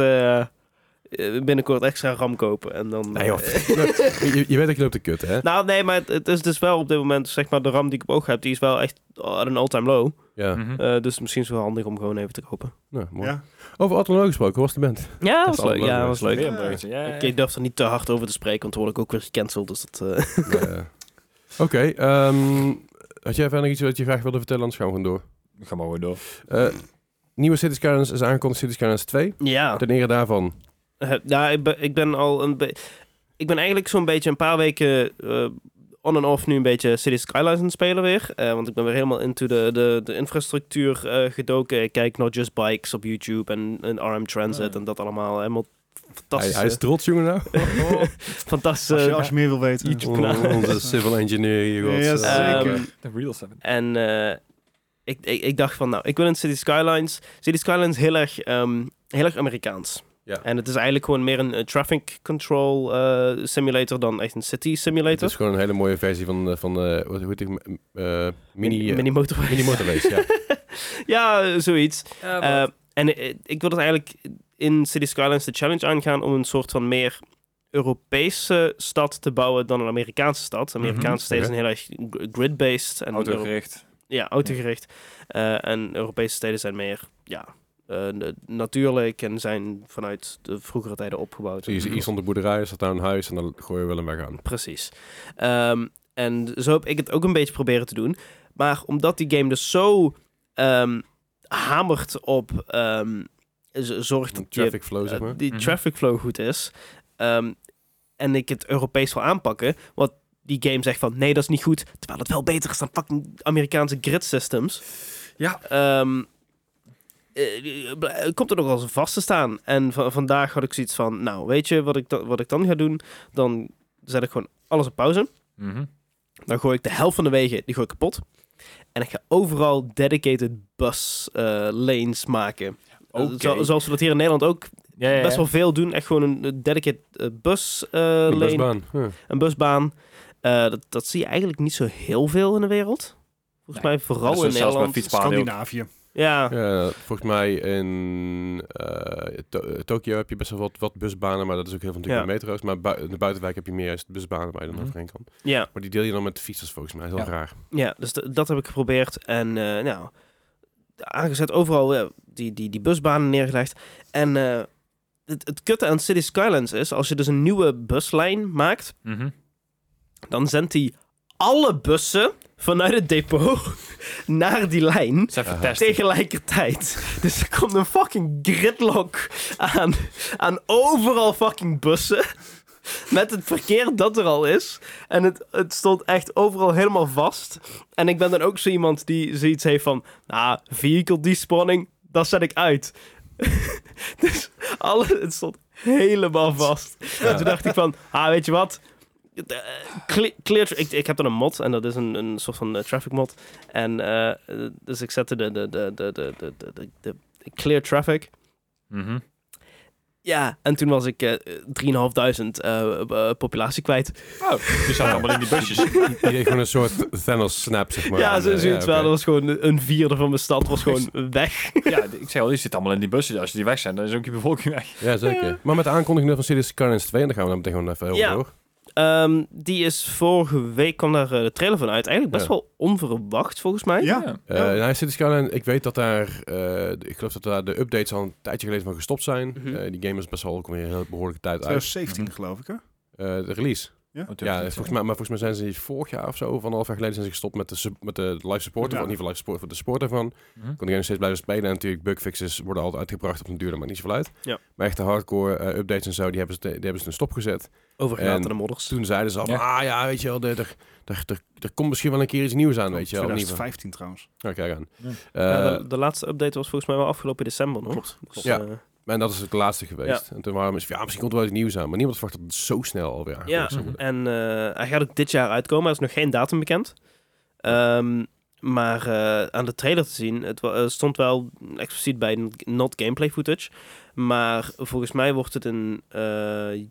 binnenkort extra RAM kopen. En dan, Nee, joh. eh, je, je weet dat je loopt te kut, hè? nou, nee, maar het, het is dus wel op dit moment, zeg maar, de RAM die ik op oog heb, die is wel echt aan een all-time low. Ja, Mhm. Eh, dus misschien is het wel handig om gewoon even te kopen. nou, mooi. ja. Over Atlanta gesproken, hoe was de band? Ja, Dat was leuk. Ja, was leuk. Ja, ja. Ik, durf er niet te hard over te spreken, want dan word ik ook weer gecanceld. Dus dat, eh, Nou ja. Oké, ehm, had jij verder nog iets wat je graag wilde vertellen? Anders gaan we gewoon door. Ga maar weer door. Eh, nieuwe City Skylines is aangekondigd, City Skylines 2. ja. Ten ere daarvan. Eh, ja, ik ben, ik ben al een beetje... Ik ben eigenlijk zo'n beetje een paar weken eh, on en off nu een beetje City Skylines aan het spelen weer. Eh, want ik ben weer helemaal into de, de, de infrastructuur gedoken. Ik kijk Not Just Bikes op YouTube en, en RM Transit Ah. en dat allemaal. Helemaal Hij, fantastisch. hij is trots, jongen, nou. fantastisch. Als, je, als je meer wil weten. YouTube-kanaal. Onze civil engineer hier. Ja, Eh, zeker. Ehm, De Real 7. En eh, ik, ik, ik dacht van, nou, ik wil in City Skylines. City Skylines heel erg, ehm, heel erg Amerikaans. Ja. En het is eigenlijk gewoon meer een eh, traffic control eh, simulator dan echt een city Het simulator. is gewoon een hele mooie versie van, eh, van eh, hoe hoe heet die? eh, mini, mini motorway. mini motorways, ja. ja, zoiets. Eh, en ik wil het eigenlijk in City Skylines de challenge aangaan om een soort van meer Europese stad te bouwen dan een Amerikaanse stad. Amerikaanse Mhm, steden zijn heel erg grid-based. En Euro- Autogericht. Ja, autogericht. Eh, en Europese steden zijn meer ja, eh, natuurlijk en zijn vanuit de vroegere tijden opgebouwd. Hier, hier stond de boerderij, er staat daar een huis en dan gooien we wel een weg aan. Precies. Ehm, en zo heb ik het ook een beetje proberen te doen. Maar omdat die game dus zo ehm, hamert op ehm, z- zorgt dat je, traffic flow, zeg eh, maar. die Mhm. traffic flow goed is. ehm, en ik het Europees wil aanpakken. Wat die game zegt van nee, dat is niet goed. Terwijl het wel beter is dan fucking Amerikaanse grid systems. Ja. Komt er nog als een vast te staan. En va- vandaag had ik zoiets van, nou, weet je wat ik, da- wat ik dan ga doen? Dan zet ik gewoon alles op pauze. Mhm. Dan gooi ik de helft van de wegen, die gooi ik kapot. En ik ga overal dedicated bus eh, lanes maken. Oké. Zo- zoals we dat hier in Nederland ook Ja, ja, ja. best wel veel doen. Echt gewoon een dedicated eh, bus eh, Een lane, busbaan. Een busbaan. Eh, dat, dat zie je eigenlijk niet zo heel veel in de wereld. Volgens Nee. mij vooral in Nederland. Scandinavië. Ja, Ja, volgens mij in eh, To- eh, Tokio heb je best wel wat, wat busbanen, maar dat is ook heel veel natuurlijk Ja. met metro's. Maar in de buitenwijk heb je meer juist busbanen waar je dan overheen kan. ja, Maar die deel je dan met de fietsers volgens mij, heel Ja. raar. ja, dus dat heb ik geprobeerd. En eh, nou, aangezet overal die, die, die busbanen neergelegd. En eh, het, het kutte aan City Skylines is, als je dus een nieuwe buslijn maakt, Mhm. dan zendt hij alle bussen vanuit het depot naar die lijn tegelijkertijd. Dus er komt een fucking gridlock aan, aan overal fucking bussen. met het verkeer dat er al is. En het, het stond echt overal helemaal vast. En ik ben dan ook zo iemand die zoiets heeft van... Nou, vehicle despawning, dat zet ik uit. dus alle, het stond helemaal vast. En toen dacht ik van, ah, weet je wat... Eh, clear, clear ik, heb dan een mod en dat is een, een soort van eh, traffic mod. En eh, dus ik zette de, de, de, de, de, de, de, clear traffic. Mhm. Ja, en toen was ik 3.500 uh, populatie kwijt. Oh, die zaten allemaal in die busjes. Je deed gewoon een soort Thanos-snap, maar. Ja, ze zitten wel. Dat was gewoon een vierde van mijn stad was gewoon weg. ja, ik zei al, die zitten allemaal in die busjes. Als die weg zijn, dan is ook je bevolking weg. Ja, zeker. Maar met de aankondiging van Cities Skylines 2, en daar gaan we dan meteen gewoon even over door. Ehm, die is vorige week, kwam daar eh, de trailer van uit. Eigenlijk best Ja. wel onverwacht, volgens mij. Ja. Eh nou, Cities Skyline, ik weet dat daar, eh, ik geloof dat daar de updates al een tijdje geleden van gestopt zijn. Mhm. Eh, die game is best wel ook weer een heel behoorlijke tijd uit. 2017 geloof ik, hè? Eh, de release. Ja? Oh, Ja, volgens mij, maar volgens mij zijn ze vorig jaar of zo, of anderhalf jaar geleden, zijn ze gestopt met de, sub- met de live support, Ja. of in ieder geval live support voor de support ervan. Mhm. Kon game nog steeds blijven spelen. En natuurlijk bugfixes worden altijd uitgebracht op een duur, maar niet zoveel uit. Ja. Maar echte hardcore eh, updates en zo, die hebben ze, die hebben ze een stop gezet. Overgelaten de modders. Toen zeiden ze al, van, Ja. ah ja, weet je wel, er, er, er, er, er komt misschien wel een keer iets nieuws aan, weet je wel. in ieder geval. 2015 trouwens. Ja, kijk aan. Ja. Eh, Ja, de, de laatste update was volgens mij wel afgelopen december nog. Klopt, Dus, Ja. eh, En dat is het laatste geweest. En toen waren we, ja, misschien komt er wel iets nieuws aan. Maar niemand verwacht dat het zo snel alweer Ja, en eh, hij gaat ook dit jaar uitkomen. Er is nog geen datum bekend. Ehm, maar eh, aan de trailer te zien, het eh, stond wel expliciet bij not gameplay footage. Maar volgens mij wordt het een eh,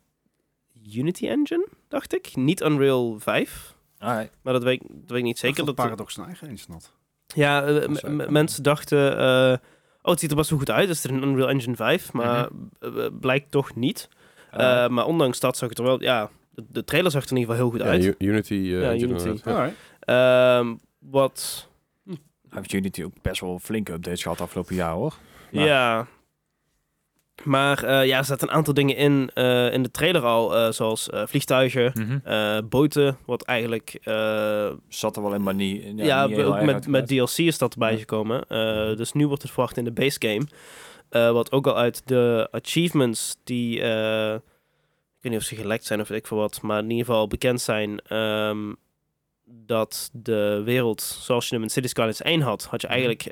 Unity engine, dacht ik. Niet Unreal 5. Alright. Maar dat weet, ik- dat weet ik niet zeker. Dat Dat, Paradox zijn eigen engine had. ja, mensen dachten... oh, het ziet er best wel goed uit. Het is er een Unreal Engine 5. Maar eh, eh, blijkt toch niet. Uh, Eh, maar ondanks dat zag het er wel... Ja, de, de trailer zag er in ieder geval heel goed Ja, uit. Unity. eh, Ja, Unity. Alright. Ehm, wat... heeft Unity ook best wel flinke updates gehad afgelopen jaar, hoor. Ja. Maar eh, ja, er zaten een aantal dingen in, eh, in de trailer al. eh, zoals eh, vliegtuigen, Mhm. eh, boten. Wat eigenlijk... eh, Zat er wel in, maar niet... Ja, ja, niet heel ook met, met DLC is dat erbij Ja. gekomen. Eh, dus nu wordt het verwacht in de base game. Eh, wat ook al uit de achievements die... eh, ik weet niet of ze gelekt zijn of weet ik veel wat. Maar in ieder geval bekend zijn... ehm, dat de wereld zoals je hem in City Skylines 1 had... had je Mhm. eigenlijk...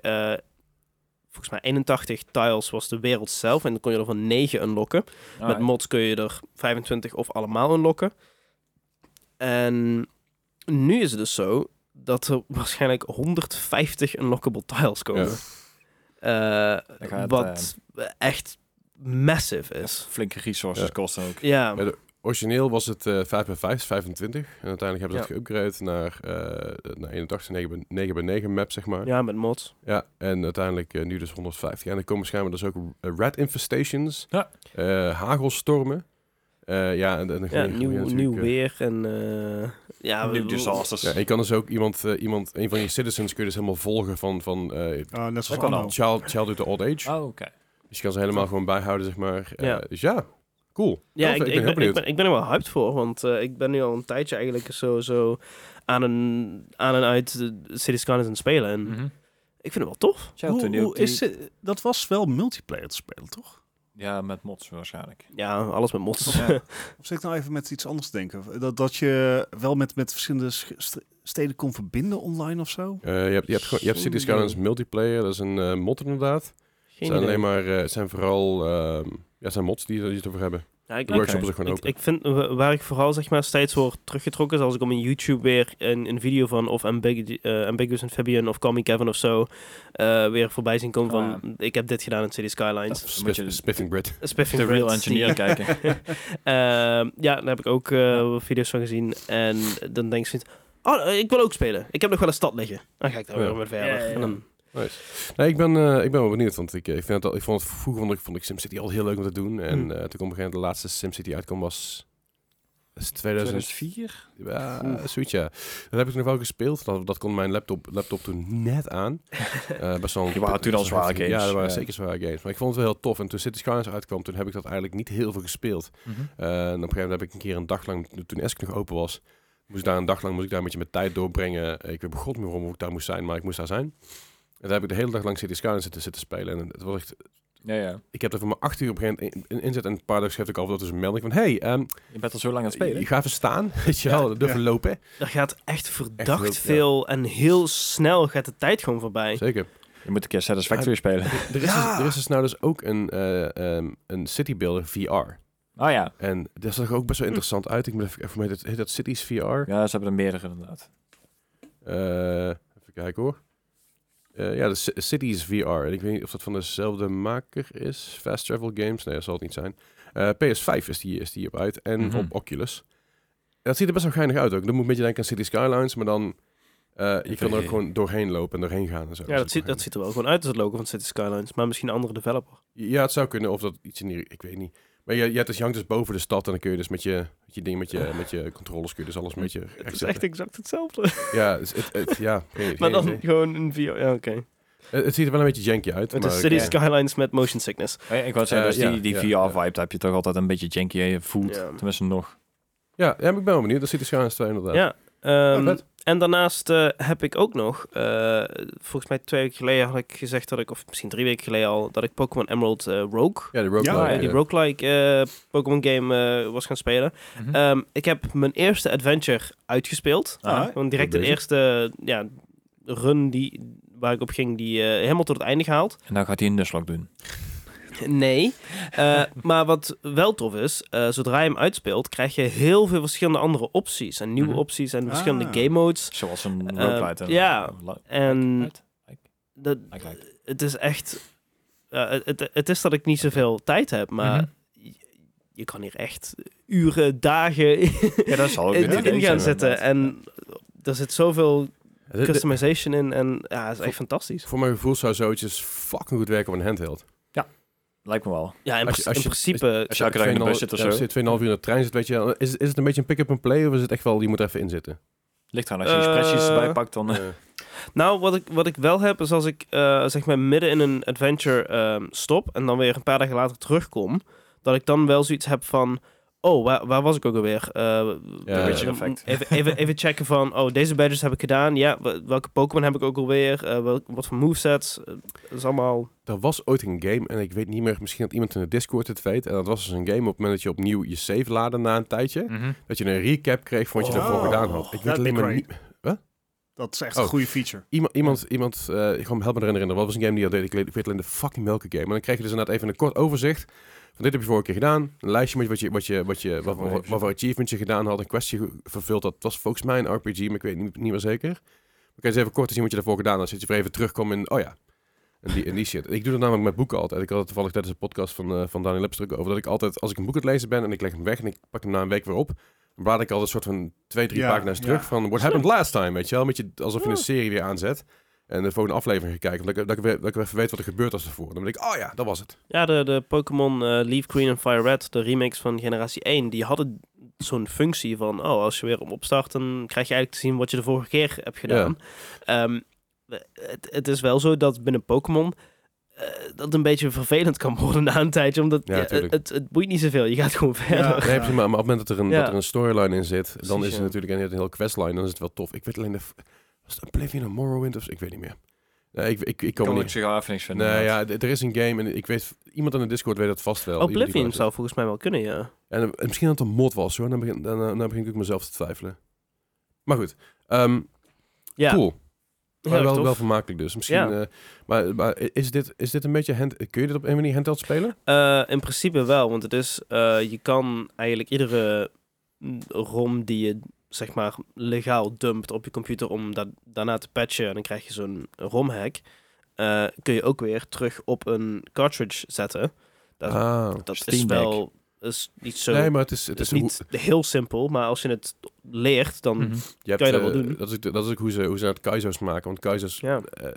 eh, volgens mij 81 tiles was de wereld zelf. En dan kon je er van 9 unlocken. Met Alright. mods kun je er 25 of allemaal unlocken. En nu is het dus zo dat er waarschijnlijk 150 unlockable tiles komen. Eh, het, wat echt massive is. Flinke resources Ja. kosten ook. Ja, Origineel was het eh 5 bij 5, 25. En uiteindelijk hebben ze Ja. dat geüpgrade naar, eh naar 81, 9 bij 9 bij 9 map, zeg maar. ja, met mods. Ja, en uiteindelijk eh, nu dus 150. En er komen schijnbaar dus ook eh, red infestations, Ja. eh, hagelstormen. Eh, ja, en, en Ja, nieuw, nieuw eh, weer en eh, ja, we- disasters. Ja, en je kan dus ook iemand, eh, iemand, een van je citizens kun je dus helemaal volgen van, van eh, Ah, net zoals child, childhood to old age. Oh, oké. Dus je kan ze helemaal gewoon bijhouden, zeg maar. Eh, Ja. Dus ja, cool. Ja, ik, ik, ben, ik, ben, ik ben er wel hyped voor, want eh, ik ben nu al een tijdje eigenlijk zo, zo aan, een, aan en uit de City Skylines aan het spelen. En Mhm. ik vind het wel tof. Hoe, hoe is het? Dat was wel multiplayer te spelen, toch? Ja, met mods waarschijnlijk. Ja, alles met mods. Ja. Of zit ik nou even met iets anders te denken? Dat, dat je wel met, met verschillende sch- st- steden kon verbinden online of zo? Eh, je, hebt, je, hebt, je hebt City Geen Skylines multiplayer, dat is een eh, mod inderdaad. Het Geen zijn idee. alleen maar, eh, het zijn vooral, ehm, ja, zijn mods die, die het over hebben. Ja, ik, De ik, workshop is ook gewoon ik, open. ik vind wa- waar ik vooral zeg maar steeds word teruggetrokken is als ik op mijn YouTube weer een, een video van of Ambig eh, Ambiguous Amphibian of Call Me Kevin of zo eh, weer voorbij zien komen Oh, van ik heb dit gedaan in City Skylines. Je Spiffing Brit. Spiffing de real Brits, die- engineer kijken. Ehm, ja, daar heb ik ook eh, video's van gezien. En dan denk je, oh, eh, ik wil ook spelen. Ik heb nog wel een stad liggen. Dan ga ik daar Ja. weer verder. Ja, ja, ja. En dan, Nee, ik ben, eh, ik ben wel benieuwd, want ik, eh, ik, vind het al, ik vond het vroeger vond ik, vond ik SimCity al heel leuk om te doen. En Hmm. eh, toen kwam op een gegeven moment de laatste SimCity uitkwam was, was 2000, 2004? ja, zoiets ja. Dat heb ik nog wel gespeeld. Dat, dat kon mijn laptop, laptop toen net aan. Eh best wel, waren toen al zware games, Ja, dat waren ja. zeker zware games. Maar ik vond het wel heel tof. En toen City Skylines uitkwam, toen heb ik dat eigenlijk niet heel veel gespeeld. Mhm. Eh, en op een gegeven moment heb ik een keer een dag lang, toen Esk nog open was, moest ik daar een dag lang moest ik daar een beetje mijn tijd doorbrengen. Ik weet begot meer waarom ik daar moest zijn, maar ik moest daar zijn. En daar heb ik de hele dag lang City Skylines zitten, zitten spelen. En het was echt Ja, ja. Ik heb er voor mijn acht uur op een gegeven moment in, in, inzet en een paar dagen schreef ik al dat is een melding van hey, ehm, Je bent al zo lang aan het spelen. je gaat even staan, weet je wel, durven ja. lopen. Er gaat echt verdacht Echt heel- ja. veel en heel snel gaat de tijd gewoon voorbij. Zeker. Je moet een keer Satisfactory spelen. Er is, Ja. dus, er is dus nou dus ook een, eh, ehm, een City Builder VR. Oh ja. En dat zag er ook best wel interessant uit. Ik moet even, even met het, heet dat Cities VR? Ja, ze hebben er meerdere inderdaad. Eh, even kijken hoor. Eh, ja, de Cities VR. En ik weet niet of dat van dezelfde maker is. Fast Travel Games. Nee, dat zal het niet zijn. Eh, PS5 is die, is die op uit. En Mhm. op Oculus. En dat ziet er best wel geinig uit ook. Dan moet een beetje denken aan City Skylines. Maar dan... eh, je kan er ook gewoon doorheen lopen en doorheen gaan en zo. Ja, dat ziet, dat ziet er wel gewoon uit als het logo van City Skylines, maar misschien een andere developer. Ja, het zou kunnen. Of dat iets in die... Ik weet niet. Maar je, je, hebt dus, je hangt dus boven de stad. En dan kun je dus met je, met je ding, met je, met je controllers... kun je dus alles met je Het is zetten. echt exact hetzelfde. Ja, het, het, het- ja geen- maar geen dan idee. gewoon een VR. Ja, oké. Het, het ziet er wel een beetje janky uit. Het maar is City ja. Skylines met motion sickness. Oh ik wou zeggen, Eh, dus ja, die, die ja, VR-vibe, heb je toch altijd een beetje janky voelt. Tenminste nog. Ja, ja, maar ik ben wel benieuwd. Dat ziet er Skylines 2 inderdaad. Ja. Oh, vet. En daarnaast eh, heb ik ook nog, eh, volgens mij twee weken geleden had ik gezegd dat ik, of misschien drie weken geleden al, dat ik Pokémon Emerald eh, Rogue, Ja, de roguelike. Ja, eh, die roguelike eh, Pokémon game eh, was gaan spelen. Mhm. Ehm, ik heb mijn eerste adventure uitgespeeld. Ah, direct de eerste ja, run die, waar ik op ging, die eh, helemaal tot het einde gehaald. En dan gaat hij een Nuzlocke doen. Nee. Eh, maar wat wel tof is, eh, zodra je hem uitspeelt, krijg je heel veel verschillende andere opties. En nieuwe Mhm. opties en verschillende Ah. game modes. Zoals een Eh, roguelite. en- ja, en- Dat, het is echt... het, het, het is dat ik niet zoveel tijd heb, maar Mhm. je, je kan hier echt uren, dagen Ja, dat zal ook in, gaan zitten. En er zit zoveel customization in. En ja, het is echt fantastisch. voor mijn gevoel zou zoiets fucking goed werken op een handheld. Lijkt me wel. Ja, in, Als je- pr- als in je- principe... Als je elke dag in de bus zit of Ja, zo. Als je 2,5 uur in de trein zit, weet je, is, is het een beetje een pick-up-and-play of is het echt wel, je moet er even in zitten? Ligt eraan, als je die Eh, spreadsheets erbij pakt, dan... Eh, Nou, wat ik, wat ik wel heb, is als ik eh, zeg maar midden in een adventure ehm, stop en dan weer een paar dagen later terugkom, dat ik dan wel zoiets heb van, oh, waar, waar was ik ook alweer? Eh, Ja, effect. Even, even, even checken van, oh, deze badges heb ik gedaan. Ja, wel- welke Pokémon heb ik ook alweer? Eh, wel, wat voor movesets? Eh, dat is allemaal... er was ooit een game, en ik weet niet meer, misschien dat iemand in de Discord het weet, en dat was dus een game op het moment dat je opnieuw je save laadde na een tijdje, mhm. dat je een recap kreeg van wat je Oh, daarvoor gedaan had. Ik weet alleen maar niet... Dat is echt Oh. een goede feature. Iemand, iemand, iemand uh, gewoon help me erin herinneren. Wat was een game die dat deed? Ik weet ik alleen de fucking welke game. Maar dan kreeg je dus inderdaad even een kort overzicht. Van dit heb je vorige keer gedaan. Een lijstje met wat je, wat je, wat je, wat, wat, wat, wat voor achievements je gedaan had. Een kwestie vervuld. Dat was volgens mij een RPG, maar ik weet niet, niet meer zeker. Maar kan je eens even kort zien wat je daarvoor gedaan had. Zodat je even terugkomt in, oh ja. En die, en die shit. Ik doe dat namelijk met boeken altijd. Ik had het toevallig tijdens de podcast van, uh, van Daniel Lepstruk over. Dat ik altijd, als ik een boek aan het lezen ben en ik leg hem weg en ik pak hem na een week weer op. Dan blaad ik al een soort van twee, drie Ja, pagina's terug ja. van what happened last time, weet je wel. Met je, alsof je een serie weer aanzet. En de volgende aflevering ga kijken. Dat ik, dat, ik, weer- dat ik weer even weet wat er gebeurd was ervoor. Dan ben ik, oh ja, dat was het. Ja, de, de Pokémon eh, Leaf Green en Fire Red, de remakes van generatie 1, die hadden zo'n functie van, oh, als je weer op opstart, dan krijg je eigenlijk te zien wat je de vorige keer hebt gedaan. Ehm, het, het is wel zo dat binnen Pokémon eh, dat een beetje vervelend kan worden na een tijdje, omdat Ja, ja, het, het boeit niet zoveel. Je gaat gewoon verder. Ja. Nee, precies, maar, maar op het moment dat er een, Ja. dat er een storyline in zit, dan is het ja. natuurlijk een, een heel questline. Dan is het wel tof. Ik weet alleen de... Was het Oblivion of Morrowind of? Ik weet niet meer. Nee, ik, ik, ik kom Kan er ik niet... zich niks vinden. Nee, inderdaad. ja, er is een game en ik weet... Iemand aan de Discord weet dat vast wel. Oblivion zou volgens mij wel kunnen, ja. En, eh, en misschien dat het een mod was, hoor. Dan begin, dan, eh, dan begin ik mezelf te twijfelen. Maar goed. Ehm, Ja, Cool. heel Maar wel, vermakelijk dus. Misschien, Ja. eh, maar, maar is, dit, is dit een beetje... Hand, kun je dit op een manier handheld spelen? Eh, in principe wel, want het is, eh, je kan eigenlijk iedere mm, ROM die je zeg maar legaal dumpt op je computer om dat daarna te patchen en dan krijg je zo'n ROM-hack, eh, kun je ook weer terug op een cartridge zetten. Dat, ah. dat is wel is niet zo. Nee, maar het is, het het is, niet heel simpel, maar als je het leert, dan Mhm. Je hebt, Kan je dat wel eh, doen? Dat is, ook- dat is ook hoe ze, hoe ze het Kaizo's maken. Want Kaizo's... ja. eh,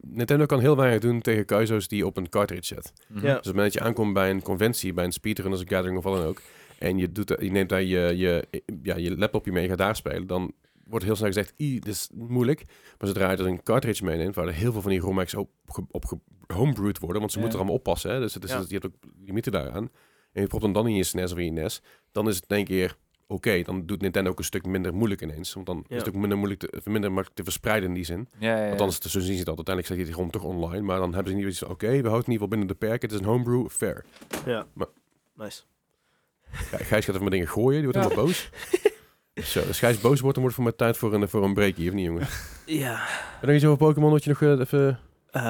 Nintendo kan heel weinig doen tegen Kaizo's die op een cartridge zet. Mhm. Ja. Dus op het moment dat je aankomt bij een conventie, bij een speedrun, als een gathering of wat dan ook, en je, doet, dat- je neemt daar je, je, ja, je laptopje mee en gaat daar spelen, dan wordt heel snel gezegd, "Ih, dit is moeilijk. Maar zodra je dus een cartridge meeneemt, waar er heel veel van die ROM-hacks op, op, homebrewed worden, want ze Ja. moeten er allemaal oppassen, hè? dus het is, Ja. je hebt ook limieten daaraan, en je propt hem dan in je SNES of in je NES, dan is het in één keer oké, dan doet Nintendo ook een stuk minder moeilijk ineens. Want dan is het ook minder, moeilijk te, minder makkelijk te verspreiden in die zin. Want het, zo zien ze het altijd. Uiteindelijk zet je die gewoon toch online. Maar dan hebben ze niet iets van, oké, we houden het in ieder geval binnen de perken. Het is een homebrew, fair. Ja. Maar- Nice. Ja, Gijs gaat even met dingen gooien, die wordt helemaal boos. Zo, als Gijs boos wordt, dan wordt het voor mij tijd voor een, voor een breakie, of niet jongen? Ja. En nog iets over Pokémon dat je nog eh, even... Eh,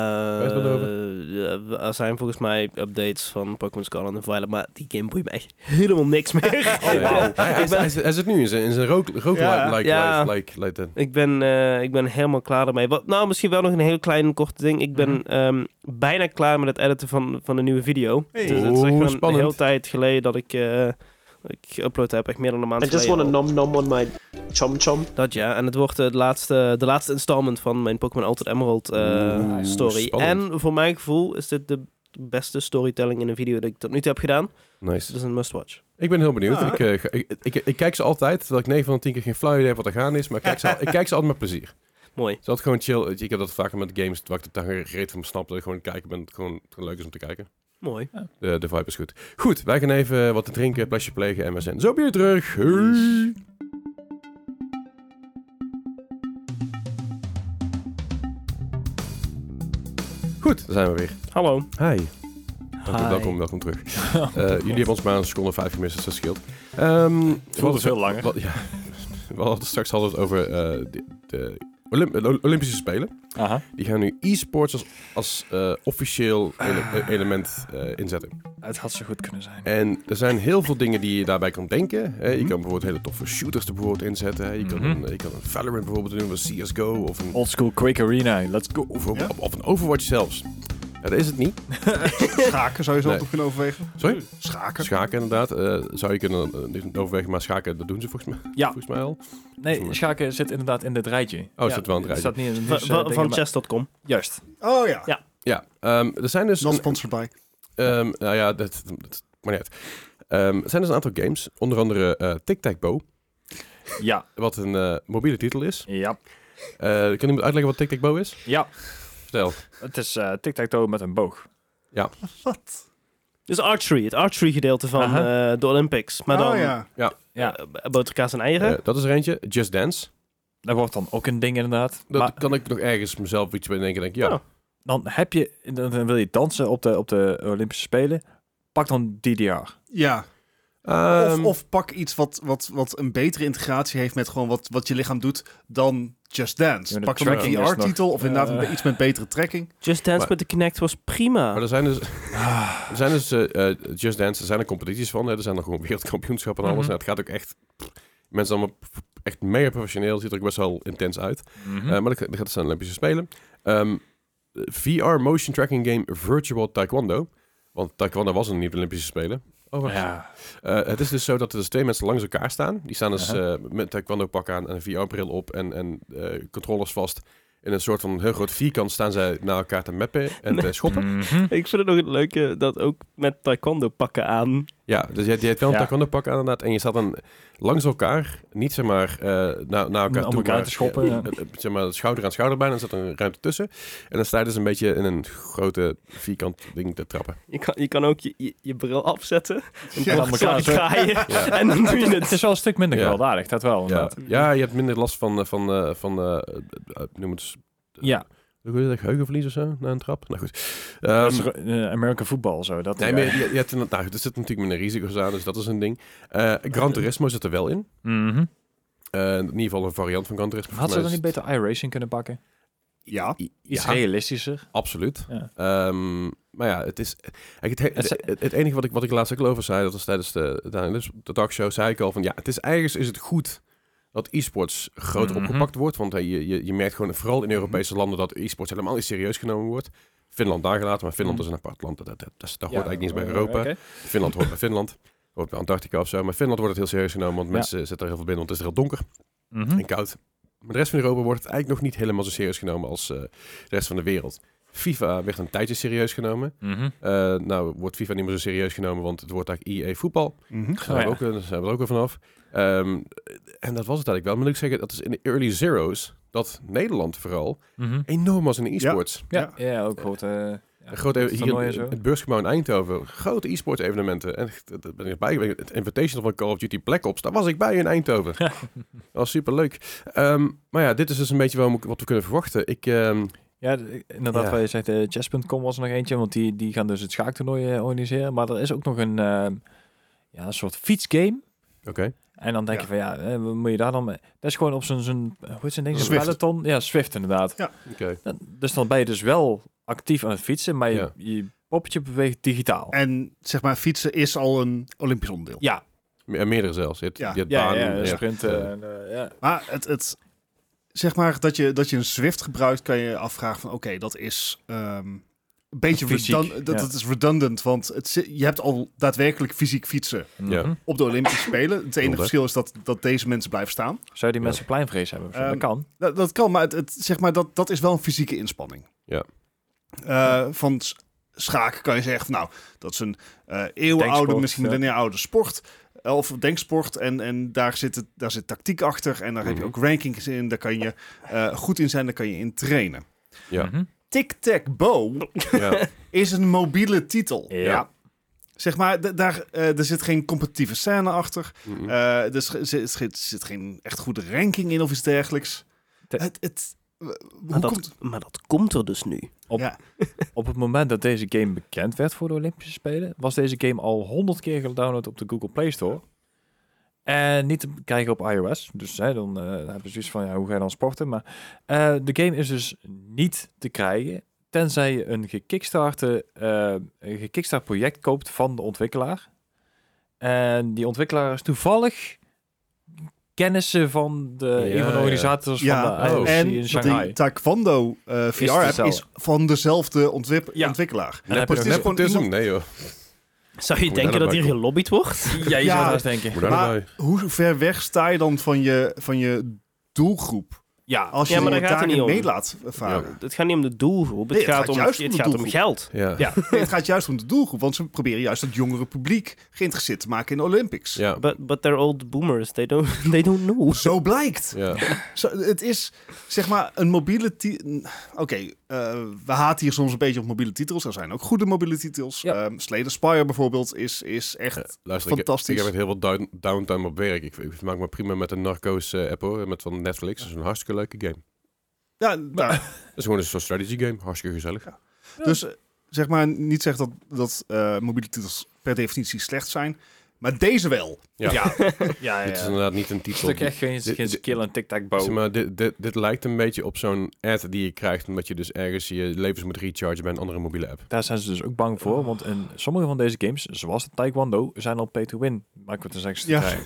ja, er zijn volgens mij updates van Pokémon Scarlet en Violet, maar die game boeit me echt helemaal niks meer. Oh, ben- Hij, ben- zit- hij zit nu in zijn, in zijn rook, rook Ja. like, Ja. like, like. Ik ben, eh, ik ben helemaal klaar ermee. Wat, nou, misschien wel nog een heel klein korte ding. Ik ben Mhm. ehm, bijna klaar met het editen van, van een nieuwe video. Hey. Dus het is echt een hele tijd geleden dat ik, eh, ik geüpload heb. Echt meer dan een maand I just want a nom nom on my chom chom. Dat ja, en het wordt eh, de laatste, de laatste installment van mijn Pokémon Ultimate Emerald eh, story. spannend. En voor mijn gevoel is dit de beste storytelling in een video dat ik tot nu toe heb gedaan. Nice. Is een must-watch. Ik ben heel benieuwd. Ah. Ik, eh, ik, ik, ik kijk ze altijd, terwijl ik 9 van de 10 keer geen flauw idee heb wat er gaan is. Maar ik kijk ze, al- ik kijk ze altijd met plezier. Mooi. Het is altijd gewoon chill. Ik heb dat vaker met games, waar ik het daar gereed van snap. Dat ik gewoon kijken ben. Het gewoon, het gewoon leuk is om te kijken. Mooi. De, de vibe is goed. Goed, wij gaan even wat te drinken, plasje plegen en we zijn zo weer terug. Hey. Goed, daar zijn we weer. Hallo. Hi. Welkom, Hi. welkom, welkom terug. Eh, jullie hebben ons maar een seconde vijf gemist, dus dat scheelt. Ehm Het voelde veel langer. Wat, ja, we hadden straks hadden we het over eh, de, de Olymp- de Olympische Spelen. Aha. Die gaan nu e-sports als, als eh, officieel ele- element eh, inzetten. Het had zo goed kunnen zijn. En er zijn heel veel dingen die je daarbij kan denken. Hè. Je Mhm. kan bijvoorbeeld hele toffe shooters er bijvoorbeeld inzetten. Hè. Je, kan Mhm. een, je kan een Valorant bijvoorbeeld doen, of een CSGO of een, Old school Quake Arena, let's go. of een Overwatch zelfs. Ja, dat is het niet. Schaken zou je zo Nee. kunnen overwegen. Sorry? Schaken. Schaken inderdaad. Eh, zou je kunnen eh, overwegen, maar schaken, dat doen ze volgens mij, Ja. volgens mij al. Nee, schaken zit inderdaad in dit rijtje. Oh, ja, zit wel in het staat niet in het Van, nieuws, eh, van, chess.com. Juist. Oh ja. Ja. Ja, ehm, er zijn dus... Not sponsored by. Ehm, nou ja, dat, dat maar niet uit. Ehm, er zijn dus een aantal games, onder andere eh Tic-Tac-Bow, Ja. wat een eh, mobiele titel is. Ja. Eh kan iemand uitleggen wat Tic-Tac-Bow is? Ja. Vertel. Het is eh tic-tac-toe met een boog. Wat? Dus archery, het archery gedeelte van Aha. eh, de Olympics. Maar dan oh ja. Ja. eh, boterkaas en eieren. Eh, dat is er eentje. Just Dance. Dat wordt dan ook een ding inderdaad. Dat maar kan ik nog ergens mezelf iets bij denken. Denk, ik, ja, Oh. dan heb je, dan, dan wil je dansen op de, op de Olympische Spelen. Pak dan DDR. Ja. Ehm, of, of pak iets wat, wat, wat een betere integratie heeft met gewoon wat, wat je lichaam doet dan Just Dance. Pak dan een VR-titel of inderdaad iets met betere tracking. Just Dance maar- met de Kinect was prima. Maar er zijn dus, er zijn dus eh, eh, Just Dance, er zijn er competities van. Hè. Er zijn nog gewoon wereldkampioenschappen en alles. Mhm. En het gaat ook echt... Mensen allemaal echt mega professioneel. Ziet er ook best wel intens uit. Mhm. Eh, maar dat, dat gaat zijn Olympische Spelen. Ehm, VR motion tracking game Virtual Taekwondo. Want Taekwondo was een niet Olympische Spelen. Oh, wacht. ja. Eh, het is dus zo dat er dus twee mensen langs elkaar staan. Die staan dus eh, met taekwondo pak aan en een VR-bril op en, en eh, controllers vast. In een soort van heel groot vierkant staan zij naar elkaar te mappen en te schoppen. Ik vind het nog het leuke dat ook met taekwondo pakken aan. Ja, dus je, hebt- je hebt wel een Ja. taekwondo pak aan inderdaad. En je staat dan langs elkaar, niet zeg maar eh, naar, naar elkaar Om toe. elkaar maar, te schoppen, eh, ja. eh, zeg maar schouder aan schouder bijna. En er zit een ruimte tussen. En dan sta je dus een beetje in een grote vierkant ding te trappen. Je kan, je kan ook je, je, je bril afzetten. En Ja, dan elkaar draaien. Ja. En dan doe je Het het. is wel een stuk minder Ja. gewelddadig, dat wel. Ja, je hebt minder last van, van, eh, van eh, eh, noem het eens, Ja, hoe dat, geheugenverlies of zo, na een trap? Nou goed. Ehm, eh, American football zo. Dat, nee, maar je, je hebt, inderdaad- nou, er zit natuurlijk minder risico's aan, dus dat is een ding. Eh Gran Turismo zit er wel in. Mhm. Eh, in ieder geval een variant van Gran Turismo. Had ze dan niet beter iRacing kunnen pakken? Ja. is- Iets Ja, realistischer. absoluut. Ja. Ehm, maar ja, het is... het, Het het, enige wat ik, wat ik laatst ook over zei, dat was tijdens de, de, de talkshow, zei ik al van ja, het is ergens is het goed dat e-sports groter Mhm. opgepakt wordt. Want hey, je, je, je merkt gewoon vooral in Europese landen dat e-sports helemaal niet serieus genomen wordt. Finland daar gelaten, maar Finland Mhm. is een apart land. Dat, dat, dat, dat, dat Ja, hoort eigenlijk niet eens bij eh, Europa. Finland hoort bij Finland. Hoort bij Antarctica of zo. Maar Finland wordt het heel serieus genomen, want mensen zitten er heel veel binnen, want het is er heel donker Mhm. en koud. Maar de rest van Europa wordt het eigenlijk nog niet helemaal zo serieus genomen als eh, de rest van de wereld. FIFA werd een tijdje serieus genomen. Mhm. Eh, nou wordt FIFA niet meer zo serieus genomen, want het wordt eigenlijk EA voetbal. Mhm. Daar zijn, we ja. ook, daar zijn we er ook weer vanaf. Ehm, en dat was het eigenlijk wel. Maar moet ik zeggen, dat is in de early zeros, dat Nederland vooral Mhm. enorm was in de e-sports. Ja, ja, ook goed. eh, Een groot e- hier, zo. het beursgebouw in Eindhoven. Grote e-sports evenementen. En daar ben ik bij geweest. Het Invitational van Call of Duty Black Ops. Daar was ik bij in Eindhoven. dat was super leuk. maar ja, dit is dus een beetje wat we, wat we kunnen verwachten. Ik, ehm, Ja, inderdaad, Ja. waar je zegt, eh, chess.com was er nog eentje, want die, die gaan dus het schaaktoernooi eh, organiseren. Maar er is ook nog een, eh, ja, een soort fietsgame. Oké. En dan denk Ja. je van, ja, eh, wat moet je daar dan mee? Dat is gewoon op zo'n, zo'n hoe heet zijn ding? Zo'n Zwift. peloton? Ja, Swift inderdaad. Oké. Dan- Dus dan ben je dus wel actief aan het fietsen, maar je, Ja. je poppetje beweegt digitaal. En zeg maar, fietsen is al een Olympisch onderdeel. Ja, Me- meerdere zelfs. Je hebt, Ja. je hebt ja, baan, ja, sprinten. en, ja. Maar het, het, zeg maar dat je, dat je een Zwift gebruikt, kan je afvragen van oké, dat is ehm, een beetje Fysiek, redun- dat, ja. dat is redundant, want het, je hebt al daadwerkelijk fysiek fietsen Ja. Op de Olympische Spelen. Het enige verschil is dat, dat deze mensen blijven staan. Zou je die Ja. mensen pleinvrees hebben? zo? Ehm, dat kan. Dat, dat kan, maar het, het, zeg maar dat, dat is wel een fysieke inspanning. Ja. Eh, van schaken kan je zeggen, van, nou, dat is een eh eeuwenoude, misschien ja. millennia oude sport. Of denksport. En, en daar, zit het, daar zit tactiek achter. En daar heb je Mhm. ook rankings in. Daar kan je eh, goed in zijn. Daar kan je in trainen. Ja. Mhm. Tic-Tac-Bow ja. is een mobiele titel. Ja. Zeg maar, daar, eh, er zit geen competitieve scène achter. Mhm. Eh, er zit, zit, zit, zit geen echt goede ranking in of iets dergelijks. Het, het, Maar dat, komt... maar dat komt er dus nu. Op- Ja. Op het moment dat deze game bekend werd voor de Olympische Spelen, was deze game al honderd keer gedownload op de Google Play Store. En niet te krijgen op iOS. Dus hè, dan eh, hebben ze zoiets van, ja, hoe ga je dan sporten? Maar eh, de game is dus niet te krijgen, tenzij je een gekickstarte, eh, een gekickstart project koopt van de ontwikkelaar. En die ontwikkelaar is toevallig kennissen van de, Ja, een van de organisators Ja, van de IOC en in Shanghai. die Taekwondo eh, VR-app is, van dezelfde ontwip- Ja. ontwikkelaar. En heb is gewoon nepotism? iemand- Nee joh. Zou je Moet denken dat hier gelobbyd wordt? Ja, je Ja. zou dat denken. Maar-. Hoe ver weg sta je dan van je, van je doelgroep? Ja, Als je Ja, maar daar gaat het daarin niet om. mee laat varen. Het gaat niet om de doelgroep. Het Nee, het gaat, gaat om, juist om het gaat om geld. Ja. Ja. Nee, het gaat juist om de doelgroep, want ze proberen juist het jongere publiek geïnteresseerd te maken in de Olympics. Ja. But, but they're old boomers. They don't, they don't know. Zo blijkt. Ja. Zo, het is, zeg maar, een mobiele. Oké, we haten hier soms een beetje op mobiele titels. Er zijn ook goede mobiele titels. Ja. Ehm, the Spire bijvoorbeeld is, is echt Eh, Luister, fantastisch. ik heb echt heel veel down- downtime op werk. Ik, ik maak me prima met een Narcos eh, app hoor, met van Netflix. Dat is een hartstikke leuke game. ja, daar, Dat is gewoon een soort strategy game. Hartstikke gezellig. Dus eh, zeg maar, niet zeg dat, dat eh, mobiele titels per definitie slecht zijn. Maar deze wel. Ja. ja, ja, Dit is inderdaad niet een Het is titel. ook echt geen, Dit- geen skill en tic-tac-bow. Zeg maar, dit, dit, dit lijkt een beetje op zo'n ad die je krijgt omdat je dus ergens je levens moet rechargen bij een andere mobiele app. Daar zijn ze dus ook bang voor, want in sommige van deze games, zoals de Taekwondo, zijn al pay-to-win microtransactions te Ja. krijgen.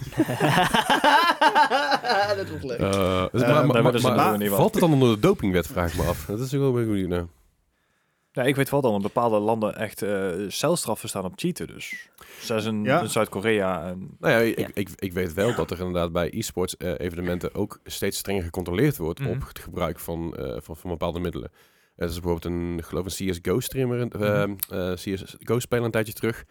dat was leuk. Eh, dus Eh, maar daar maar, valt het dan onder de dopingwet, vraag ik me af. Dat is ook wel een goede nou. Ja, ik weet wel dat in bepaalde landen echt eh celstraffen staan op cheaten, dus. Zoals in, Ja. in Zuid-Korea. En, Nou ja, ik, ik, ik weet wel dat er inderdaad bij e-sports eh, evenementen ook steeds strenger gecontroleerd wordt Mhm. op het gebruik van, eh, van, van bepaalde middelen. Er is bijvoorbeeld een, geloof een CSGO-streamer, uh, Mhm. CSGO-speler een tijdje terug.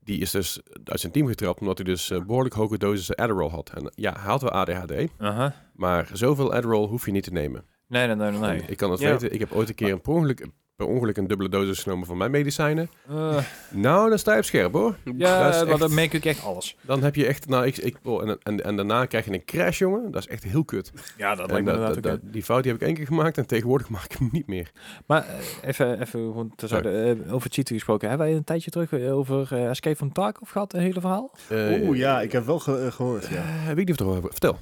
Die is dus uit zijn team getrapt omdat hij dus eh, behoorlijk hoge dosissen Adderall had. En ja, hij had wel ADHD, Aha. maar zoveel Adderall hoef je niet te nemen. Nee, nee, nee, nee. nee. En Ik kan het Ja. weten, ik heb ooit een keer een per ongeluk, per ongeluk een dubbele dosis genomen van mijn medicijnen. Eh, Nou, dan sta je op scherp hoor. ja, Dat echt- dan merk ik echt alles. Dan heb je echt, nou, ik, ik, oh, en, en, en daarna krijg je een crash, jongen. Dat is echt heel kut. Ja, dat En lijkt me dat- inderdaad dat- ook. dat- die fout die heb ik één keer gemaakt en tegenwoordig maak ik hem niet meer. Maar eh, even, even gewoon te zouden, eh, over cheaten gesproken. Hebben wij een tijdje terug over Escape from Tarkov gehad, een hele verhaal? Eh, Oeh, ja, ik heb wel ge- eh, gehoord. Ja. weet ik niet of het erover Vertel.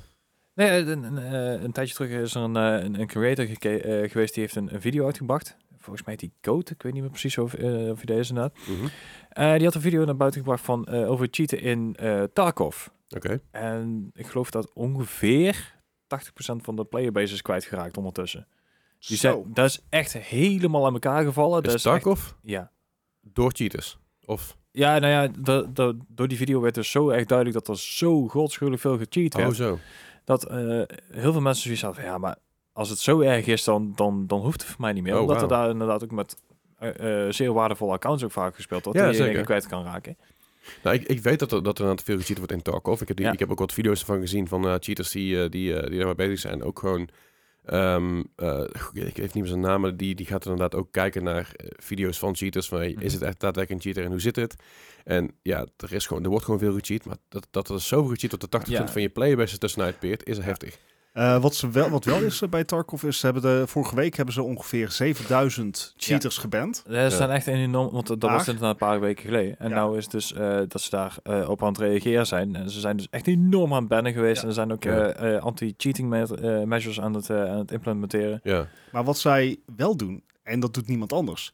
Nee, een, een, een tijdje terug is er een, een, een creator geweest die heeft een, een video uitgebracht. Volgens mij die Goat, ik weet niet meer precies of, eh, of hij deze inderdaad. Mhm. Eh, die had een video naar buiten gebracht van eh, over cheaten in Tarkov. Oké. En ik geloof dat ongeveer 80% van de playerbase is kwijtgeraakt ondertussen. Die zijn, dat is echt helemaal aan elkaar gevallen. Dat Is is echt- Tarkov ja. door cheaters? Of, Ja, nou ja, de, de- door die video werd dus zo echt duidelijk dat er zo godschuwelijk veel gecheat werd. oh zo. Dat heel veel mensen zoiets hadden van, ja, maar als het zo erg is, dan, dan, dan hoeft het voor mij niet meer. Oh, Omdat er daar inderdaad ook met eh, eh, zeer waardevolle accounts ook vaak gespeeld wordt. Ja, die je zeker. dingen kwijt kan raken. Nou, ik, ik weet dat er, dat er een aantal veel gecheat wordt in Tarkov. Ik heb, die, Ja. ik heb ook wat video's ervan gezien van eh, cheaters die, eh, die, die daarmee bezig zijn. Ook gewoon Ehm, eh, ik weet niet meer zijn naam, maar die, die gaat inderdaad ook kijken naar video's van cheaters. Van, hey, Mhm. Is het echt daadwerkelijk een cheater en hoe zit het? En ja, er, is gewoon, er wordt gewoon veel gecheat. Maar dat, dat er zoveel gecheat tot de 80% Ja. van je playerbase er tussenuit peert, is heftig. Eh, wat, ze wel, wat wel is eh, bij Tarkov is, ze hebben de, vorige week hebben ze ongeveer 7000 cheaters geband. Er zijn echt enorm, want dat was inderdaad een paar weken geleden. En Ja. nou is het dus eh, dat ze daar eh, op aan het reageren zijn. En ze zijn dus echt enorm aan het bannen geweest. Ja. En er zijn ook Ja. anti-cheating me- measures aan het, eh, aan het implementeren. Ja, Maar wat zij wel doen, en dat doet niemand anders,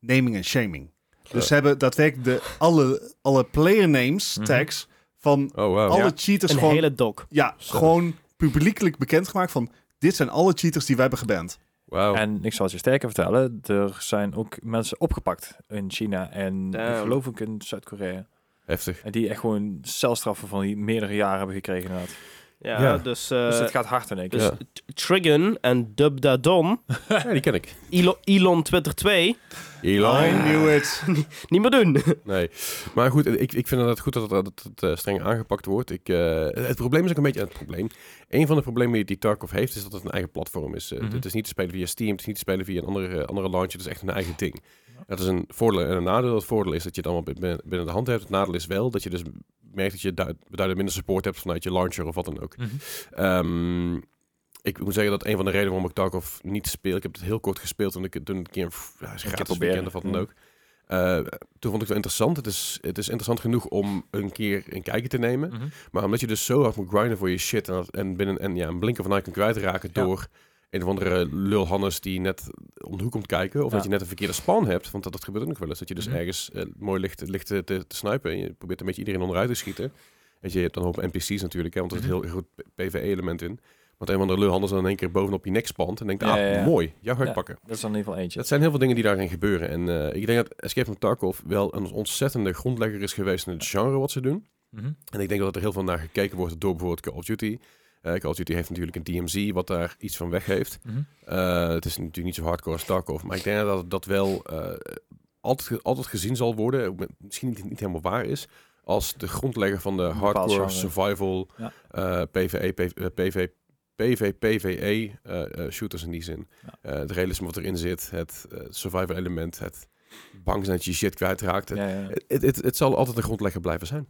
naming en shaming. Dus Ja. ze hebben daadwerkelijk de, alle, alle player names Mhm. tags van oh wow. alle Ja. cheaters Een gewoon, hele doc. ja, gewoon publiekelijk bekendgemaakt van dit zijn alle cheaters die wij hebben geband. Wauw. En ik zal het je sterker vertellen, er zijn ook mensen opgepakt in China en Damn. ik geloof ook in Zuid-Korea. Heftig. En die echt gewoon celstraffen van die meerdere jaren hebben gekregen inderdaad. Ja, Ja. dus... eh, dus het gaat hard in één keer. dus Ja. T- Trigun en Dubdadon, Ja, die ken ik. Elon, Elon Twitter 2, Elon. I knew it. niet meer doen. Nee, maar goed, ik, ik vind het goed dat het, dat het eh, streng aangepakt wordt. Ik, eh, het probleem is ook een beetje het probleem. Een van de problemen die, die Tarkov heeft, is dat het een eigen platform is. Mhm. Het is niet te spelen via Steam, het is niet te spelen via een andere, andere launcher, het is echt een eigen ding. Dat is een voordeel en een nadeel. Het voordeel is dat je het allemaal binnen, de hand hebt. Het nadeel is wel dat je dus merkt dat je duid- beduidend minder support hebt vanuit je launcher of wat dan ook. Mhm. Ehm, ik moet zeggen dat een van de redenen waarom ik Tarkov niet speel, ik heb het heel kort gespeeld toen ik toen een keer ja, gratis weekend of wat dan ja. ook. Eh, toen vond ik het wel interessant. Het is, het is interessant genoeg om een keer een kijkje te nemen. Mhm. Maar omdat je dus zo hard moet grinden voor je shit en, dat- en binnen en ja, een blinker van eye kan kwijtraken Ja. door een of andere lul Hannes die net om de hoek komt kijken. Of Ja. dat je net een verkeerde span hebt. Want dat, dat gebeurt ook nog wel eens. Dat je dus Mhm. ergens eh, mooi ligt, ligt te, te. En je probeert een beetje iedereen onderuit te schieten. En je hebt dan een hoop NPC's natuurlijk. Hè, want er zit Mhm. een heel goed PvE-element in. Want een van de lul Hannes dan in één keer bovenop je nek spant. En denkt, Ja, ah, ja, ja. mooi. Jou ga ik Ja. pakken. Dat is dan in ieder geval eentje. Dat zijn heel veel dingen die daarin gebeuren. En eh, ik denk dat Escape from Tarkov wel een ontzettende grondlegger is geweest in het genre wat ze doen. Mhm. En ik denk dat er heel veel naar gekeken wordt door bijvoorbeeld Call of Duty. Eh, Call of Duty heeft natuurlijk een DMZ wat daar iets van weg heeft. Mhm. Eh, het is natuurlijk niet zo hardcore als Tarkov, maar ik denk dat dat wel eh, altijd, altijd gezien zal worden, misschien niet, niet helemaal waar is, als de grondlegger van de Een hardcore survival, Ja. PvE, PV, PV, PV, PvE shooters in die zin. Ja. Het realisme wat erin zit, het survival element, het bang zijn dat je shit kwijtraakt. Het, Ja, ja. het, het, het zal altijd een grondlegger blijven zijn.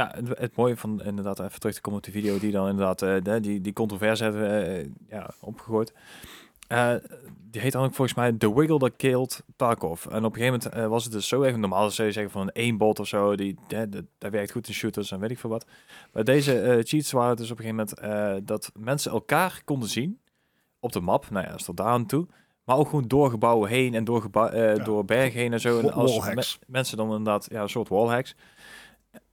Ja, het, het mooie van inderdaad even terug te komen op die video die dan inderdaad eh, de- die, die controverse hebben eh, ja, opgegooid. Eh, die heet dan ook volgens mij The Wiggle That Killed Tarkov. En op een gegeven moment was het dus zo even normaal zou je zeggen van een aimbot of zo, die, die, die, dat werkt goed in shooters en weet ik veel wat. Maar deze cheats waren dus op een gegeven moment dat mensen elkaar konden zien op de map. Nou ja, dat is tot daar aan toe. Maar ook gewoon door gebouwen heen en door, Ja. door bergen heen en zo. En als me- mensen dan inderdaad, ja, een soort wallhacks.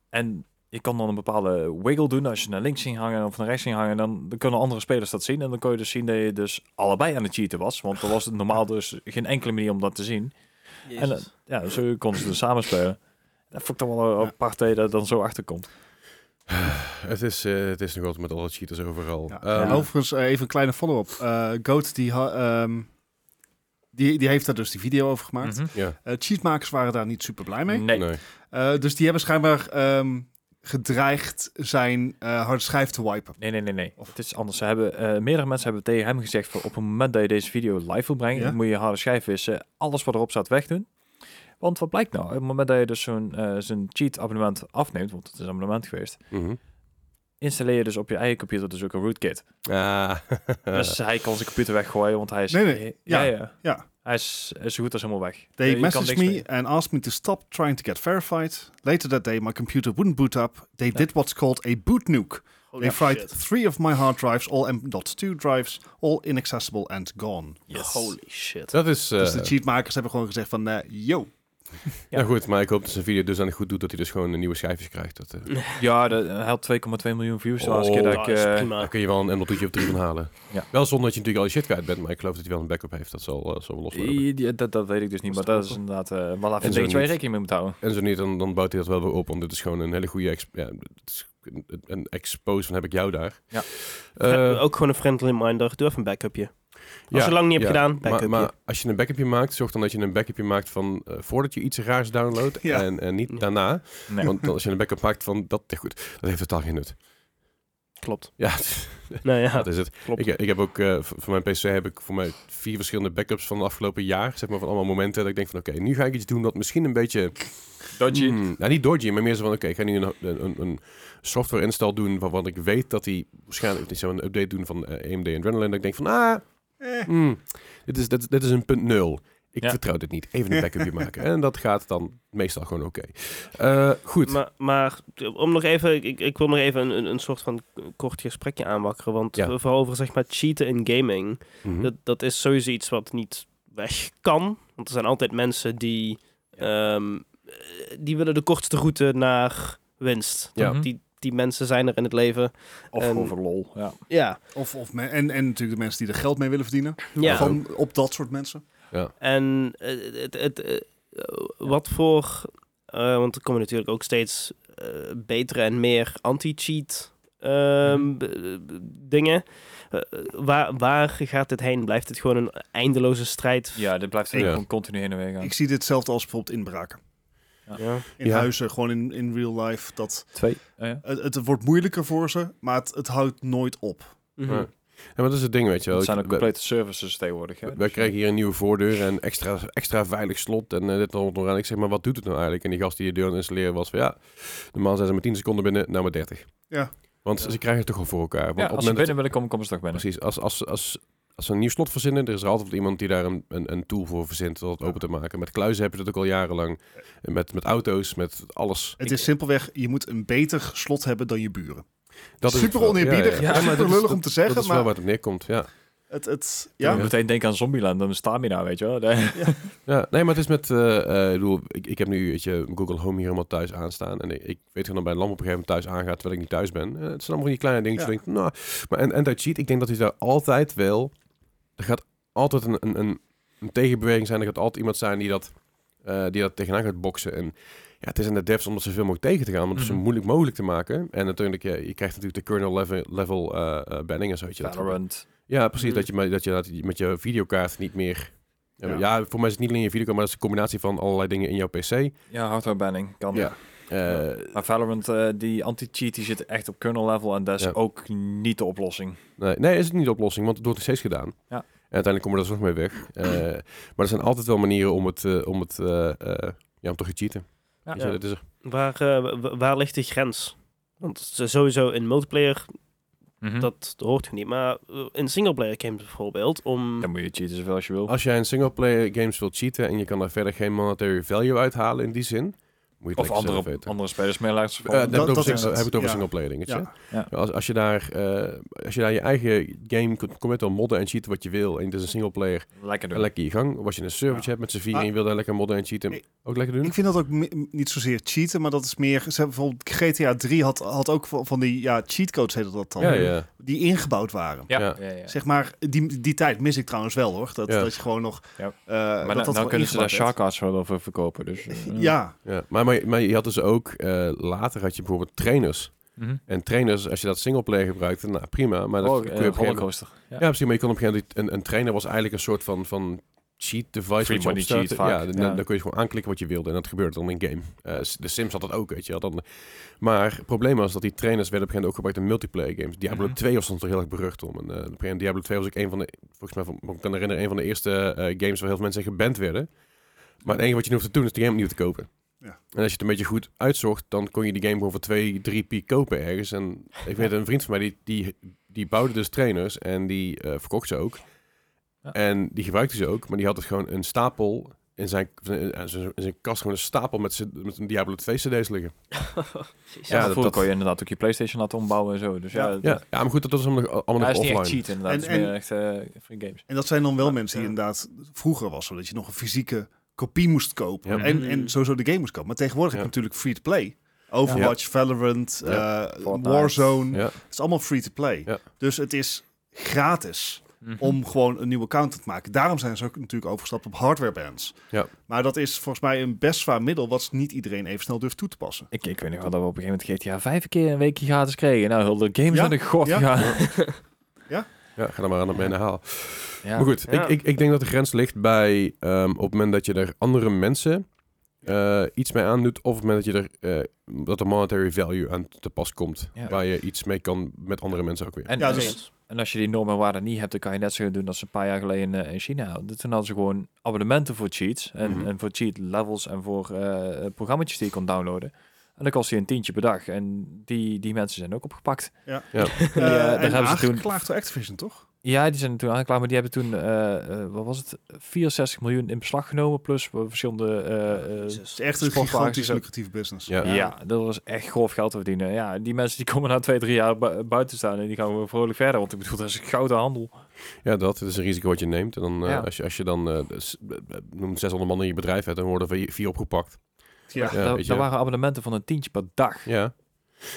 En je kan dan een bepaalde wiggle doen. Als je naar links ging hangen of naar rechts ging hangen, dan, dan kunnen andere spelers dat zien. En dan kon je dus zien dat je dus allebei aan het cheaten was. Want er was het normaal dus geen enkele manier om dat te zien. En eh, ja, zo konden ze dus samen spelen. Dat vond ik dan wel een Ja. apart dat je dan zo achter komt. Het is, eh, het is nog altijd met alle cheaters overal. Ja. Ehm, En overigens, eh, even een kleine follow-up. Eh Goat, die, ehm, die, die heeft daar dus die video over gemaakt. Eh, cheatmakers waren daar niet super blij mee. Nee. nee. Eh, dus die hebben schijnbaar ehm, gedreigd zijn eh harde schijf te wipen. Nee, nee, nee, nee. Het is anders. Ze hebben, eh, meerdere mensen hebben tegen hem gezegd... Van, op het moment dat je deze video live wil brengen... Ja? moet je harde schijf wissen. Alles wat erop staat wegdoen. Want wat blijkt nou? Op het moment dat je dus zo'n eh, zo'n cheat abonnement afneemt... want het is een abonnement geweest... Mhm. installeer je dus op je eigen computer dus ook een rootkit. Ah, Dus hij kan zijn computer weggooien, want hij is... Nee, nee. Ja, Ja. ja. Ja. Hij is, is zo goed als helemaal weg. They kan messaged me and asked me to stop trying to get verified. Later that day, my computer wouldn't boot up. They did what's called a boot nuke. They fried three of my hard drives, all M.2 drives, all inaccessible and gone. Yes. Holy shit. dat is... eh, Dus de cheatmakers hebben gewoon gezegd van, eh, yo. ja. goed, maar ik hoop dat zijn video dus aan goed doet dat hij dus gewoon een nieuwe schijfjes krijgt. Dat, eh, Ja, de, hij had 2,2 miljoen views. de laatste Oh, keer dat dat ik, is eh, daar kun je wel een MLT'tje of drie van halen. Ja. Wel zonder dat je natuurlijk al je shit kwijt bent, maar ik geloof dat hij wel een backup heeft. Dat zal, eh, zal wel los worden. I- die- dat, dat weet ik dus niet, maar dat is inderdaad uh, wel even En een zo dingetje waar je niet. rekening mee moet houden. En zo niet, dan, dan bouwt hij dat wel weer op. Want dit is gewoon een hele goede ja, het is een, een expose van heb ik jou daar. Ja. Eh, ook gewoon een friendly reminder. Doe even een backupje. Als ja, je lang niet hebt ja. gedaan, Maar, als je een backupje maakt, zorg dan dat je een backupje maakt van eh, voordat je iets raars downloadt Ja. en, en niet Nee. daarna. Nee. Want als je een backup maakt van dat, ja goed, dat heeft totaal geen nut. Klopt. Ja, Nou ja, dat is het. klopt. Ik, ik heb ook, eh, voor mijn PC heb ik voor mij vier verschillende backups van het afgelopen jaar. Zeg maar van allemaal momenten dat ik denk van oké, nu ga ik iets doen dat misschien een beetje... Dodgy. Hmm, nou, niet dodgy, maar meer zo van oké, ik ga nu een, een, een software install doen waarvan ik weet dat hij waarschijnlijk niet zo'n update doen van eh, AMD Adrenaline. Dat ik denk van ah, Eh. hmm, dit, is, dit, dit is een punt nul. Ik Ja. vertrouw dit niet. Even een backupje maken. En dat gaat dan meestal gewoon oké. Eh, goed. Maar, maar om nog even, ik, ik wil nog even een, een, soort van kort gesprekje aanwakkeren. Want Ja. vooral over zeg maar cheaten in gaming. Mhm. Dat, dat is sowieso iets wat niet weg kan. Want er zijn altijd mensen die, ehm, eh, die willen de kortste route naar winst. Ja. Die, die mensen zijn er in het leven. Of En- over lol. Ja. Ja. Of, of men- en, en natuurlijk de mensen die er geld mee willen verdienen. ja. Gewoon op dat soort mensen. En eh, het, het, eh, wat voor... eh, want er komen natuurlijk ook steeds betere en meer anti-cheat ehm, b- dingen. Waar, waar gaat dit heen? Blijft het gewoon een eindeloze strijd? ja, dit blijft Ja. gewoon continu heen en weer gaan. Ik zie dit hetzelfde als bijvoorbeeld inbraken. Ja. In Ja. huizen, gewoon in, in real life. Dat, Twee. Oh, ja. het, het wordt moeilijker voor ze, maar het, het houdt nooit op. Mhm. Ja. Ja, maar dat is het ding, weet je wel. Zijn ook complete services tegenwoordig. Hè? Wij Dus, krijgen hier een nieuwe voordeur en extra, extra veilig slot en eh, dit en nog aan. Ik zeg maar, wat doet het nou eigenlijk? En die gast die je deur aan het installeren was van ja, normaal zijn ze met 10 seconden binnen, nou maar 30. Ja. Want ze krijgen het toch wel voor elkaar. Want ja, op als ze binnen willen komen, komen ze toch binnen. Precies, als, als, als, als ze een nieuw slot verzinnen, er is er altijd wel iemand die daar een, een, een tool voor verzint om het open te maken. Met kluizen heb je dat ook al jarenlang. En Met, met auto's, met alles. Het is simpelweg, je moet een beter slot hebben dan je buren. Dat is super het wel. oneerbiedig, Ja, ja. maar dat is- lullig om te zeggen, Dat is wel maar waar het op neerkomt, ja. het, het, Ja. ja, Meteen denken aan Zombieland, dan Stamina, weet je wel. Nee. Ja, nee, maar het is met, eh, eh, ik bedoel, ik, ik heb nu, weet je, Google Home hier helemaal thuis aanstaan. En ik, ik weet gewoon dat bij een lamp op een gegeven moment thuis aangaat terwijl ik niet thuis ben. Eh, het zijn allemaal van die kleine dingetjes. Ja. denk, nou, maar en, en dat cheat, ik denk dat hij daar altijd wel, er gaat altijd een, een, een, een tegenbeweging zijn. Er gaat altijd iemand zijn die dat, eh, die dat tegenaan gaat boksen. En ja, het is aan de devs om dat zoveel mogelijk tegen te gaan, om het zo Mhm. moeilijk mogelijk te maken. En natuurlijk, ja, je krijgt natuurlijk de kernel level, level eh, eh, banning en zo. je, dat- Valorant. ja, precies. Mhm. Dat je, dat je dat je met je videokaart niet meer... Ja. Ja. ja, voor mij is het niet alleen je videokaart, maar dat is een combinatie van allerlei dingen in jouw PC. Ja, hardware banning kan. Ja. Eh, Maar Valorant, eh, die anti-cheat, die zit echt op kernel level en dat is Ja. ook niet de oplossing. nee, nee, is het niet de oplossing, want het wordt nog steeds gedaan. Ja. En uiteindelijk komen we er dus nog mee weg. Eh, maar er zijn altijd wel manieren om het, om het, eh, eh, ja, om toch te cheaten. Ja. Dat is er. Waar, eh, wa- waar ligt de grens? Want sowieso in multiplayer, Mhm. dat hoort je niet. Maar in singleplayer games bijvoorbeeld, om... Dan moet je cheaten zoveel als je wil. Als jij in singleplayer games wilt cheaten en je kan daar verder geen monetary value uithalen in die zin, moet je Of andere, weten. andere spelers meer Eh, heb ik dat het. heb ik het over Ja. singleplayer dingetje. ja. Ja. Als, als, je daar, eh, als je daar je eigen game kunt wel modden en cheaten wat je wil. En het is een singleplayer. Lekker doen. Lekker je gang. Of als je een servertje Ja. hebt met z'n vier en Ah. je wil daar lekker modden en cheaten. Ik- ook lekker doen. Ik vind dat ook niet zozeer cheaten, maar dat is meer... Ze hebben bijvoorbeeld GTA 3 had, had ook van die ja, cheatcodes, heette dat dan, ja, ja. die ingebouwd waren. Ja, Ja. ja. ja, Zeg maar, die, die tijd mis ik trouwens wel hoor. Dat, Ja. dat je gewoon nog... Ja. eh, Maar dat nou, dat nou kunnen ze daar wel over verkopen. Dus, eh, Ja, ja. Maar, maar, maar je had dus ook, eh, later had je bijvoorbeeld trainers. Mhm. En trainers, als je dat singleplayer gebruikte, nou prima. Maar dat Oh, kun je eh, op een. Ja. Ja, precies. Maar je kon op een gegeven moment, een, een trainer was eigenlijk een soort van, van cheat device. Free money cheat vaak, Ja, dan, ja. dan kun je gewoon aanklikken wat je wilde. En dat gebeurde dan in game. Eh, de Sims had dat ook, weet je wel. Dan, maar het probleem was dat die trainers werden op een gegeven moment ook gebruikt in multiplayer games. Diablo Mhm. 2 was stond er heel erg berucht om. En, op een gegeven moment Diablo 2 was ook een van de, volgens mij, van, ik kan herinneren, een van de eerste eh, games waar heel veel mensen geband werden. Maar het enige wat je nu hoeft te doen is de game opnieuw te kopen. Ja. En als je het een beetje goed uitzocht, dan kon je die game gewoon voor 2, 3 piek kopen ergens. En ik weet een vriend van mij, die, die, die bouwde dus trainers en die eh, verkocht ze ook. Ja. En die gebruikte ze ook, maar die had het gewoon een stapel in zijn, in zijn, in zijn kast, gewoon een stapel met, met een Diablo 2 cd's liggen. Ja, dat- kon je inderdaad ook je Playstation laten ombouwen en zo. Dus ja, Ja. dat- Ja, ja maar goed, dat was allemaal, allemaal Ja, nog is niet echt offline. cheat inderdaad. En- het is meer en- echt eh, free games. en dat zijn dan wel Ja, mensen die ja. inderdaad... Vroeger was zo dat je nog een fysieke kopie moest kopen. Ja. En, en sowieso de game moest kopen. Maar tegenwoordig Ja. heb je natuurlijk free-to-play. Overwatch, Valorant, Ja. eh, Fortnite. Warzone. Ja. Het is allemaal free-to-play. Ja. Dus het is gratis Mhm. om gewoon een nieuwe account te maken. Daarom zijn ze ook natuurlijk overgestapt op hardware bands. Ja. Maar dat is volgens mij een best zwaar middel wat niet iedereen even snel durft toe te passen. Ik, ik weet nog wel dat we op een gegeven moment GTA vijf keer een weekje gratis kregen. Nou, heel de games Ja, naar de god ja. gaan. Ja, ga er maar aan het mee naar halen. Ja. Maar goed, Ja. ik, ik, ik denk dat de grens ligt bij ehm, op het moment dat je er andere mensen eh, iets mee aandoet. Of op het moment dat je er, eh, dat er monetary value aan te pas komt. Ja. Waar je iets mee kan met andere mensen ook weer. En, Ja, dus- en als je die normen en waarden niet hebt, dan kan je net zo doen als ze een paar jaar geleden eh, in China hadden. Toen hadden ze gewoon abonnementen voor cheats en, Mhm. en voor cheat levels en voor eh programma's die je kon downloaden. En dan kost je een tientje per dag. En die, die mensen zijn ook opgepakt. Ja. Ja. Die, daar en hebben ze toen aangeklaagd door Activision, toch? Ja, die zijn toen aangeklaagd, maar die hebben toen, eh, eh, wat was het, 64 miljoen in beslag genomen, plus verschillende... eh, eh, Het is echt een gigantisch lucratieve business. Ja. ja. dat was echt grof geld te verdienen. Ja, die mensen die komen na twee, drie jaar bu- buiten staan en die gaan weer vrolijk verder, want ik bedoel, dat is een gouden handel. Ja, dat is een risico wat je neemt. En dan, eh, Ja. als, je, als je dan noem 600 man in je bedrijf hebt, dan worden er vier opgepakt. Ja. Ja, daar, waren abonnementen van een tientje per dag. Ja.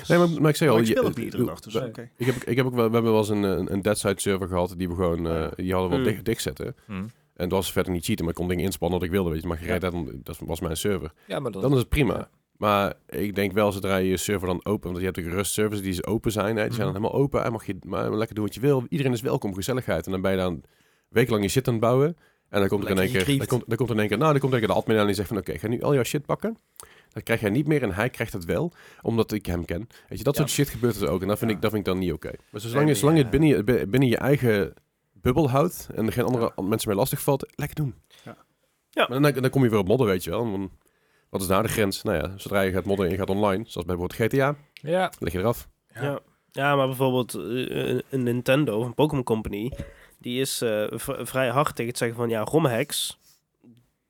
Nee, maar, maar ik zeg al, Maar ik je- speel ook eh, niet iedere doe- dag, dus we- oké. Ik heb, ik heb ook wel, we hebben wel eens een, een, een deadside server gehad die we gewoon, eh, die hadden we Hmm. wel dicht, dicht zetten. Hm. En dat was verder niet cheaten, maar ik kon dingen inspannen wat ik wilde. Weet je, maar gereed uit, dat was mijn server. Ja, maar dat, Dan is het prima. Ja. Maar ik denk wel, zodra je je server dan open, want je hebt ook rust servers die ze open zijn, hè, die zijn dan Mhm. helemaal open en mag je maar lekker doen wat je wil. Iedereen is welkom, gezelligheid. En dan ben je dan wekenlang je shit aan het bouwen. En dan komt er in één keer, dan komt, dan komt er in één keer, nou, dan komt er in één keer de admin aan die zegt van, oké, ga nu al jouw shit pakken. Dat krijg jij niet meer en hij krijgt het wel, omdat ik hem ken. Weet je, dat Ja. soort shit gebeurt er ook. En dat vind, Ja. ik, dat vind ik dan niet oké. Maar zolang, Nee, je, zolang je het binnen je, binnen je eigen bubbel houdt en er geen andere mensen mee lastig valt, lekker doen. Ja. Ja. Maar dan, dan kom je weer op modden, weet je wel. Dan- wat is daar de grens? Nou ja, zodra je gaat modden en je gaat online, zoals bij bijvoorbeeld GTA, ja. lig je eraf. Ja. ja, maar bijvoorbeeld eh, een- een Nintendo of een Pokémon Company, die is eh, vrij hard tegen het zeggen van ja, romhacks,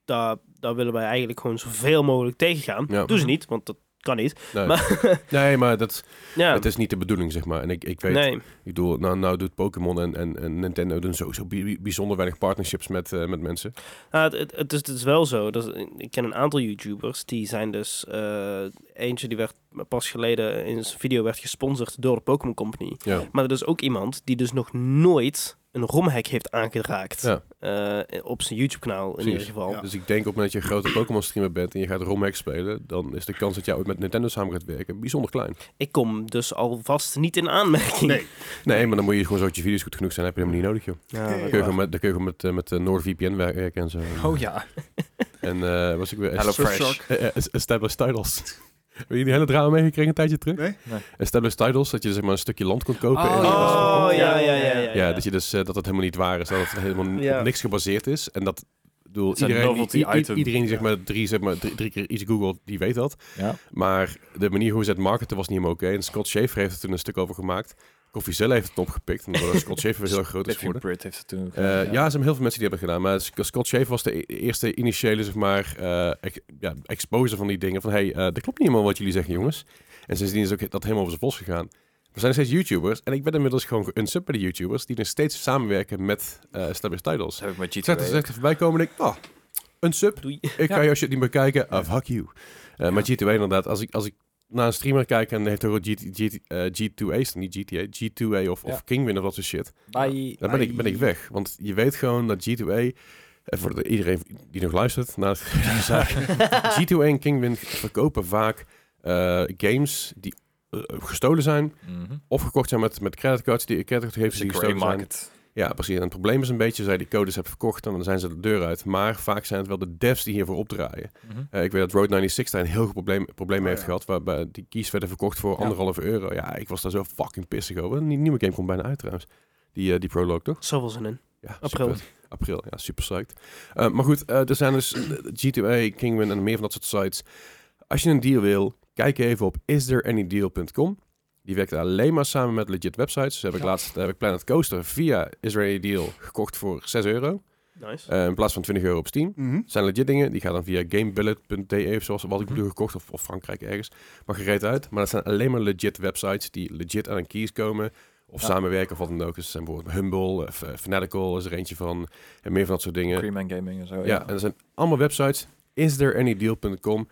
daar, daar willen wij eigenlijk gewoon zoveel mogelijk tegengaan. Ja. Doen ze niet, want dat kan niet. Nee, Maar nee maar dat, ja, het is niet de bedoeling, zeg maar. En ik, ik weet, nee. ik bedoel, nou, nou doet Pokémon en, en, en Nintendo doen sowieso bi- bijzonder weinig partnerships met, eh, met mensen. Nou, het, het, het is, het is wel zo. Dat, ik ken een aantal YouTubers die zijn dus. eh, eentje die werd pas geleden in zijn video werd gesponsord door de Pokémon Company. Ja. Maar er is ook iemand die dus nog nooit een romhack heeft aangeraakt. Ja. eh, op zijn YouTube-kanaal in Precies. ieder geval. Ja. Dus ik denk op het moment dat je een grote Pokémon streamer bent en je gaat romhack spelen, dan is de kans dat jij ooit met Nintendo samen gaat werken bijzonder klein. Ik kom dus alvast niet in aanmerking. Nee. Nee, maar dan moet je gewoon zo dat je video's goed genoeg zijn, heb je helemaal niet nodig, joh. Ja, Dan kun je gewoon met, dan kun je gewoon met, eh, met eh, NordVPN werken en zo. Oh ja. En eh was ik weer... Hello Fresh. Eh, eh, Established Titles. Heb je die hele drama meegekregen een tijdje terug? Nee? Established Titles, dat je zeg maar een stukje land kon kopen. Oh, en- Oh, ja, ja, ja. ja, Ja, dat je dus eh, dat het helemaal niet waar is, dat het helemaal Ja. op niks gebaseerd is. En dat, ik bedoel, iedereen, novelty i- i- item. iedereen die zeg maar drie, zeg maar, drie, drie keer iets googelt, die weet dat. Ja. Maar de manier hoe ze het marketen was niet helemaal oké. En Scott Schaefer heeft er toen een stuk over gemaakt. Coffee heeft het opgepikt, omdat Scott Schaefer weer heel groot is geworden. Britt heeft het toen Eh, gedaan, ja. er zijn heel veel mensen die hebben het gedaan. Maar Sc- Scott Schaefer was de e- eerste initiële, zeg maar, ex- ja, exposer van die dingen. Van, hey, eh dat klopt niet helemaal wat jullie zeggen, jongens. En sindsdien is ook dat helemaal over zijn bos gegaan. Er zijn nog steeds YouTubers. En ik ben inmiddels gewoon geunsub bij de YouTubers. Die nog steeds samenwerken met eh Established Titles. Dat heb ik met GTA. er voorbij komen en ik, oh, een sub. Doei. Ik Ja. kan jouw shit niet meer kijken. Ah, fuck you. Eh, Maar G2A inderdaad, als ik, als ik naar een streamer kijk en heeft ook G, G, eh, G2A, staan, niet GTA, G2A of, Ja. of Kingwin of dat soort shit. Bye. Dan ben ik, ben ik weg. Want je weet gewoon dat G2A, eh, voor de, iedereen die nog luistert naar het die zaak, G2A en Kingwin verkopen vaak eh, games die eh, gestolen zijn Mhm. of gekocht zijn met, met creditcards die creditcards die de gestolen zijn. market. Ja, precies. En het probleem is een beetje, zij die codes hebben verkocht en dan zijn ze de deur uit. Maar vaak zijn het wel de devs die hiervoor opdraaien. Mhm. Eh, ik weet dat Road 96 daar een heel groot probleem, probleem Oh, heeft ja. gehad, waarbij die keys werden verkocht voor Ja. anderhalf euro. Ja, ik was daar zo fucking pissig over. Die nieuwe game komt bijna uit trouwens. Die, eh, die prologue, toch? Zoveel zin in. Ja, April. super. April, ja, super psyched. Eh, maar goed, er zijn dus eh, G2A, Kingwin en meer van dat soort sites. Als je een deal wil, kijk even op istthereanydeal.com. Die werkt alleen maar samen met legit websites. Dus heb ik laatst heb ik Planet Coaster via Is There Any Deal gekocht voor 6 euro. Nice. eh, in plaats van 20 euro op Steam. Het zijn legit dingen. Die gaan dan via gamebillet.de of zoals wat ik bedoel gekocht. Of, of Frankrijk ergens. Maar gereed uit. Maar dat zijn alleen maar legit websites die legit aan een keys komen. Of Ja. samenwerken of wat dan ook. Dus er zijn bijvoorbeeld Humble, eh, F- Fanatical is er eentje van. En meer van dat soort dingen. Cream Gaming en zo. Ja, en er zijn allemaal websites. Isthereanydeal.com.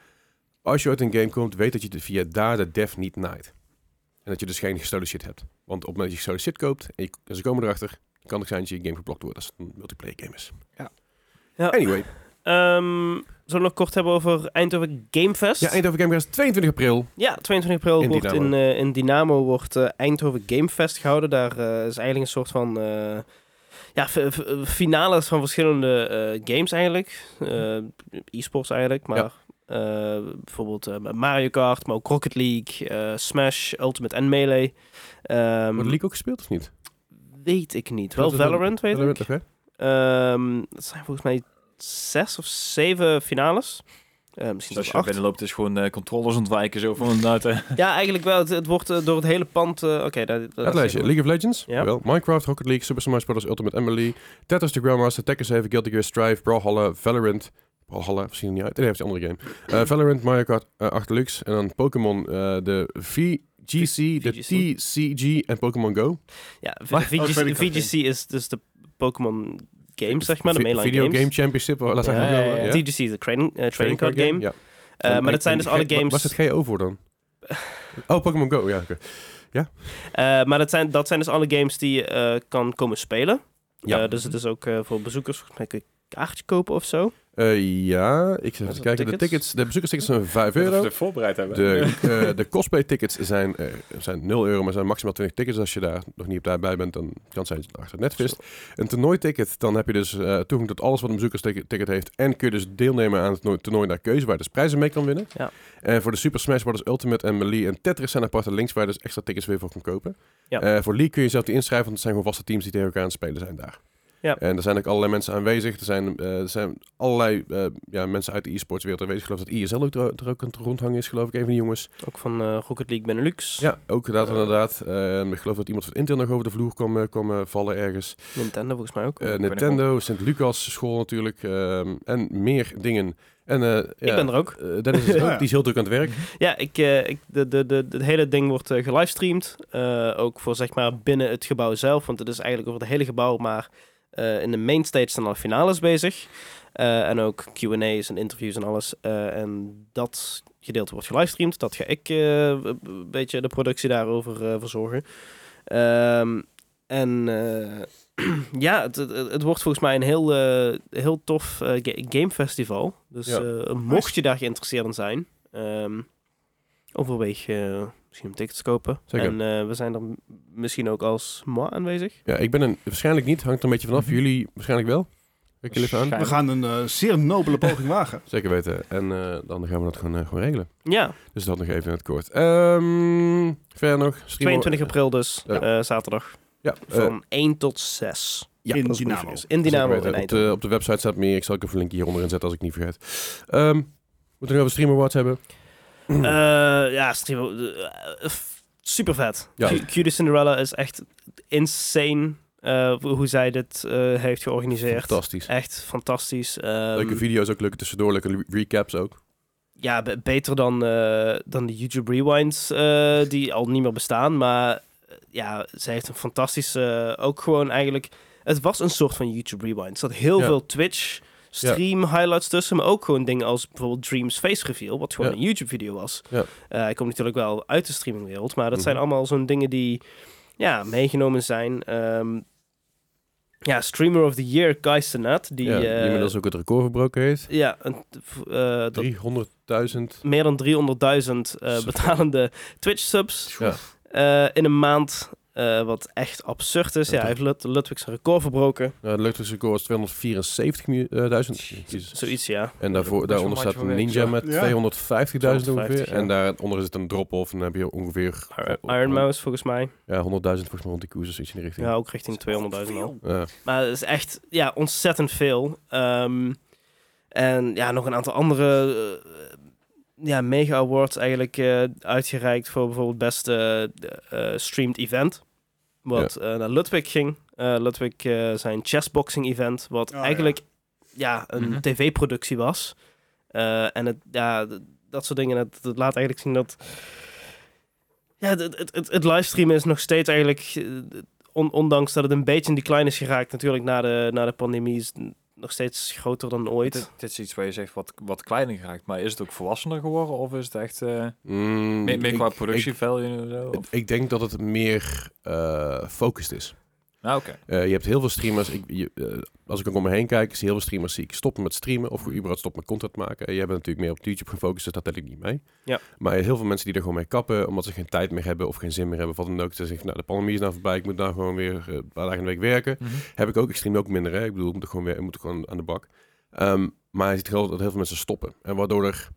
Als je uit een game komt, weet dat je de- via daar de dev niet naait. En dat je dus geen gestolen shit hebt. Want op het moment dat je gestolen shit koopt en, je, en ze komen erachter, kan het zijn dat je game geblokt wordt als het een multiplayer game is. Ja. Anyway, Ehm, zullen we nog kort hebben over Eindhoven Game Fest? ja, Eindhoven Game Fest 22 april. Ja, 22 april In wordt Dynamo. in, eh, in Dynamo wordt eh, Eindhoven Game Fest gehouden. Daar eh, is eigenlijk een soort van eh, ja, finales van verschillende games eigenlijk. Eh, E-sports eigenlijk, maar Ja. Eh, bijvoorbeeld eh, Mario Kart, maar ook Rocket League, eh, Smash, Ultimate en Melee. Ehm, Wordt League ook gespeeld of niet? weet ik niet. Wel Valorant, weet Valorant, ik. oké. Ehm dat zijn volgens mij zes of zeven finales. Eh, misschien Dus als je acht. binnenloopt, is gewoon controllers ontwijken zo van uit. Ja, eigenlijk wel. Het, het wordt door het hele pand... eh, Oké, dat, lijstje. League of Legends, Ja. wel. Minecraft, Rocket League, Super Smash Bros. Ultimate Emily, Tetris The Grandmaster, Tekken 7, Guilty Gear Strive, Brawlhalla, Valorant. Brawlhalla, misschien niet uit. Nee, dat is een andere game. Eh, Valorant, Mario Kart eh 8 Deluxe. En dan Pokémon, eh, de VGC, de. TCG en Pokémon Go. Ja, Wat? Oh, VGC, VGC is dus de Pokémon games, zeg maar. De mainline Video games. Game Championship, laat Ja, zeggen. ja, wel, ja. ja. TGC is de trading, eh, card game. Ja. Eh, En- maar dat zijn dus alle games... Waar zit GO voor dan? Oh, Pokémon Go, ja. oké. Eh, maar dat zijn, dat zijn dus alle games die je eh, kan komen spelen. Ja. Eh, dus het is ook eh, voor bezoekers, volgens mij kaartje kopen of zo. Eh, ja, ik zit even kijken. De tickets? tickets, de bezoekerstickets zijn 5 Dat we euro. het voorbereid hebben. De, eh, de cosplay-tickets zijn, eh, zijn 0 euro, maar zijn maximaal 20 tickets. Als je daar nog niet op daarbij bent, dan kan het zijn dat je achter het net vist. Een toernooiticket, dan heb je dus eh, toegang tot alles wat een bezoekersticket heeft. En kun je dus deelnemen aan het toernooi- naar keuze, waar je dus prijzen mee kan winnen. Ja. En voor de Super Smash Bros. Ultimate en Melee en Tetris zijn aparte links waar je dus extra tickets weer voor kan kopen. Ja. Eh, voor League kun je zelf die inschrijven, want het zijn gewoon vaste teams die tegen elkaar aan het spelen zijn daar. Ja. En er zijn ook allerlei mensen aanwezig. Er zijn, eh, er zijn allerlei eh, ja, mensen uit de e-sports wereld aanwezig. Ik geloof dat ISL ook er, er ook aan het rondhangen is, geloof ik, een van die jongens. Ook van eh, Rocket League Benelux. Ja, ook dat inderdaad. Ehm, ik geloof dat iemand van Intel nog over de vloer kwam, kwam vallen ergens. Nintendo volgens mij ook. Eh, Nintendo, Sint-Lucas school natuurlijk. ehm, en meer dingen. En, eh, ik ja, ben er ook. Dennis is ook, die is heel druk aan het werk. Ja, ik, eh, ik, de, de, de, het hele ding wordt gelivestreamd. Eh, ook voor zeg maar binnen het gebouw zelf. Want het is eigenlijk over het hele gebouw. Maar eh, in de mainstage staan al finales bezig. Eh, en ook Q&A's en interviews en alles. Eh, en dat gedeelte wordt gelivestreamd. Dat ga ik een beetje de productie daarover verzorgen. Ehm, en ja, het, het, wordt volgens mij een heel, heel tof ga- gamefestival. Dus Ja. mocht je daar geïnteresseerd in zijn, ehm, overweeg misschien een ticket te kopen. Zeker. En eh, we zijn er misschien ook als moi aanwezig. Ja, ik ben een, waarschijnlijk niet, hangt er een beetje vanaf. Mhm. Jullie waarschijnlijk wel. Jullie even aan. We gaan een eh, zeer nobele poging wagen. Zeker weten. En eh, dan gaan we dat gewoon, eh, gewoon regelen. Ja, Dus dat nog even in het kort. Ehm verder nog. streamen- 22 april dus, Ja. eh, zaterdag. Ja, Van 1 tot 6. ja, in Dynamo. In Dynamo op, de, op de website staat meer. Ik zal ook even een linkje hieronder inzetten als ik niet vergeet. Ehm moeten we nog over Stream Awards hebben? Eh, ja, stream, eh, f- super vet. Ja. The Cinderella is echt insane eh, hoe zij dit eh, heeft georganiseerd. Fantastisch. Echt fantastisch. Ehm, leuke video's ook, leuke tussendoor, leuke re- recaps ook. ja, be- beter dan, eh, dan de YouTube Rewinds, eh, die al niet meer bestaan. Maar eh, ja, zij heeft een fantastische, eh, ook gewoon eigenlijk... Het was een soort van YouTube Rewind. Er zat heel Ja. veel Twitch stream highlights tussen, maar ook gewoon dingen als bijvoorbeeld Dreams Face Reveal, wat gewoon Ja. een YouTube video was. Ja. Eh, hij komt natuurlijk wel uit de streamingwereld, maar dat Mhm. zijn allemaal zo'n dingen die ja, meegenomen zijn. Ehm, ja, Streamer of the Year, Kai Cenat, die... Ja, die inmiddels ook het record verbroken heeft. ja, een, eh, dat 300.000. meer dan 300.000 eh, betalende Twitch-subs Ja. in een maand. Eh, wat echt absurd is. Ja, Ja, hij heeft Lud Ludwig zijn record verbroken. Ja, het leukste record is 274.000. Jezus. Zoiets, ja. En daarvoor, daaronder staat maatje Ninja met Ja. 250.000 ongeveer. 250, ja. En daaronder zit een drop-off. En dan heb je ongeveer... Iron Mouse, volgens mij. Ja, 100.000 volgens mij rond die koers. Dus iets in die richting. Ja, ook richting 200.000 al. Ja. Maar het is echt ja, ontzettend veel. Ehm, en ja, nog een aantal andere eh, ja, mega awards eigenlijk eh, uitgereikt voor bijvoorbeeld beste eh, streamed event. Wat eh, naar Ludwig ging. Eh, Ludwig eh, zijn chessboxing event. Wat Oh, eigenlijk ja. een Mhm. tv-productie was. Eh, en het, ja, dat soort dingen, dat, dat laat eigenlijk zien dat... Ja, het, het, het, het livestreamen is nog steeds eigenlijk... eh, on- ondanks dat het een beetje in decline is geraakt, natuurlijk na de, na de pandemie, is het nog steeds groter dan ooit. Dit, dit is iets waar je zegt wat, wat kleiner geraakt. Maar is het ook volwassener geworden? Of is het echt eh Mm, meer, meer ik- qua productie Ik, ik denk dat het meer eh focused is. Oké. Eh, je hebt heel veel streamers. Ik, je, eh, als ik ook om me heen kijk, zie heel veel streamers zie ik stoppen met streamen of überhaupt stoppen met content maken. En jij bent natuurlijk meer op YouTube gefocust, dus dat tel ik niet mee. Ja. Maar heel veel mensen die er gewoon mee kappen, omdat ze geen tijd meer hebben of geen zin meer hebben, of wat dan ook. Ze zeggen, nou, de pandemie is nou voorbij, ik moet nou gewoon weer eh, een paar dagen in de week werken. Mhm. Heb ik ook, ik stream ook minder. Hè? Ik bedoel, ik moet gewoon weer, ik moet gewoon aan de bak. Ehm, maar je ziet heel, dat heel veel mensen stoppen. En waardoor er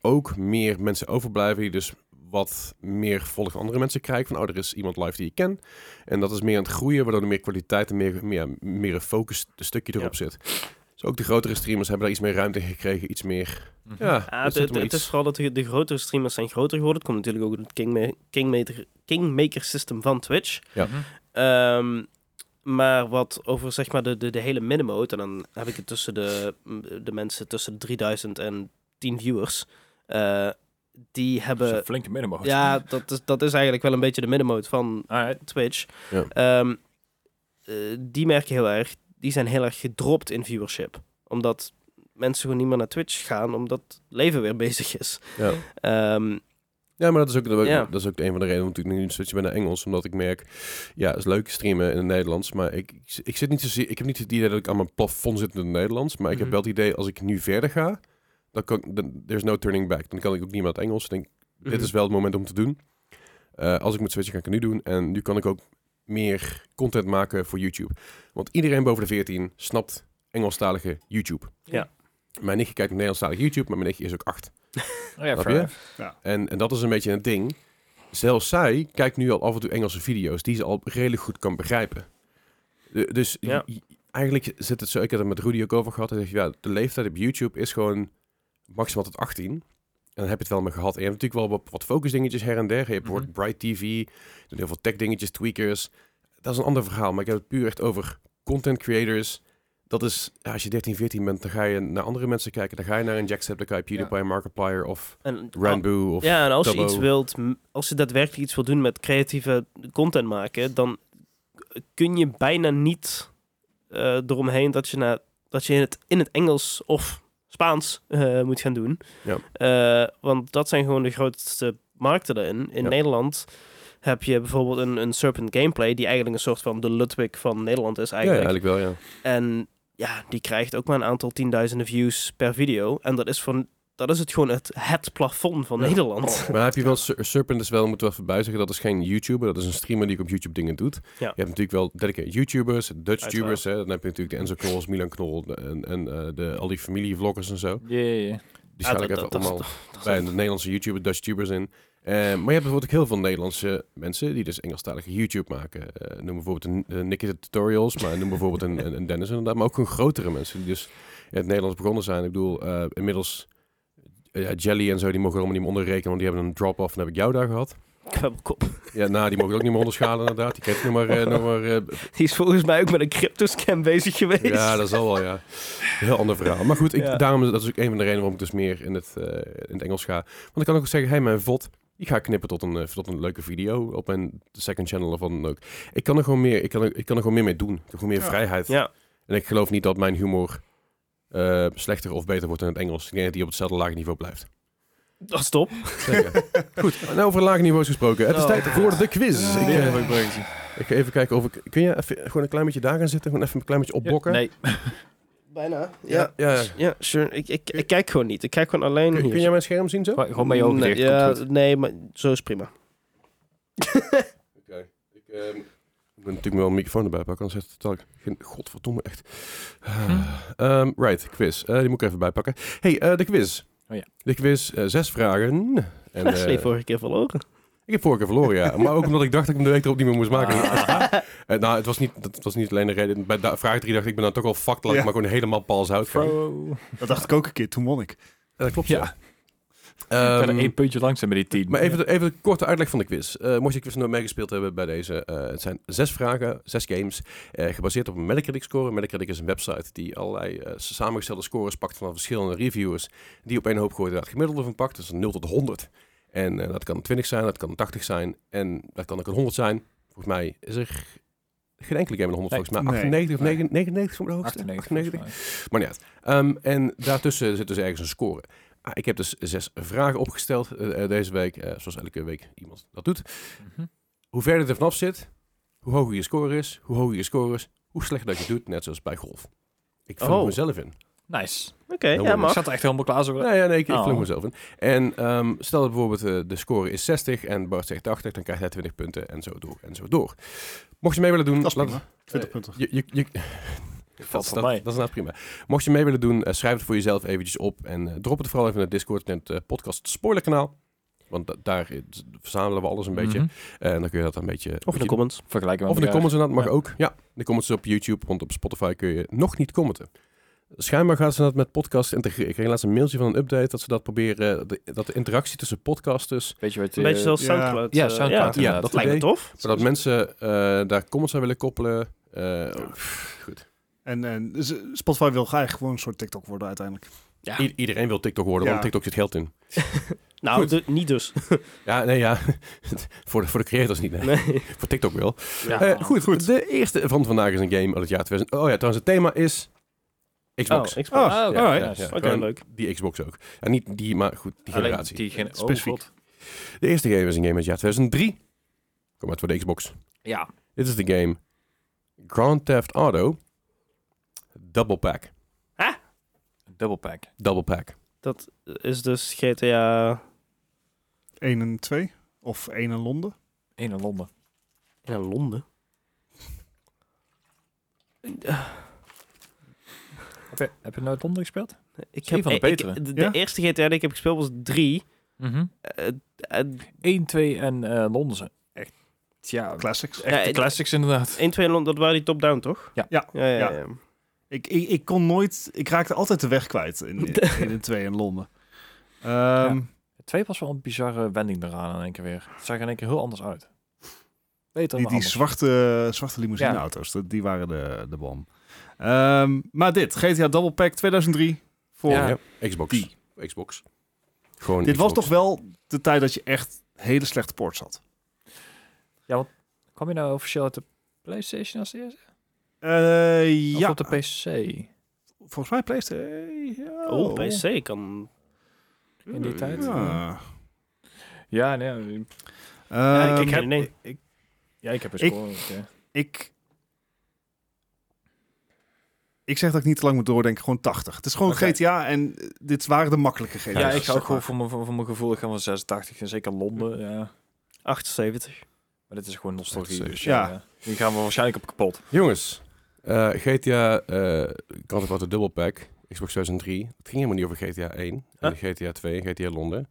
ook meer mensen overblijven die dus wat meer volg van andere mensen krijgen. Van, oh, er is iemand live die ik ken. En dat is meer aan het groeien, waardoor er meer kwaliteit en meer, meer, meer een focus stukje erop zit. Dus ook de grotere streamers hebben daar iets meer ruimte in gekregen, iets meer... Mhm. Ja, Ja, het, is vooral dat de, de grotere streamers zijn groter geworden. Het komt natuurlijk ook door het Kingma Kingmaker, Kingmaker system van Twitch. Ja. Mhm. Ehm, maar wat over zeg maar de, de, de hele minimode, en dan heb ik het tussen de, de mensen tussen de 3000 en 10 viewers. eh, die Dat is hebben... een flinke minimum. Ja, dat is, dat is eigenlijk wel een beetje de minimode van Alright. Twitch. Ja. Ehm, eh, die merk je heel erg, die zijn heel erg gedropt in viewership. Omdat mensen gewoon niet meer naar Twitch gaan, omdat het leven weer bezig is. Ja. Ehm, Ja, maar dat is ook, dat, Ja. dat is ook een van de redenen waarom ik nu switchen ben naar Engels. Omdat ik merk, ja, het is leuk streamen in het Nederlands. Maar ik, ik, ik zit niet zozeer, ik heb niet het idee dat ik aan mijn plafond zit in het Nederlands. Maar ik heb Mhm. wel het idee, als ik nu verder ga, dan kan dan, there's no turning back. Dan kan ik ook niet meer het Engels. Ik denk, dit Mhm. is wel het moment om te doen. Eh, als ik moet switchen, ga ik het nu doen. En nu kan ik ook meer content maken voor YouTube. Want iedereen boven de 14 snapt Engelstalige YouTube. Ja. Mijn nichtje kijkt naar Nederlandstalige YouTube, maar mijn nichtje is ook acht. Oh ja, je? enough. En, en dat is een beetje het ding. Zelfs zij kijkt nu al af en toe Engelse video's die ze al redelijk goed kan begrijpen. De- dus Ja. eigenlijk zit het zo, ik heb het met Rudy ook over gehad. Hij zegt, ja, de leeftijd op YouTube is gewoon maximaal tot 18. En dan heb je het wel mee gehad. En je hebt natuurlijk wel wat, focus dingetjes her en der. Je hebt bijvoorbeeld Bright TV, heel veel tech dingetjes, tweakers. Dat is een ander verhaal. Maar ik heb het puur echt over content creators. Dat is, ja, als je 13, 14 bent, dan ga je naar andere mensen kijken. Dan ga je naar een dan ga je PewDiePie, Markiplier of en, Ranboo of ja, en als je iets wilt, als je daadwerkelijk iets wil doen met creatieve content maken, dan kun je bijna niet eh eromheen dat je, naar, dat je in, het, in het Engels of Spaans eh, moet gaan doen. Ja. Eh, want dat zijn gewoon de grootste markten erin. In Ja. Nederland heb je bijvoorbeeld een, een Serpent Gameplay, die eigenlijk een soort van de Ludwig van Nederland is Ja, ja, eigenlijk. eigenlijk wel, ja. En ja, die krijgt ook maar een aantal tienduizenden views per video. En dat is, van, dat is het gewoon het, het plafond van Ja. Nederland. Maar heb je wel, Ser- Serpent is wel, moeten we even bij zeggen, dat is geen YouTuber, dat is een streamer die op YouTube dingen doet. Je hebt natuurlijk wel dedicated YouTubers, Dutch Uiteraard. tubers, hè. dan heb je natuurlijk de Enzo Knols, Milan Knol en, en eh, de, al die familievloggers en zo. Ja, ja, ja. Die Ja, schaal ik even allemaal bij de Nederlandse YouTuber, Dutch tubers in. Eh, maar je hebt bijvoorbeeld ook heel veel Nederlandse mensen die dus Engelstalige YouTube maken. Eh, noem bijvoorbeeld een, een Nicky de Tutorials, maar noem bijvoorbeeld een, een, een Dennis inderdaad. Maar ook gewoon grotere mensen die dus in het Nederlands begonnen zijn. Ik bedoel, eh, inmiddels ja, Jelly en zo, die mogen allemaal niet meer onderrekenen, want die hebben een drop-off en heb ik jou daar gehad. Kwebbelkop. Ja, nou, die mogen ook niet meer onderschalen inderdaad. Die kent nog maar, eh, nog maar eh, Die is volgens mij ook met een crypto-scam bezig geweest. Ja, dat zal wel, ja. Heel ander verhaal. Maar goed, ik, Ja. daarom dat is ook een van de redenen waarom ik dus meer in het, eh, in het Engels ga. Want ik kan ook zeggen, hey, mijn VOD, die ga ik knippen tot een, eh, tot een leuke video op mijn second channel of wat dan ook. Ik kan er gewoon meer, ik kan er, ik kan er gewoon meer mee doen. Ik heb gewoon meer Ja. vrijheid. Ja, En ik geloof niet dat mijn humor eh, slechter of beter wordt in het Engels. Ik denk dat die op hetzelfde lage niveau blijft. dat is top. Zeker. goed, nou over lage niveaus gesproken. Het is Oh. tijd voor de quiz. Ik, Ja, eh, ik ga even kijken of ik... Kun je even, gewoon een klein beetje daar gaan zitten? Gewoon even een klein beetje opbokken? Nee. Bijna. Ja, ja. ja. Ja, sure. Ik, ik, ik kijk gewoon niet. Ik kijk gewoon alleen Kun, hier. kun jij mijn scherm zien zo? Gewoon gewoon je ogen nee, dicht. ja, nee, maar zo is prima. Oké. Ik, ehm, ik moet natuurlijk wel een microfoon erbij pakken, anders het totaal geen... Godverdomme, echt. Ah, ehm, right, quiz. Eh, die moet ik even bijpakken. hey, eh, de quiz. Oh ja. De quiz, eh, zes vragen. En, eh, Leslie vorige keer verloren. ik heb vorige keer verloren, ja. Maar ook omdat ik dacht dat ik hem de week erop niet meer moest maken. Eh, nou, het was, niet, dat was niet alleen de reden. Bij da- vraag 3 dacht ik, ik ben dan toch al fucked, laat ik Ja. maar gewoon helemaal pals hout. Bro. Dat dacht ik ook een keer, toen won ik. Dat klopt, Ja. ja. Ik ben er Ehm, één puntje langzaam met die tien. Maar even, de- even een korte uitleg van de quiz. Eh, mocht je quiz nooit meegespeeld hebben bij deze, eh, het zijn zes vragen, zes games, eh, gebaseerd op een Metacritic score. Metacritic is een website die allerlei eh, samengestelde scores pakt van verschillende reviewers, die op één hoop gooit en daar het gemiddelde van pakt. Dus een 0 tot 100. En eh, dat kan 20 zijn, dat kan 80 zijn en dat kan ook een 100 zijn. Volgens mij is er geen enkele game een 100, Nee. volgens mij. Nee. 98 of Nee. 99 voor de hoogste. 98. 98. volgens mij. Maar niet uit. Ehm, en daartussen zit dus ergens een score. Ah, ik heb dus zes vragen opgesteld eh, eh, deze week, eh, zoals elke week iemand dat doet. Mhm. Hoe verder het er vanaf zit, hoe hoger je score is, hoe hoger je score is, hoe slechter dat je het doet, net zoals bij golf. Ik vul Oh. mezelf in. Nice. Oké, Heel ja, mooi. Ik zat er echt helemaal klaar zo. Nee, ja, nee ik, ik Oh. vul mezelf in. En ehm, stel dat bijvoorbeeld de score is 60 en Bart zegt 80, dan krijg hij 20 punten en zo door en zo door. Mocht je mee willen doen, Dat is laat- prima. 20 punten. je, je, je, Valt Dat, van dat, mij. dat is nou prima. Mocht je mee willen doen, eh, schrijf het voor jezelf eventjes op. En eh, drop het vooral even in het Discord en het eh, podcast spoilerkanaal. Want da- daar verzamelen we alles een beetje. Mhm. En dan kun je dat een beetje... Of in de comments. Vergelijken met Of in de comments inderdaad, mag Ja. ook. Ja, de comments op YouTube, want op Spotify kun je nog niet commenten. Schijnbaar gaan ze dat met podcasts integreren. Ik kreeg laatst een mailtje van een update dat ze dat proberen, de, dat de interactie tussen podcasters, Weet je wat... Een beetje zoals ja. Soundcloud. Ja, eh, Soundcloud, Ja, dat lijkt me tof. zodat mensen eh, daar comments aan willen koppelen. Eh, pff, goed. En, en Spotify wil graag gewoon een soort TikTok worden uiteindelijk. Ja. I- iedereen wil TikTok worden, Ja. want TikTok zit geld in. Nou, Goed. de- niet dus. Ja, nee, ja. voor, de, voor de creators niet, nee. Nee. Voor TikTok wel. Ja. Eh, goed, de eerste van vandaag is een game uit het jaar 2000. Oh ja, trouwens, het thema is Xbox. Oh, Xbox. Ah, oké. alright. Ja, ja. Oké, Gewoon leuk. Die Xbox ook. Ja, niet die, maar goed, die Alleen generatie. Die gen- Specifiek. Oh, God. De eerste game is een game uit het jaar 2003. Kom uit voor de Xbox. Ja. Dit is de game Grand Theft Auto Double Pack. Double pack. Double Pack. Dat is dus GTA 1 en 2. Of 1 in Londen. Eén in Londen. in Londen. Heb je, heb je nooit Londen gespeeld? Ik een van de ik- betere. de, de Ja? eerste GTA die ik heb gespeeld was 3. Mhm. Eh, eh, 1, 2 en eh, Londen zijn echt... Ja, Classics. echt Ja, classics inderdaad. 1, 2 en Londen, dat waren die top-down, toch? Ja. Ja. Ja, ja, Ja. ja. Ik, ik, ik kon nooit... Ik raakte altijd de weg kwijt in, in, in 2 in Londen. Ehm, Twee was wel een bizarre wending eraan in één keer weer. Het zag er in één keer heel anders uit. Beter Die, die zwarte, zwarte limousineauto's, dat- die waren de, de bom. Ehm, maar dit, GTA Double Pack 2003. Voor, Ja. Ja, Xbox. Die. Xbox. Gewoon Dit was toch wel de tijd dat je echt hele slechte ports had. Kwam je nou officieel uit de PlayStation als eerste? Eh, Of ja, op de PC? volgens mij PlayStation. Oh, PC kan... in die tijd? Ja. Ja, nee. Ja, ik- Ehm, ik heb- nee. Ik, ja, ik heb een Ik- score. ik... Ik zeg dat ik niet te lang moet doordenken, gewoon 80. Het is gewoon. GTA en dit waren de makkelijke GTA's. Ja, ik ook gewoon voor mijn, voor voor mijn gevoel gaan van 86 en zeker Londen. Ja. 78. Maar dit is gewoon nostalgie. 78, Dus ja. ja, ja. die gaan we waarschijnlijk op kapot. Jongens, eh, GTA eh Grand Theft Auto Double Pack, Xbox 2003. Het ging helemaal niet over GTA 1 en GTA 2 en GTA Londen.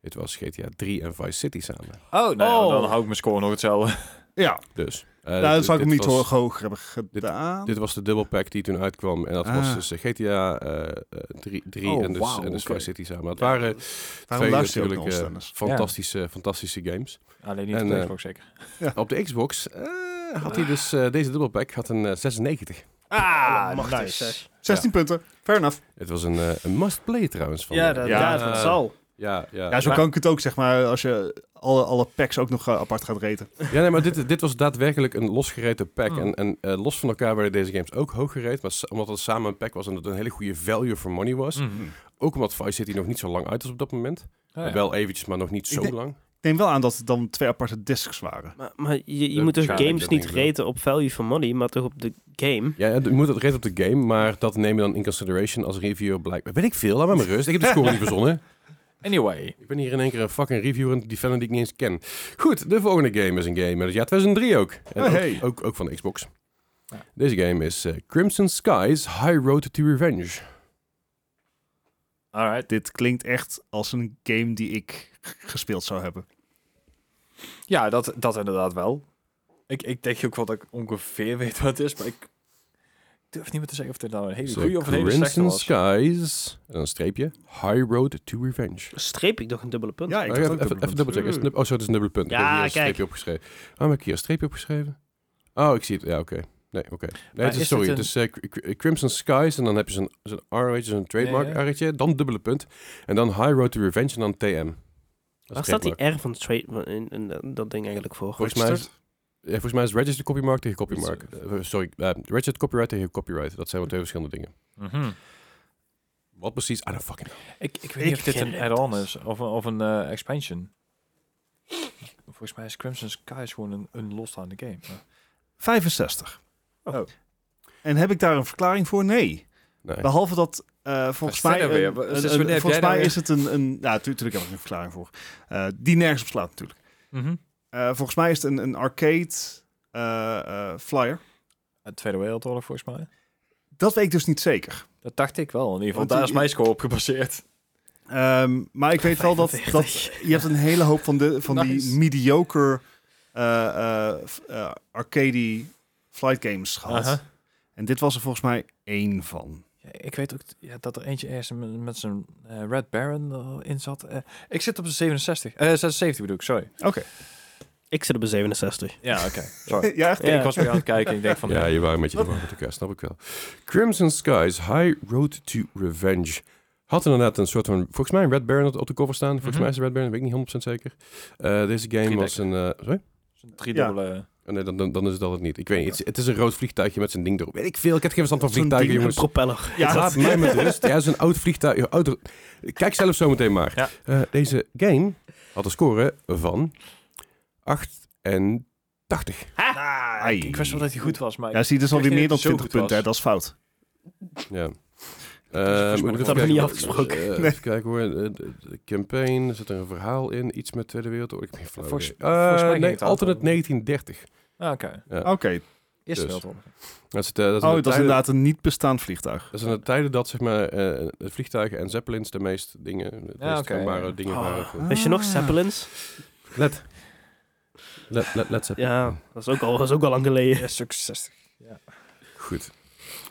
Het was GTA 3 en Vice City samen. Oh, nee, Oh. dan hou ik mijn score nog hetzelfde. Ja, Dus. eh, nou, dan dit- zou ik hem niet was- hoog hoger hebben gedaan. Dit was de double pack die toen uitkwam. En dat Ah. was dus eh, GTA eh, eh, 3, 3 Oh, en dus, wauw, en dus City samen. Het waren twee natuurlijk eh, fantastische, fantastische games. Alleen niet En, op de eh, Xbox zeker. Op de Xbox eh, had hij dus, eh, deze double pack had een eh, 96. Ah, machtig, nice. zeg. 16 punten, fair enough. Het was een, eh, een must-play trouwens. Van, Ja, eh, dat, dat eh, zal. Ja, ja. Ja, zo Maar- kan ik het ook, zeg maar, als je alle, alle packs ook nog eh, apart gaat reten. Ja, nee, maar dit, dit was daadwerkelijk een losgereten pack. Hmm. En, en eh, los van elkaar werden deze games ook hoog gereden. Maar omdat het samen een pack was en het een hele goede value for money was. Mhm. Ook omdat Vice City nog niet zo lang uit was op dat moment. Ah, ja. Wel eventjes, maar nog niet Ik zo denk- lang. Ik neem wel aan dat het dan twee aparte discs waren. Maar, maar je, je moet dus games dat niet raten op value for money, maar toch op de game. Ja, ja, je moet het reden op de game, maar dat neem je dan in consideration als reviewer blijkbaar. Weet ik veel, laat maar maar rust. Ik heb de score niet verzonnen. Anyway. Ik ben hier in één keer een fucking reviewer en die fan die ik niet eens ken. Goed, de volgende game is een game uit het jaar 2003 ook. En Oh, ook- hey. ook, ook, van de Xbox. Ja. Deze game is eh, Crimson Skies High Road to Revenge. Alright. Dit klinkt echt als een game die ik gespeeld zou hebben. Ja, dat, dat inderdaad wel. Ik, ik denk ook wel dat ik ongeveer weet wat het is, maar ik durf niet meer te zeggen of dit nou een hele goede of een hele slechte Crimson was. Skies, en een streepje, High Road to Revenge. Streep ik toch een dubbele punt? Ja, ik Oh, even, even, het een- Oh, zo, het is een dubbele punt. Ja, ik heb hier een kijk. streepje opgeschreven. Waarom heb ik hier een streepje opgeschreven? Oh, ik zie het. Ja, oké. Nee, oké. Nee, Maar het is, is sorry. Het eh, Cri- Cri- Crimson Skies en dan heb je zo'n zo'n R, weet je, zo'n trademark Ja, ja. R'tje, dan dubbele punt. En dan High Road to Revenge en dan TM. Dat Waar staat die. R van trade in, in, in dat ding eigenlijk voor? Volgens mij, is, ja, volgens mij is registered copymark tegen copymark. Eh, sorry, eh, registered copyright tegen copyright. Dat zijn wel twee verschillende dingen. Mhm. Wat precies? I don't fucking know. Ik, ik weet Ik niet of dit ken een het add-on is of een, of een eh, expansion. Volgens mij is Crimson Skies gewoon een, een losstaande game. Maar- 65. Oh. En heb ik daar een verklaring voor? Nee. Nee. Behalve dat eh, volgens mij, sta je een- weer? een- een- wanneer heb volgens jij mij weer- is het een, een ja, tu- heb ik een verklaring voor. Eh, die nergens op slaat natuurlijk. Eh, volgens mij is het een, een arcade eh, eh, flyer. Uit de Tweede Wereldoorlog volgens mij. Dat weet ik dus niet zeker. Dat dacht ik wel. In ieder geval, daar is mijn score op gebaseerd. Ehm, maar ik weet wel dat, dat 45. je hebt een hele hoop van, de, van Nice. die mediocre arcade flight games gehad. En dit was er volgens mij één van. Ik weet ook ja, dat er eentje ergens met, zijn Red Baron in zat. Ik zit op de 67. Eh 76 bedoel ik, sorry. Oké. Ik zit op een 67. Ja, oké. Sorry. Ja, echt? Ja. Ik was weer aan het kijken en ik denk van... Ja, je waren met je de war met elkaar, snap ik wel. Crimson Skies, High Road to Revenge. Had inderdaad een soort van, volgens mij een Red Baron op- de cover staan. Volgens Mhm. mij is het Red Baron, weet ik niet 100% zeker. Eh, deze game was een, eh, sorry? Zo'n. Oh, nee, dan, dan, dan is het al het niet. Ik weet niet, het, is- het is een rood vliegtuigje met zijn ding erop. Weet ik veel, ik heb geen verstand van Zo'n vliegtuigen, ding, jongens. Een propeller. Ja, Laat dat- mij met rust. Ja, het is een oud vliegtuig. Oud, kijk zelf zo meteen maar. Ja. Eh, deze game had een score van 88. Ai. Ik wist wel dat hij goed was, maar... Ja, zie, dat is alweer wist meer dan niet dat 20 hij zo punten. hè. Dat is fout. Ja. volgens mij moet dat even hebben we niet afgesproken. Eh, Nee. Even kijken hoor. De, campaign, er zit er een verhaal in. Iets met Tweede Wereldoorlog. Ik ben flauw. Volgens- idee. volgens mij Eh, nee, alternate 1930. Ah, Oké. Ja. Oké. Eerste Dus. Wereldoorlog. Dat is, is Oh, dat is tijden- inderdaad een niet bestaand vliegtuig. Dat zijn de tijden dat zeg maar, eh, de vliegtuigen en zeppelins de meest dingen, de meest Ja, gangbare ja. dingen Oh. waren. voor- Weet je nog, Ah. Zeppelins? Let. Let, let. Ja, dat is ook al, dat is ook al lang geleden. Ja, stuk 60. Goed.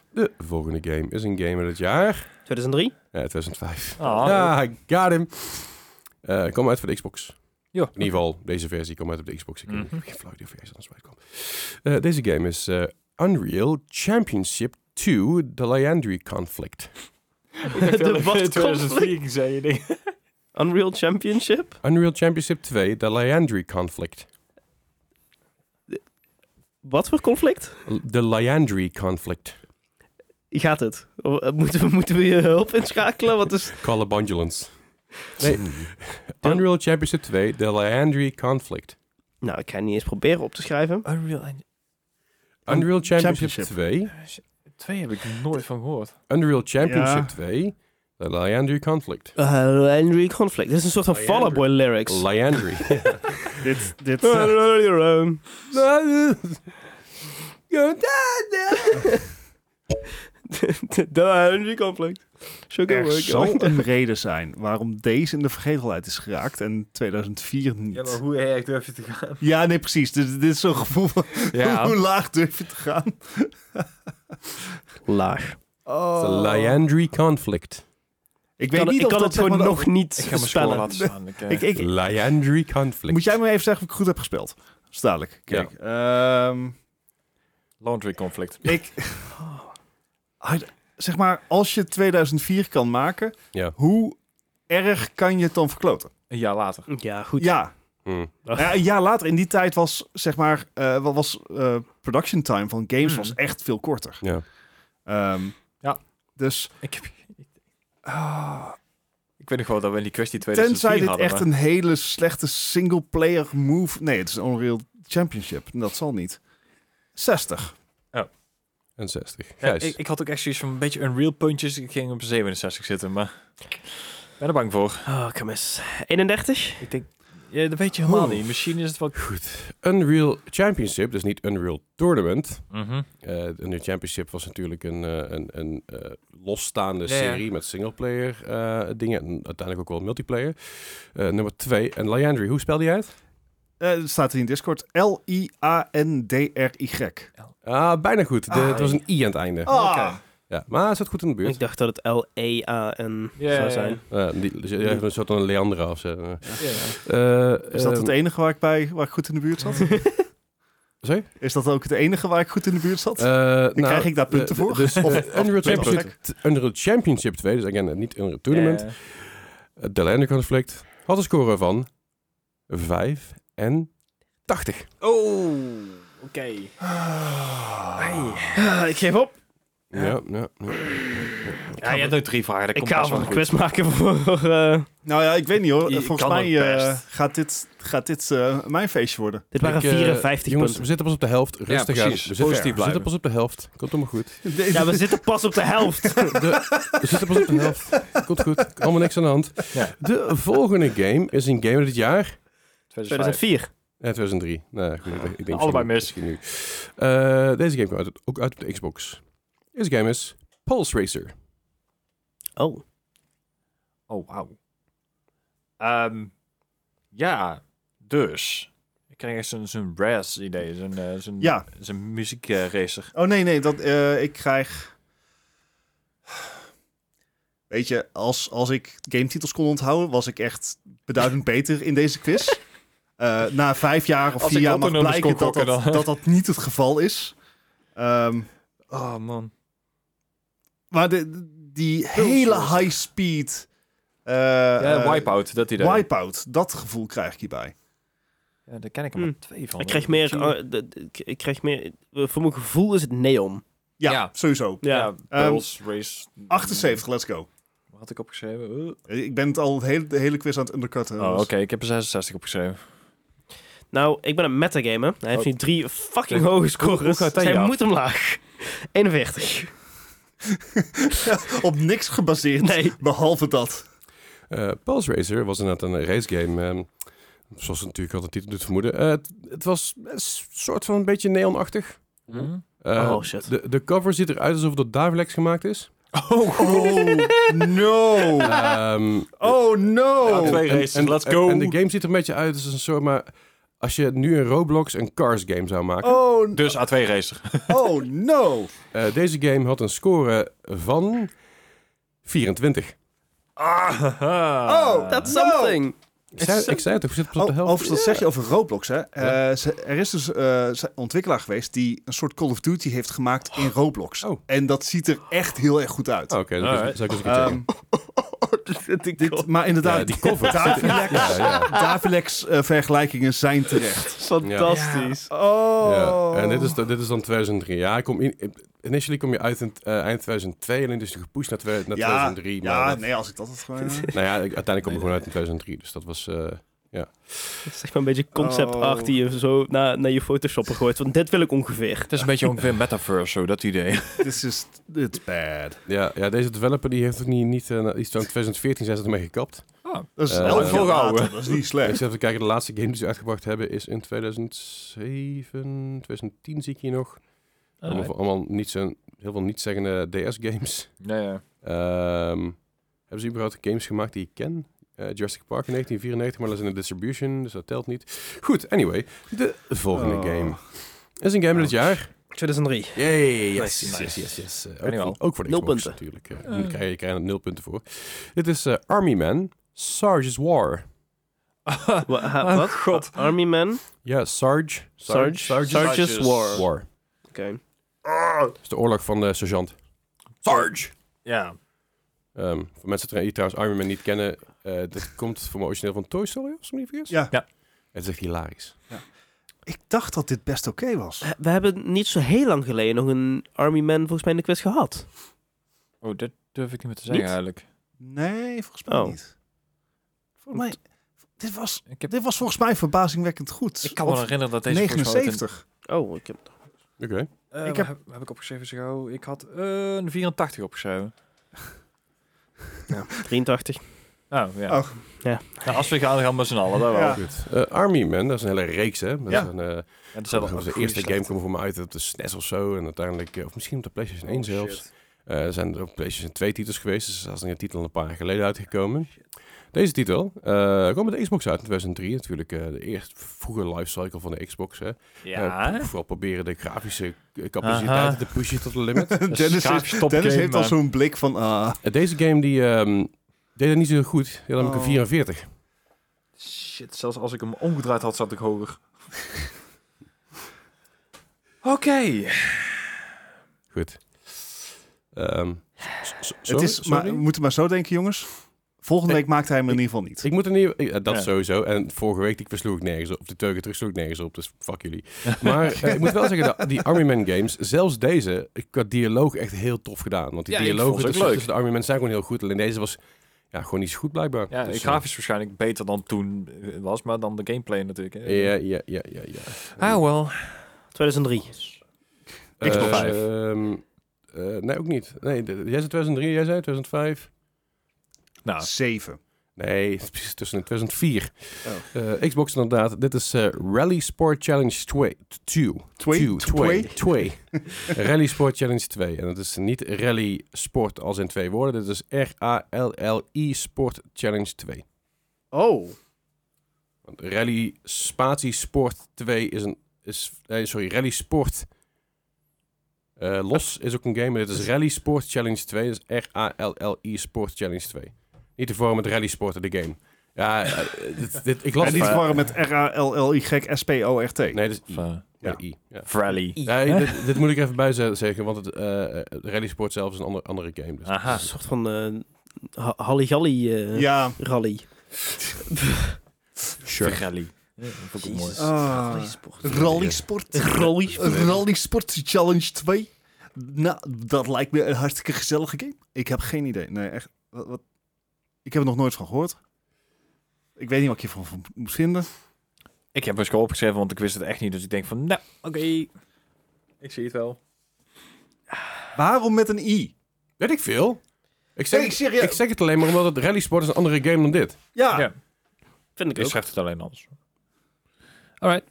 De volgende game is een game uit het jaar 2003? ja, 2005. Ah, ja, got him. Eh kom uit voor de Xbox. Ja. In ieder geval, deze versie komt uit op de Xbox. Ik heb Mhm. geen flauw idee of anders uitkwam. Eh deze game is eh, Unreal Championship 2 The Liandry Conflict. De wat 2004 ging zei je. Unreal Championship? Unreal Championship 2 The Liandry Conflict. Wat voor conflict? The Liandry Conflict. Gaat het? O, eh, Moeten we, moeten we je hulp inschakelen? Wat is... Call of Bondulance. Nee. Unreal Championship 2 The Liandry Conflict. Nou, ik ga niet eens proberen op te schrijven. Unreal Unreal Championship, Championship. 2 2 heb ik nooit van gehoord. Unreal Championship Ja. 2 The Liandry Conflict. Uh, Henry Conflict. Dit is een soort van Liandry. Fall Out Boy lyrics. Liandry. Dit, dit, De Henry Conflict. Er Work. zal een reden zijn waarom deze in de vergetelheid is geraakt en 2004 niet. Ja, maar hoe erg durf je te gaan? Ja, nee, precies. Dit, dit is zo'n gevoel van Ja. hoe laag durf je te gaan? Laag. The Liandry Conflict. Ik weet kan, niet ik of kan dat het zeg gewoon maar nog niet Ik ga spellen. laten staan. Ik, eh, Ik, ik, Liandry Conflict. moet jij me even zeggen of ik goed heb gespeeld? Dadelijk. Kijk. ehm, Laundry conflict. ik... Zeg maar, als je 2004 kan maken, Ja. hoe erg kan je het dan verkloten? Een jaar later. Ja, goed. Ja. Hmm. ja, een jaar later, in die tijd was, zeg maar, eh, wat was eh, production time van games Hmm. was echt veel korter. Ja. Ehm, Ja. Dus Ik, heb, ik weet nog wel dat we in die kwestie 2004 tenzij dit hadden. echt een hele slechte single-player move... Nee, het is een Unreal Championship. Dat zal niet. 60. En 60. Ja, Gijs. ik, ik had ook echt zoiets van een beetje Unreal puntjes. Ik ging op 67 zitten, maar ik ben er bang voor. Oh, kom eens. 31? Ik denk, ja, dat weet je helemaal Oeh. niet. Misschien is het wel... Goed. Unreal Championship, dus niet Unreal Tournament. Mhm. Eh Unreal Championship was natuurlijk een, eh, een, een eh, losstaande Ja, ja. serie met singleplayer eh dingen. En uiteindelijk ook wel multiplayer. Eh, nummer 2. En Liandry, hoe spelde jij het? Eh, staat hier in Discord. L-I-A-N-D-R-Y. Ah, bijna goed. De, Ah. het was een i aan het einde. Ah. Ja, maar het zat goed in de buurt. Ik dacht dat het L-E-A-N Ja, zou ja, zijn. Eh, die, dus, ja, een soort van een Leandra of zo. Eh, Ja, eh, Is dat het enige waar ik, bij, waar ik goed in de buurt zat? Sorry? Is dat ook het enige waar ik goed in de buurt zat? Eh, nou, krijg ik daar punten eh, voor? Dus Of- eh, of Unreal, punten Championship, Unreal Championship 2, dus again, niet Unreal Tournament. Ja. Uh, The Land Conflict had een score van 5 en 80. Oh, oké. Ah, ik geef op. Ja, ja. ja. Ja, je hebt nu drie vragen. Dat Ik komt ga wel een quiz maken voor... eh, Nou ja, ik weet niet hoor. Je Volgens mij eh, gaat dit, gaat dit eh, mijn feestje worden. dit waren Ik, eh, 54 jongens, we zitten pas op de helft. Rustig aan. We zitten, Positief we zitten pas op de helft. Komt helemaal goed. Ja, we zitten pas op de helft. De, we zitten pas op de helft. Komt goed. Allemaal niks aan de hand. Ja. De volgende game is een game het jaar 2005. 2004. Ja, 2003. Nee, goed, ik denk Allebei mis. nu. Eh, deze game uit, ook uit op de Xbox. Deze game is Pulse Racer. Oh. Oh, wauw. Ehm, ja, dus. Ik krijg echt zo'n zo'n Brass idee. Zo'n eh, zo'n Ja. zo'n muziekracer. Oh nee, nee, dat, eh, ik krijg... Weet je, als, als ik gametitels kon onthouden, was ik echt beduidend beter in deze quiz. Eh, na vijf jaar of Als vier jaar mag blijken dat dat dat niet het geval is. Ehm, Oh, man. Maar de, die hele high speed... eh, Ja, eh, Wipeout, dat idee. Wipeout, dat gevoel krijg ik hierbij. Ja, daar ken ik er maar twee van. Ik krijg meer... de- ik- krijg meer... eh, Voor mijn gevoel is het neon. Ja, Ja. sowieso. Ja. Ja, Ehm, Race. 78, let's go. Wat had ik opgeschreven? Uh. Ik ben het al de hele, de hele quiz aan het undercutten. Oh, dus- oké. Ik heb er 66 opgeschreven. Nou, ik ben een metagamer. Hij heeft Oh. nu drie fucking hoge scores. hij moet omlaag. 41. Op niks gebaseerd, Nee. behalve dat. Eh, Pulse Racer was inderdaad een racegame. ehm zoals het natuurlijk al de titel doet vermoeden. Eh, het, het was een soort van een beetje neonachtig. Hm? Eh, Oh, shit. De, de cover ziet eruit alsof het door Davilex gemaakt is. Oh, no. Ehm, Oh, no. Ja, twee en- races, en- let's go. En, de game ziet er een beetje uit als een soort... Maar als je nu een Roblox een Cars game zou maken... Oh, Dus A2 Racer. oh, no. eh, deze game had een score van 24. Oh, That's no. something. Ik zei, ik zei het, we zitten pas op de Oh, helft. overigens, dat zeg je over Roblox, hè. Eh, ze- er is dus eh, een ontwikkelaar geweest die een soort Call of Duty heeft gemaakt in Roblox. Oh. En dat ziet er echt heel erg goed uit. Oh, Oké, dat Alright. zou ik eens een keer checken. Ehm, dit, maar inderdaad, Ja, die cover. Davilex, Ja, ja. Davilex eh, vergelijkingen zijn terecht. Fantastisch. Oh. Ja, en dit is, dit is dan 2003. Ja, ik kom in, initially kom je uit in eind 2002 en dan is het gepusht naar, naar ja, 2003. ja, maar, nee, als ik dat had gewoon... Nou ja, uiteindelijk kom ik gewoon uit in 2003. Dus dat was... eh, Het is echt maar een beetje concept Oh. art die je zo naar, naar je Photoshop gooit. Want dit wil ik ongeveer. Het is een beetje ongeveer Metaverse, zo, dat idee. This is... It's bad. ja, ja, deze developer die heeft ook niet... niet eh, iets van 2014 zijn ze ermee gekapt. Dat is Eh, ja. Volhouden. later, Dat is niet Ik slecht. zit even kijken, de laatste game die ze uitgebracht hebben is in 2007, 2010 zie ik hier nog. Allemaal, allemaal niet zo, heel veel niet-zeggende DS-games. Ja, ja. Ehm, hebben ze überhaupt games gemaakt die ik ken? Eh, Jurassic Park in 1994, maar dat is in de distribution, dus dat telt niet. Goed, anyway. De volgende Oh. game. is een game dit jaar. 2003. Yay, yes, Nice. yes, yes, yes, yes. Eh, ook, voor- ook voor de Nul Xbox punten. natuurlijk. Eh, nu krijg je, krijg je er nul punten voor. Dit is eh, Army Man, Sarge's War. Oh, wat? God. Army Man? Ja, Sarge. Sarge? Sarge's Sarge's War. War. Oké. Dat is de oorlog van de sergeant. Sarge! Ja. Ehm, voor mensen die trouwens Iron Man niet kennen, eh dit komt voor mij origineel van Toy Story, als ik me niet vergis. Ja. Ja. Het is echt hilarisch. Ik dacht dat dit best oké was. We hebben niet zo heel lang geleden nog een Army Man volgens mij in de quiz gehad. Oh, dat durf ik niet meer te zeggen Niet? eigenlijk. Nee, volgens mij Oh. niet. Volgens mij... Dit was, Ik, heb, dit was volgens mij verbazingwekkend goed. ik kan me herinneren dat deze volgens mij wat in- 79. Oh, ik heb... Oké. Eh, Ik ik heb- heb, heb ik opgeschreven zo? Ik had eh, een 84 opgeschreven. 83. Oh, ja. Oh. Ja. Nou, als we gaan, gaan met z'n allen, dat. Ja. Goed. Eh, Army Man, dat is een hele reeks, hè? Dat Ja. is een, eh, dat is dat wel was de eerste game kwam voor me uit op de SNES of zo. En uiteindelijk, eh, of misschien op de PlayStation 1 Oh, zelfs. Eh, er zijn er op PlayStation 2 titels geweest. Dus er is een titel een paar jaar geleden uitgekomen. Deze titel eh kwam met de Xbox uit in 2003. Natuurlijk eh, de eerste vroege lifecycle van de Xbox. Hè. Ja. Vooral proberen de grafische capaciteiten te pushen tot de limit. Dennis, grafisch heeft, Dennis al zo'n blik van... ah Deze game die, ehm, deed het niet zo goed. Die had namelijk Oh. een 44. Shit, zelfs als ik hem omgedraaid had, zat ik hoger. Oké. Goed. Ehm, s- s- het is, maar, Sorry? we moeten maar zo denken, jongens. Volgende Ik- week maakt hij hem in ieder geval niet. Ik moet er niet... ik- eh, dat Ja. sowieso. En vorige week die versloeg ik nergens op. Of de teugen terug sloeg ik nergens op. Dus fuck jullie. Maar eh, ik moet wel zeggen, dat die Army Man games, zelfs deze, ik had dialoog echt heel tof gedaan. Want die Ja, ik vond dialogen ze ook tussen, leuk. tussen de Army Men zijn gewoon heel goed. Alleen deze was ja, gewoon niet zo goed blijkbaar. Ja, Dus, grafisch waarschijnlijk beter dan toen eh, was, maar dan de gameplay natuurlijk. Hè. eh, Ja, ja, ja, ja, ja. Ah, wel. 2003. Xbox Eh, 5. ehm, eh, nee, ook niet. Nee, jij zei 2003, jij zei 2005. Nou, 7. Nee, het is precies tussen 2004. Eh, Xbox inderdaad. Dit is eh, Rally Sport Challenge 2. 2. Twee? 2. 2. Rally Sport Challenge 2. En het is niet Rally Sport als in twee woorden. Dit is R-A-L-L-I Sport Challenge 2. Oh. Want Rally Spatie Sport 2 is een... Is, nee, sorry, Rally Sport... eh, los is ook een game, maar dit is Rally Sport Challenge 2. Dat is R-A-L-L-I Sport Challenge 2. Niet te vormen met Rally Sport de game. Ja, eh, dit, dit, ik las En niet verwarren met R-A-L-L-Y-S-P-O-R-T. Nee, dit is I. Ja. Ja. I. Ja. Rally. Nee, dit, dit moet ik even bij ze- zeggen, want het eh, eh, Rally Sport zelf is een ander, andere game. Dus. Aha. Een soort van eh ha- Halligalli eh Ja. rally. Sure. Rally. Ja, dat ook mooi. Ah, Rally Sport. Rally. Rally Sport Challenge 2. Nou, dat lijkt me een hartstikke gezellige game. Ik heb geen idee. Nee, echt. Wat, wat- Ik heb er nog nooit van gehoord. Ik weet niet wat ik hiervan van moet vinden. Ik heb gewoon opgeschreven, want ik wist het echt niet. Dus ik denk van, nou, oké. Ik zie het wel. Waarom met een I? Weet ik veel. Ik zeg, Nee, ik serieus. ik zeg het alleen maar omdat het Rally Sport is een andere game dan dit. Ja. Ja. Vind ik Ik ook. schrijf het alleen anders. Alright.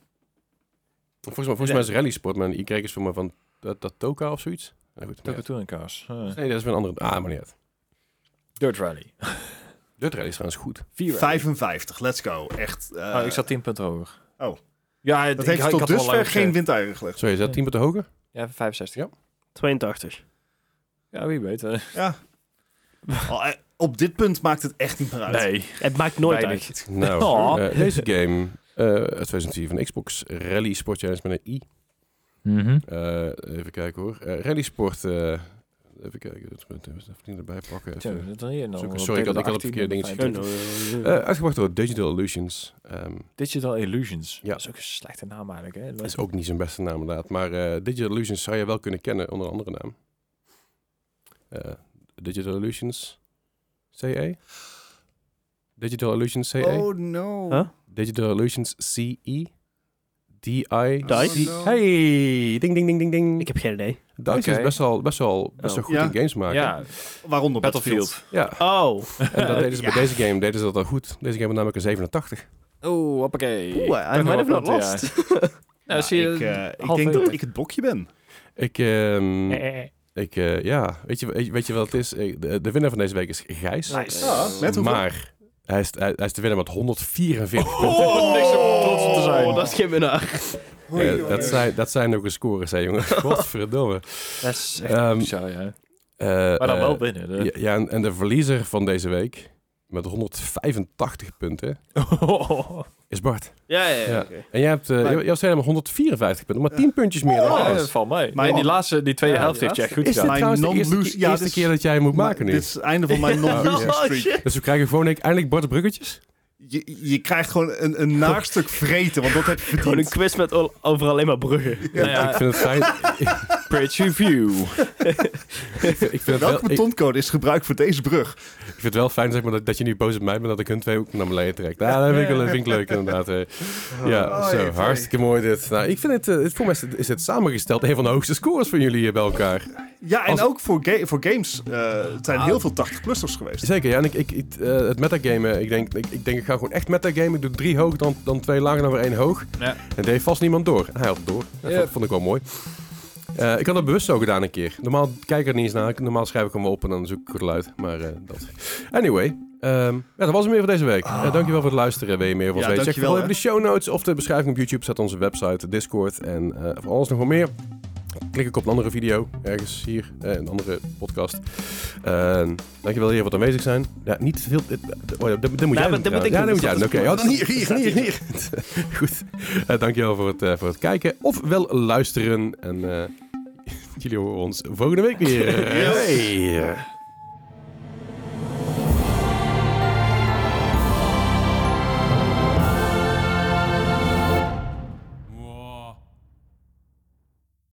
Volgens mij, volgens mij is Rally Sport, maar een Y is voor me van dat, dat Toka of zoiets. Nou goed, kaas? Nee, dat is weer een andere. Ah, maar niet uit. Dirt Rally. Dirt Rally is trouwens goed. 4 55, let's go. Echt. eh, oh, ik zat 10 punten hoger. Oh. Ja, dat heeft tot dusver geen windeieren gelegd. Sorry, is dat 10 punten hoger? Ja, 65. Ja. 82. Ja, wie weet. eh. Ja. Eh, Op dit punt maakt het echt niet meer uit. Nee. Het maakt nooit Weinig. uit. Nou, Oh. deze game eh uit 2004 van Xbox Rally Sport Challenge met een I. Mhm. Eh, even kijken hoor. Eh, Rally Sport. Even kijken. Dat moet even niet erbij pakken. Even. Sorry, sorry, ik had- ik had verkeerde de dingetje 18 en geklikt. 25. Eh, uitgebracht door Digital Illusions. Ehm, Digital Illusions. Ja. Dat is ook een slechte naam eigenlijk. Hè? dat is ook niet zijn beste naam inderdaad. Maar eh, Digital Illusions zou je wel kunnen kennen onder een andere naam. Eh, Digital Illusions CE? Digital Illusions CE? Oh no. Huh? Digital Illusions CE? DI? Dice? Oh, no. Hey, ding ding ding ding ding. Ik heb geen idee. Dice is best wel, best wel, best wel Oh. goed Ja. in games maken. Ja, Waaronder Battlefield. Ja, Oh. en dat deden ze bij deze game deden ze dat al goed. Deze game had namelijk een 87. Oeh, hoppakee. Oeh, I Ben might have wel not lost. Ja, Ja, zie je, ik, eh, ik denk dat ik het blokje ben. Ik, ehm, Eh, ik eh, ja, weet je, weet, je, weet je wat het is? De, de winnaar van deze week is Gijs. Nice. Ja? Maar hij is, hij, hij is de winnaar met 144 punten. Oh, niks te zijn. Oh, dat is geen winnaar. Dat, zijn, dat zijn ook een scores, hè jongen. Godverdomme. Dat is echt Ehm, bizar, ja. Eh, Maar dan eh, wel winnen. de- Ja, ja, en, en de verliezer van deze week met 185 punten is Bart. Ja, ja, ja. Ja. En jij hebt, eh Maar- jij zei maar 154 punten, maar 10 puntjes meer dan Oh, dat valt mee. Maar- Maar die laatste, die tweede Ja, helft die heeft je echt goed Is dit gedaan. Mijn trouwens de eerste, non-lose- ja, eerste dit is- keer dat jij hem moet maken nu? Dit is het einde van mijn non-losing Oh, streak. Dus we krijgen gewoon eindelijk Bart bruggetjes? Je, je krijgt gewoon een, een naarstuk vreten, want dat heb je Gewoon een quiz met over alleen maar bruggen. Nou ja, Ik vind het fijn. Bridge Review. ik vind het wel, Welke ik, ik betoncode is gebruikt voor deze brug? vind het wel fijn zeg maar, dat, dat je niet boos op mij bent dat ik hun twee ook naar beneden trek. Ja, dat vind ik, dat vind ik leuk inderdaad. eh. Ja, Oh, zo, even. hartstikke mooi dit. Nou, ik vind het, eh, het voor mij is het, is het samengesteld een van de hoogste scores van jullie hier bij elkaar. Ja, en Als- ook voor, ga- voor games. eh het zijn heel veel 80-plussers geweest. Zeker, ja. En ik, ik, ik, eh, het metagamen, ik denk, ik, ik denk, ik ga gewoon echt metagamen. Ik doe drie hoog, dan, dan twee laag en dan weer één hoog. Ja. En heeft vast niemand door. En hij had het door. Dat vond, ik wel mooi. Eh, ik had dat bewust zo gedaan een keer. Normaal kijk ik er niet eens naar. Normaal schrijf ik hem op en dan zoek ik het geluid. Maar eh, dat. Anyway, ehm, ja, dat was hem weer voor deze week. Eh, dankjewel voor het luisteren. Wil je meer van Ja, weten? Check vooral even de show notes of de beschrijving op YouTube. Zet onze website, Discord en voor alles nog wel meer. Klik ik op een andere video, ergens hier, eh, een andere podcast. Uh, dankjewel hier voor het aanwezig zijn. Ja, niet veel... dit- Oh ja, dit, dit moet Ja, jij maar doen dit moet ik Ja, dit moet jij doen. Oké, dat ja, is dan hier, hier, hier, hier. Goed. Eh, dankjewel voor het, eh, voor het kijken. Of wel luisteren. En jullie horen ons volgende week weer. Hey.